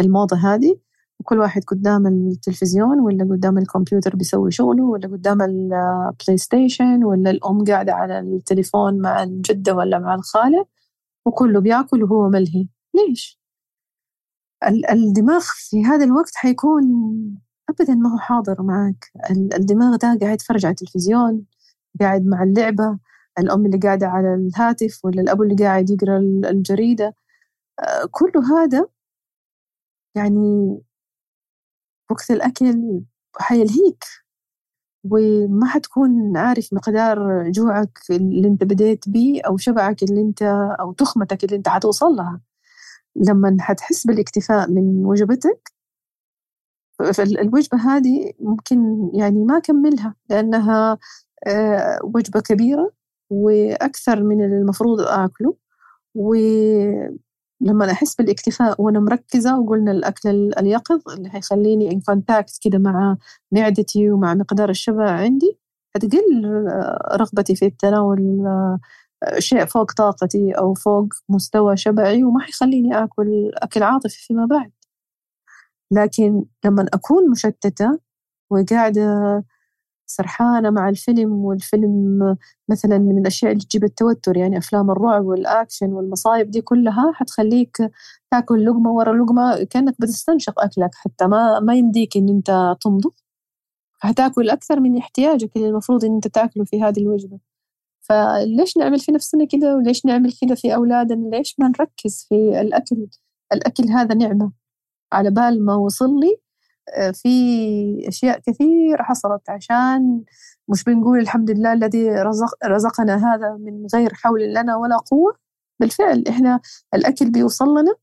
الموضة هذه. وكل واحد قدام التلفزيون ولا قدام الكمبيوتر بيسوي شغله ولا قدام البلاي ستيشن ولا الأم قاعدة على التليفون مع الجدة ولا مع الخالة. وكله بياكل وهو ملهي. ليش؟ الدماغ في هذا الوقت حيكون أبدا ما هو حاضر معك الدماغ ده قاعد يتفرج على التلفزيون قاعد مع اللعبة الأم اللي قاعدة على الهاتف ولا الأب اللي قاعد يقرأ الجريدة. آه، كل هذا يعني وقت الأكل حيلهيك وما حتكون عارف مقدار جوعك اللي أنت بديت بيه أو شبعك اللي أنت أو تخمتك اللي أنت حتوصل لها. لما حتحس بالإكتفاء من وجبتك فالوجبة هذه ممكن يعني ما أكملها لأنها آه، وجبة كبيرة وأكثر من المفروض أكله ولما أحس بالإكتفاء وأنا مركزة وقلنا الأكل اليقظ اللي حيخليني إن كونتاكت كده مع معدتي ومع مقدار الشبع عندي هتقل آه، رغبتي في التناول آه، شيء فوق طاقتي أو فوق مستوى شبعي وما حيخليني آكل أكل عاطفي فيما بعد. لكن لما أكون مشتتة وقاعدة سرحانة مع الفيلم والفيلم مثلا من الأشياء اللي تجيب التوتر يعني أفلام الرعب والأكشن والمصايب دي كلها حتخليك تاكل لقمة ورا لقمة كأنك بتستنشق أكلك حتى ما ما يمديك إن أنت تمضغ. حتاكل أكثر من احتياجك اللي المفروض إن أنت تاكله في هذه الوجبة. فليش نعمل في نفسنا كده وليش نعمل كده في أولادنا؟ ليش ما نركز في الأكل؟ الأكل هذا نعمة. على بال ما وصل لي آه، في أشياء كثيرة حصلت عشان مش بنقول الحمد لله الذي رزق رزقنا هذا من غير حول لنا ولا قوة بالفعل إحنا الأكل بيوصل لنا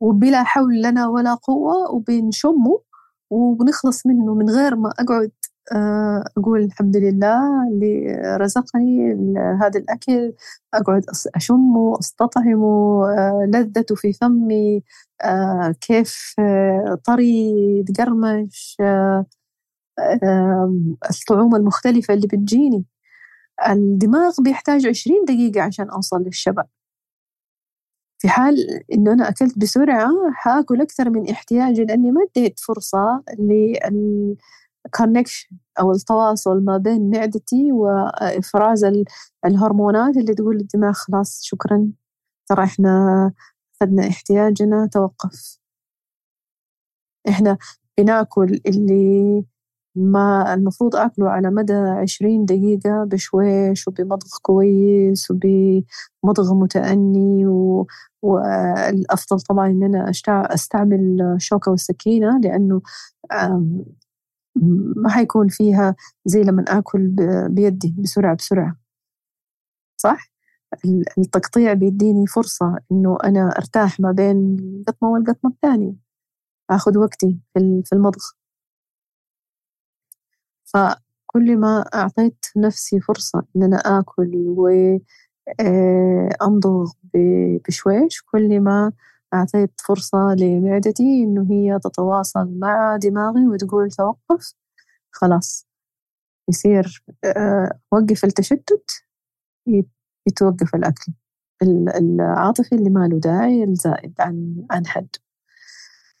وبلا حول لنا ولا قوة وبنشمه وبنخلص منه من غير ما أقعد أقول الحمد لله اللي رزقني هذا الأكل. أقعد أشمه أستطعمه آه، لذته في فمي آه، كيف طري تقرمش الطعوم المختلفة اللي بتجيني. الدماغ بيحتاج عشرين دقيقة عشان أوصل للشبع. في حال إنه أنا أكلت بسرعة حاكل أكثر من احتياجي لأني ما اديت فرصة لل كونكشن أو التواصل ما بين معدتي وإفراز الهرمونات اللي تقول للدماغ خلاص شكرا ترى إحنا أخذنا احتياجنا توقف. إحنا بناكل اللي ما المفروض أكله على مدى عشرين دقيقة بشويش وبمضغ كويس وبمضغ متأني و... والأفضل طبعا إن أنا أستعمل شوكة والسكينة لأنه ما حيكون فيها زي لما آكل بيدي بسرعة بسرعة. صح؟ التقطيع بيديني فرصة إنه أنا أرتاح ما بين قطمة والقطمة الثانية. أخذ وقتي في المضغ. فكل ما أعطيت نفسي فرصة إن أنا آكل وأمضغ آه، بشويش كل ما أعطيت فرصة لمعدتي إنه هي تتواصل مع دماغي وتقول توقف. خلاص. يصير آه، وقف التشتت يتوقف الأكل. العاطفي اللي ما له داعي الزائد عن عن حد.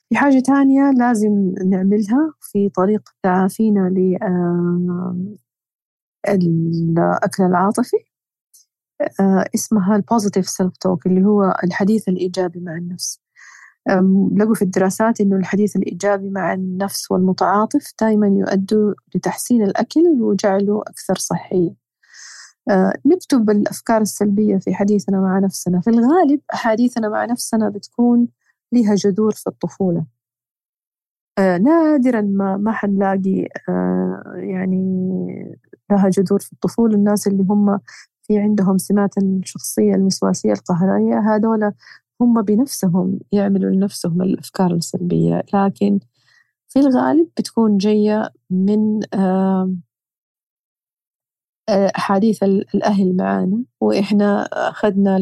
في حاجة تانية لازم نعملها في طريق تعافينا للأكل آه، العاطفي. اسمها ال positive self talk اللي هو الحديث الإيجابي مع النفس. لقوا في الدراسات إنه الحديث الإيجابي مع النفس والمتعاطف دائما يؤدوا لتحسين الأكل وجعله أكثر صحية آه، نكتب الأفكار السلبية في حديثنا مع نفسنا. في الغالب أحاديثنا مع نفسنا بتكون لها جذور في الطفولة. آه، نادرا ما ما حنلاقي يعني لها جذور في الطفولة. الناس اللي هم في عندهم سمات الشخصية الوسواسية القهرية هذول هم بنفسهم يعملوا لنفسهم الأفكار السلبية. لكن في الغالب بتكون جاية من أحاديث الأهل معانا وإحنا أخذنا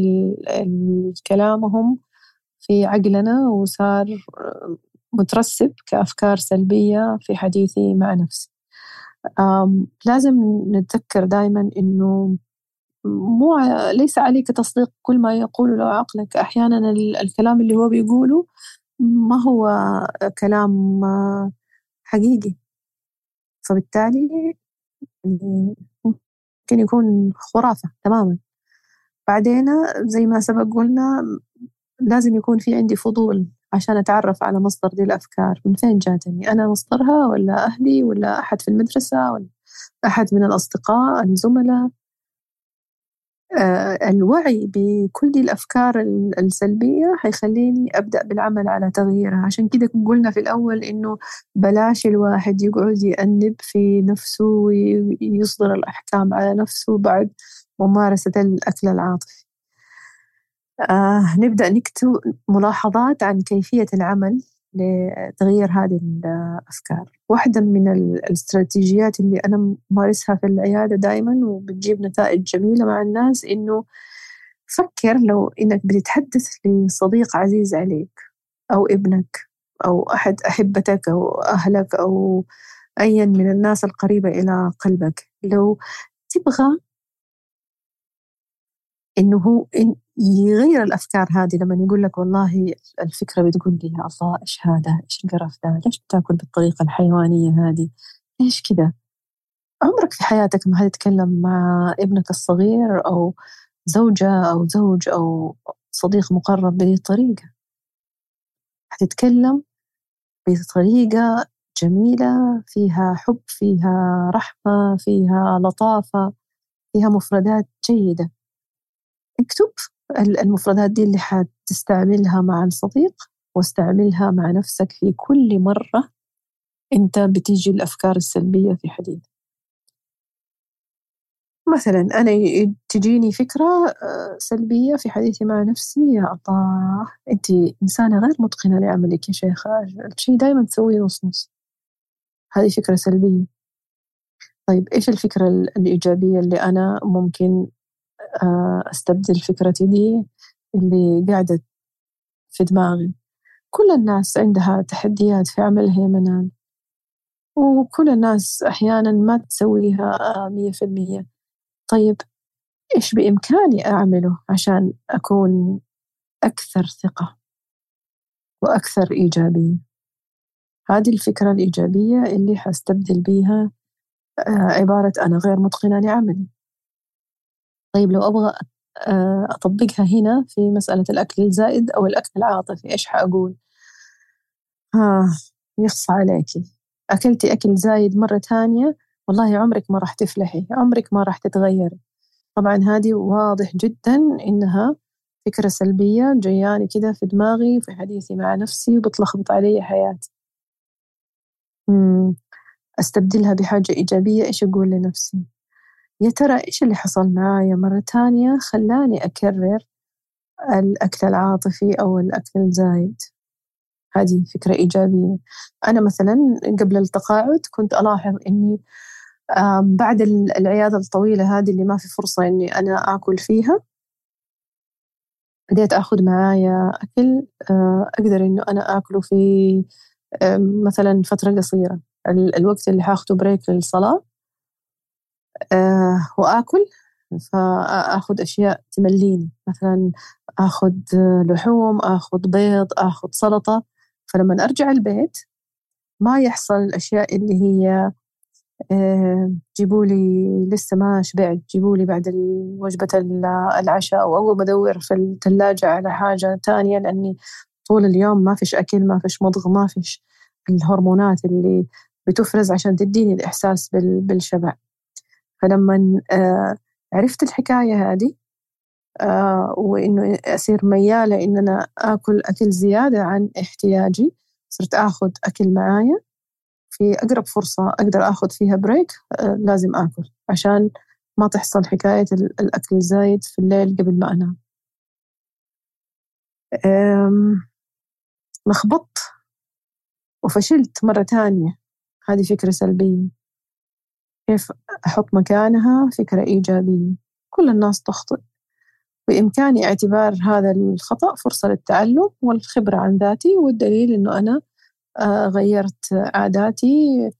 كلامهم في عقلنا وصار مترسب كأفكار سلبية في حديثي مع نفسي. لازم نتذكر دائما إنه مو ليس عليك تصديق كل ما يقوله عقلك. أحيانا الكلام اللي هو بيقوله ما هو كلام حقيقي. فبالتالي ممكن يكون خرافة تماما. بعدين زي ما سبق قلنا لازم يكون في عندي فضول عشان أتعرف على مصدر دي الأفكار من فين جاتني؟ أنا مصدرها ولا أهلي ولا أحد في المدرسة ولا أحد من الأصدقاء الزملاء؟ آه، الوعي بكل الأفكار السلبية حيخليني أبدأ بالعمل على تغييرها. عشان كده قلنا في الأول إنه بلاش الواحد يقعد يأنب في نفسه ويصدر الأحكام على نفسه بعد ممارسة الأكل العاطفي. آه نبدأ نكتب ملاحظات عن كيفية العمل. لتغيير هذه الأفكار. واحدة من الاستراتيجيات اللي أنا مارسها في العيادة دائما وبتجيب نتائج جميلة مع الناس إنه فكر لو إنك بتتحدث لصديق عزيز عليك أو ابنك أو أحد أحبتك أو أهلك أو أيا من الناس القريبة إلى قلبك لو تبغى إنه هو إن يغير الأفكار هذه لما يقول لك والله الفكرة بتقول لي يا الله إيش هذا؟ إيش القرف ده؟ ليش بتأكل بالطريقة الحيوانية هذه؟ إيش كذا؟ عمرك في حياتك ما هتتكلم مع ابنك الصغير أو زوجة أو زوج أو صديق مقرب بهذه الطريقة هتتكلم بطريقة جميلة فيها حب فيها رحمة فيها لطافة فيها مفردات جيدة. اكتب المفردات دي اللي حتستعملها مع الصديق واستعملها مع نفسك في كل مرة أنت بتيجي الأفكار السلبية في حديث مثلا أنا تجيني فكرة آه، سلبية في حديثي مع نفسي يا الله أنت إنسانة غير متقنة لعملك يا شيخة الشيء دائما تسويه نص نص. هذه فكرة سلبية. طيب إيش الفكرة الإيجابية اللي أنا ممكن آه، أستبدل فكرتي دي اللي قاعدة في دماغي. كل الناس عندها تحديات في عملها منال وكل الناس أحيانا ما تسويها مية في المية. طيب إيش بإمكاني أعمله عشان أكون أكثر ثقة وأكثر إيجابية؟ هذه الفكرة الإيجابية اللي حستبدل بيها آه، عبارة أنا غير متقنة لعملي. طيب لو أبغى آه، أطبقها هنا في مسألة الأكل الزائد أو الأكل العاطفي إيش حأقول؟ ها يخص عليكي. أكلتي أكل زايد مرة ثانية والله عمرك ما راح تفلحي عمرك ما راح تتغيري. طبعا هذه واضح جدا إنها فكرة سلبية جياني كده في دماغي في حديثي مع نفسي وبتلخبط علي حياتي. أستبدلها بحاجة إيجابية إيش أقول لنفسي؟ يا ترى إيش اللي حصل معايا مرة تانية خلاني أكرر الأكل العاطفي أو الأكل الزايد؟ هذه فكرة إيجابية. أنا مثلا قبل التقاعد كنت ألاحظ إني بعد العيادة الطويلة هذه اللي ما في فرصة إني أنا آكل فيها بديت آخذ معايا أكل آه، أقدر إنه أنا آكله في مثلا فترة قصيرة. الوقت اللي حاخده بريك للصلاة آه وآكل. فآخذ أشياء تمليني. مثلا آخذ لحوم آخذ بيض آخذ سلطة. فلما أرجع البيت ما يحصل الأشياء اللي هي آه جيبوا لي لسه ما شبعت. جيبوا لي بعد وجبة العشاء أو أول ما أدور في الثلاجة على حاجة تانية لأني طول اليوم ما فيش أكل ما فيش مضغ ما فيش الهرمونات اللي بتفرز عشان تديني الإحساس بالشبع. فلما آه، عرفت الحكاية هذه آه، وإنه أصير ميالة إن أنا آكل أكل زيادة عن احتياجي صرت آخذ أكل معايا في أقرب فرصة أقدر آخذ فيها بريك آه، لازم آكل عشان ما تحصل حكاية الأكل الزايد في الليل قبل ما أنام. لخبطت وفشلت مرة تانية هذه فكرة سلبية. كيف أحط مكانها فكرة إيجابية. كل الناس تخطئ. بإمكاني اعتبار هذا الخطأ فرصة للتعلم والخبرة عن ذاتي والدليل إنه أنا آه، غيرت عاداتي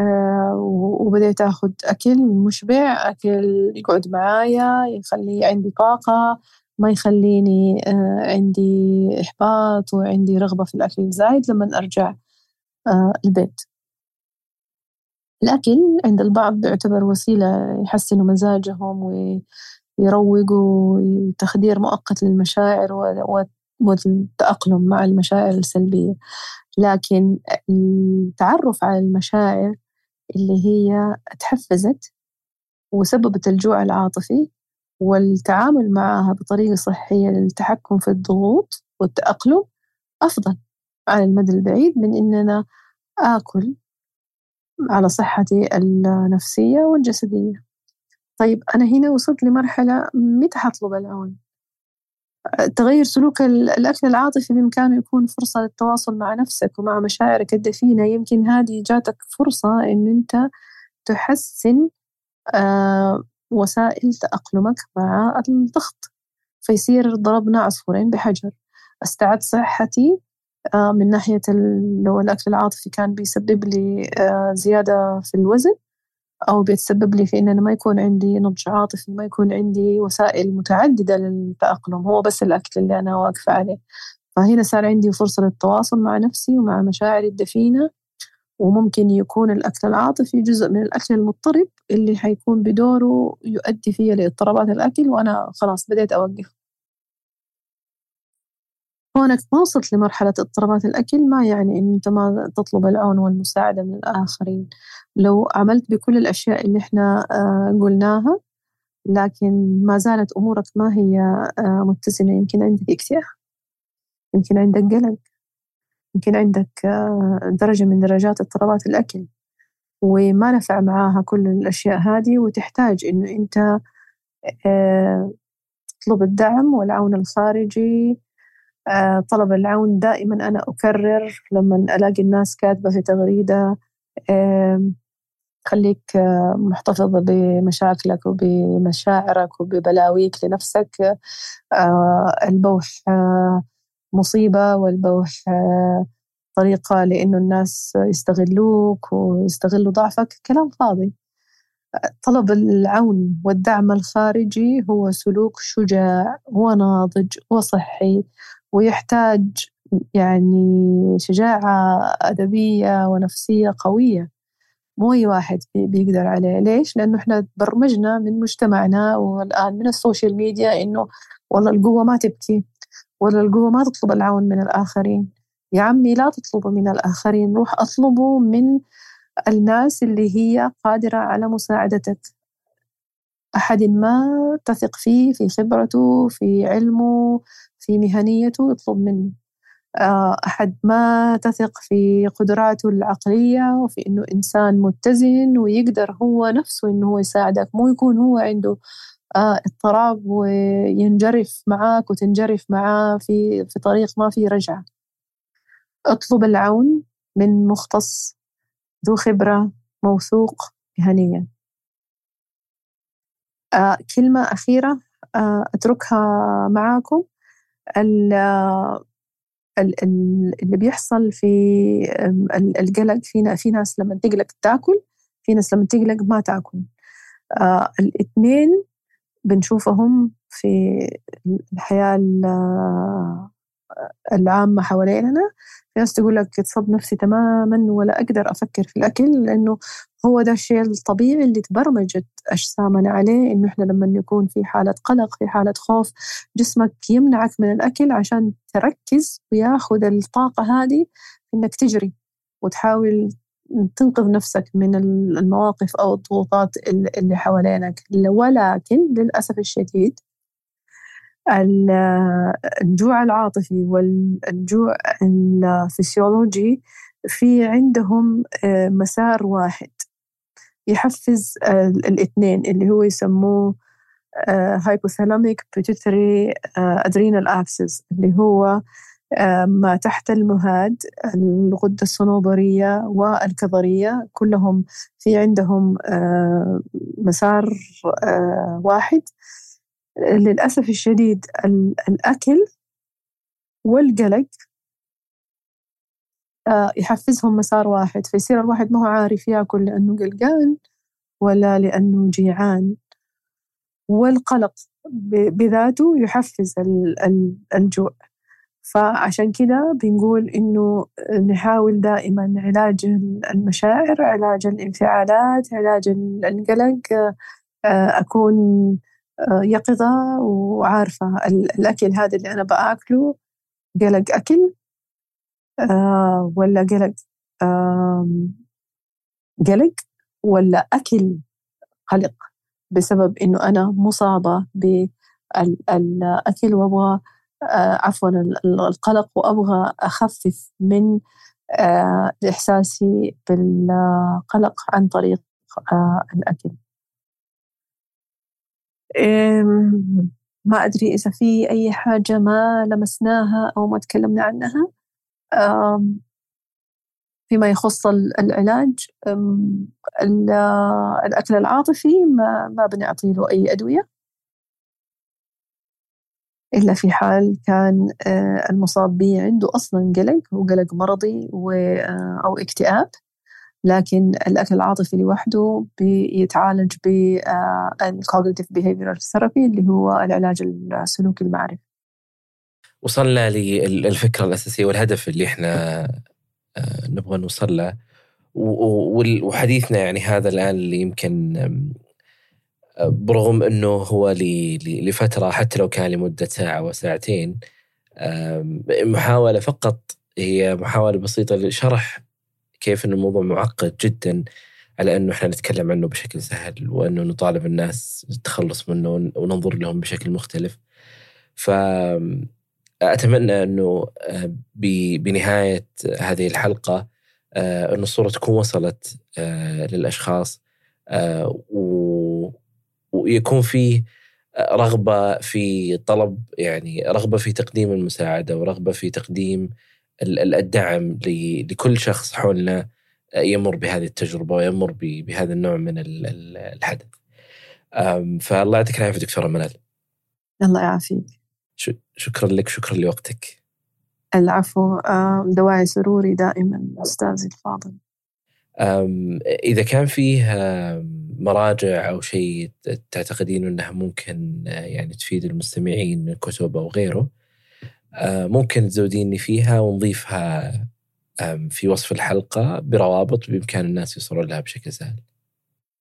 آه، وبديت أخذ أكل مشبع أكل يقعد معايا يخلي عندي طاقة ما يخليني آه، عندي إحباط وعندي رغبة في الأكل الزايد لما أرجع البيت. الأكل عند البعض يعتبر وسيلة يحسنوا مزاجهم ويروقوا تخدير مؤقت للمشاعر والتأقلم مع المشاعر السلبية. لكن التعرف على المشاعر اللي هي تحفزت وسببت الجوع العاطفي والتعامل معها بطريقة صحية للتحكم في الضغوط والتأقلم أفضل على المدى البعيد من إننا آكل على صحتي النفسية والجسدية. طيب أنا هنا وصلت لمرحلة متى حطلب العون؟ تغير سلوك الأكل العاطفي بإمكانه يكون فرصة للتواصل مع نفسك ومع مشاعرك الدفينة. يمكن هذه جاتك فرصة إن أنت تحسن آه وسائل تأقلمك مع الضغط. فيصير ضربنا عصفورين بحجر. أستعد صحتي من ناحية لو الأكل العاطفي كان بيسبب لي آه زيادة في الوزن أو بيتسبب لي في إن أنا ما يكون عندي نضج عاطفي ما يكون عندي وسائل متعددة للتأقلم هو بس الأكل اللي أنا واقفة عليه. فهنا صار عندي فرصة للتواصل مع نفسي ومع مشاعري الدفينة وممكن يكون الأكل العاطفي جزء من الأكل المضطرب اللي حيكون بدوره يؤدي فيا لإضطرابات الأكل وأنا خلاص بديت أوقف. كونك ما وصلت لمرحلة اضطرابات الأكل ما يعني إن أنت ما تطلب العون والمساعدة من الآخرين. لو عملت بكل الأشياء اللي إحنا آه، قلناها لكن ما زالت أمورك ما هي آه، متزنة. يمكن عندك اكتئاب يمكن عندك قلق يمكن عندك آه، درجة من درجات اضطرابات الأكل وما نفع معاها كل الأشياء هذه وتحتاج إنه أنت تطلب الدعم والعون الخارجي طلب العون دائما أنا أكرر لما ألاقي الناس كاتبة في تغريدة خليك آه، محتفظ بمشاكلك وبمشاعرك وببلاويك لنفسك. آه، البوح مصيبة والبوح طريقة لأنه الناس يستغلوك ويستغلوا ضعفك. كلام فاضي. طلب العون والدعم الخارجي هو سلوك شجاع وناضج وصحي ويحتاج يعني شجاعة أدبية ونفسية قوية. مو أي واحد بيقدر عليه. ليش؟ لأنه إحنا تبرمجنا من مجتمعنا والآن من ال social media إنه والله القوة ما تبكي ولا القوة ما تطلب العون من الآخرين. يا عمي لا تطلبه من الآخرين روح أطلبه من الناس اللي هي قادرة على مساعدتك. أحد ما تثق فيه في خبرته في علمه في مهنيته يطلب منه. آه، أحد ما تثق في قدراته العقلية وفي إنه إنسان متزن ويقدر هو نفسه إنه هو يساعدك. مو يكون هو عنده آه، اضطراب وينجرف معاك وتنجرف معاه في في طريق ما في رجعة. اطلب العون من مختص ذو خبرة موثوق مهنيا. آه كلمة أخيرة آه أتركها معاكم. اللي بيحصل في القلق في في ناس لما تقلق تاكل في ناس لما تقلق ما تاكل. آه الاثنين بنشوفهم في الحياة العامة حواليننا. في ناس تقول لك تصب نفسي تماما ولا أقدر أفكر في الأكل لأنه هو ده الشيء الطبيعي اللي تبرمجت أجسامنا عليه إنه إحنا لما نكون في حالة قلق في حالة خوف جسمك يمنعك من الأكل عشان تركز وياخذ الطاقة هذه إنك تجري وتحاول تنقذ نفسك من المواقف أو الضغوطات اللي حوالينك. ولكن للأسف الشديد الجوع العاطفي والجوع الفسيولوجي في عندهم آه، مسار واحد. يحفز الاثنين اللي هو يسموه hypothalamic pituitary adrenal axis اللي هو ما تحت المهاد الغدة الصنوبرية والكظرية. كلهم في عندهم مسار واحد. للأسف الشديد الأكل والقلق يحفزهم مسار واحد فيصير الواحد ما هو عارف ياكل لأنه قلقان ولا لأنه جيعان. والقلق بذاته يحفز الجوع. فعشان كده بنقول إنه نحاول دائما علاج المشاعر علاج الانفعالات علاج القلق أكون يقظة وعارفة الأكل هذا اللي أنا بأكله قلق أكل ولا قلق قلق ولا أكل قلق بسبب إنه أنا مصابة بالأكل وأبغى عفوا القلق وأبغى أخفف من إحساسي بالقلق عن طريق الأكل. ما أدري إذا في أي حاجة ما لمسناها أو ما تكلمنا عنها. فيما يخص العلاج الأكل العاطفي ما, ما بنعطي له أي أدوية. إلا في حال كان المصاب به عنده أصلا قلق وقلق مرضي أو اكتئاب. لكن الأكل العاطفي لوحده بيتعالج بال cognitive behavioral therapy اللي هو العلاج السلوكي المعرفي. وصلنا للفكرة الأساسية والهدف اللي إحنا نبغى نوصل له. وحديثنا يعني هذا الآن اللي يمكن برغم أنه هو لفترة حتى لو كان لمدة ساعة وساعتين محاولة فقط هي محاولة بسيطة لشرح كيف أن الموضوع معقد جدا على أنه إحنا نتكلم عنه بشكل سهل وأنه نطالب الناس التخلص منه وننظر لهم بشكل مختلف. فأتمنى أنه آه، بنهاية هذه الحلقة آه، أن الصورة تكون وصلت آه، للأشخاص ويكون فيه رغبة في طلب يعني رغبة في تقديم المساعدة ورغبة في تقديم الدعم لكل شخص حولنا يمر بهذه التجربة ويمر بهذا النوع من الحدث. فالله يعطيك العافية دكتورة منال. الله يعافيك. شكرا لك شكرا لوقتك. العفو دواعي سروري دائما أستاذي الفاضل. إذا كان فيه مراجع أو شيء تعتقدين إنها ممكن يعني تفيد المستمعين كتب أو غيره ممكن تزوديني فيها ونضيفها في وصف الحلقة بروابط بإمكان الناس يوصلون لها بشكل سهل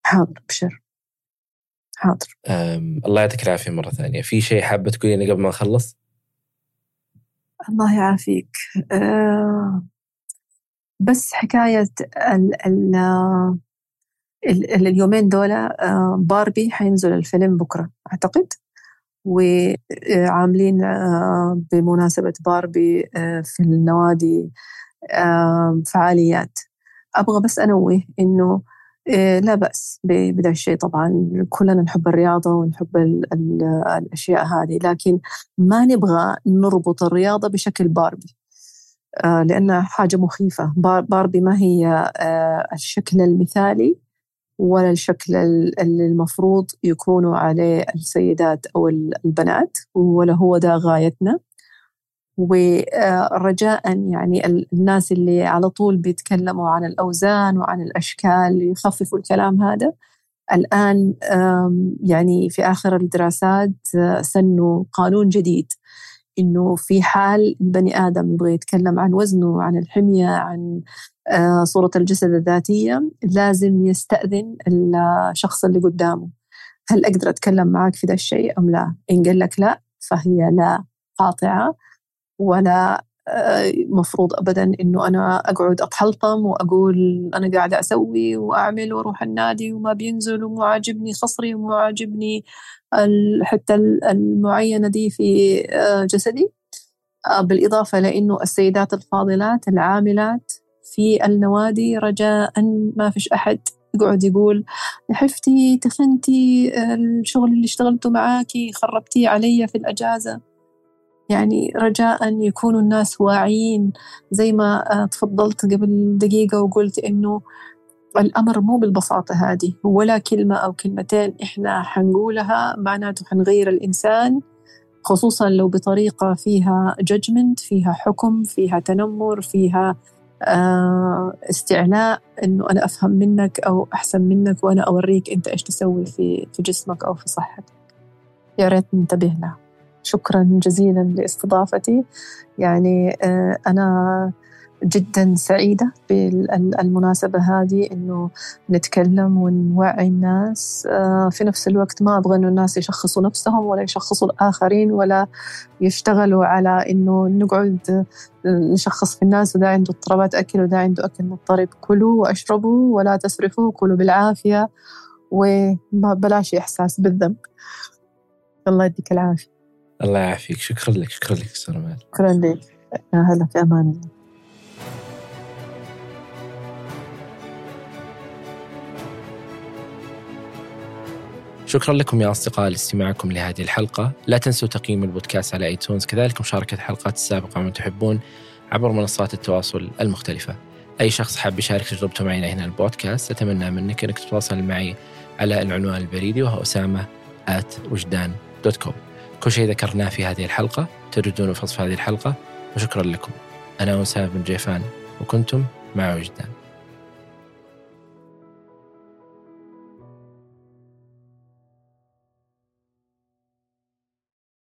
حاضر بشر حاضر. الله يعطيك العافية مرة ثانية. في شيء حابة تقولينه قبل ما نخلص؟ الله يعافيك. أه بس حكاية ال ال ال اليومين دول آه، باربي حينزل الفيلم بكرة أعتقد. وعاملين آه، بمناسبة باربي آه، في النوادي فعاليات. أبغى بس أنوه إنه لا بأس بدا الشيء. طبعا كلنا نحب الرياضة ونحب ال ال الأشياء هذه لكن ما نبغى نربط الرياضة بشكل باربي. لأنها حاجة مخيفة. باربي ما هي الشكل المثالي ولا الشكل اللي المفروض يكونوا عليه السيدات أو البنات ولا هو ده غايتنا. ورجاء يعني الناس اللي على طول بيتكلموا عن الأوزان وعن الأشكال يخففوا الكلام هذا. الآن يعني في آخر الدراسات سنوا قانون جديد إنه في حال بني آدم يبغى يتكلم عن وزنه عن الحمية عن آه، صورة الجسد الذاتية لازم يستأذن الشخص اللي قدامه. هل أقدر أتكلم معك في ذا الشيء أم لا؟ إن قال لك لا فهي لا قاطعة. ولا آه، مفروض ابدا إنه أنا أقعد أتحلطم وأقول أنا قاعدة أسوي وأعمل وأروح النادي وما بينزل ومو عاجبني خصري ومو عاجبني الحته المعينة دي في آه، جسدي. بالإضافة لإنه السيدات الفاضلات العاملات في النوادي رجاء ما فيش أحد يقعد يقول نحفتي تخنتي الشغل اللي اشتغلته معاكي خربتيه علي في الأجازة. يعني رجاء يكونوا الناس واعيين زي ما تفضلت قبل دقيقة وقلت إنه الأمر مو بالبساطة هذه ولا كلمة أو كلمتين إحنا حنقولها معناته حنغير الإنسان خصوصا لو بطريقة فيها ججمنت فيها حكم فيها تنمر فيها آه، استعلاء إنه أنا أفهم منك أو أحسن منك وأنا أوريك أنت إيش تسوي في في جسمك أو في صحتك. يا ريت ننتبه لها. شكرا جزيلا لاستضافتي. يعني آه، أنا جدا سعيدة بالمناسبة هذه إنه نتكلم ونوعي الناس. آه، في نفس الوقت ما أبغى إنه الناس يشخصوا نفسهم ولا يشخصوا الآخرين ولا يشتغلوا على إنه نقعد نشخص في الناس وده عنده اضطرابات أكل وده عنده أكل مضطرب. كلوا وأشربوا ولا تسرفوا كلوا بالعافية. وبلاش إحساس بالذنب. الله يديك العافية. الله يعافيك. شكرا لك شكرا لك شكرا لك. هلا في أمان الله. شكرا لكم يا أصدقاء لاستماعكم لهذه الحلقة. لا تنسوا تقييم البودكاست على آيتونز. كذلك مشاركة الحلقات السابقة من تحبون عبر منصات التواصل المختلفة. أي شخص حاب يشارك تجربته معنا هنا البودكاست أتمنى منك أنك تتواصل معي على العنوان البريدي وهو أسامة at وجدان دوت كوم كل شيء ذكرناه في هذه الحلقة تجدونه في وصف هذه الحلقة وشكرا لكم. أنا أسامة بن جيفان وكنتم مع وجدان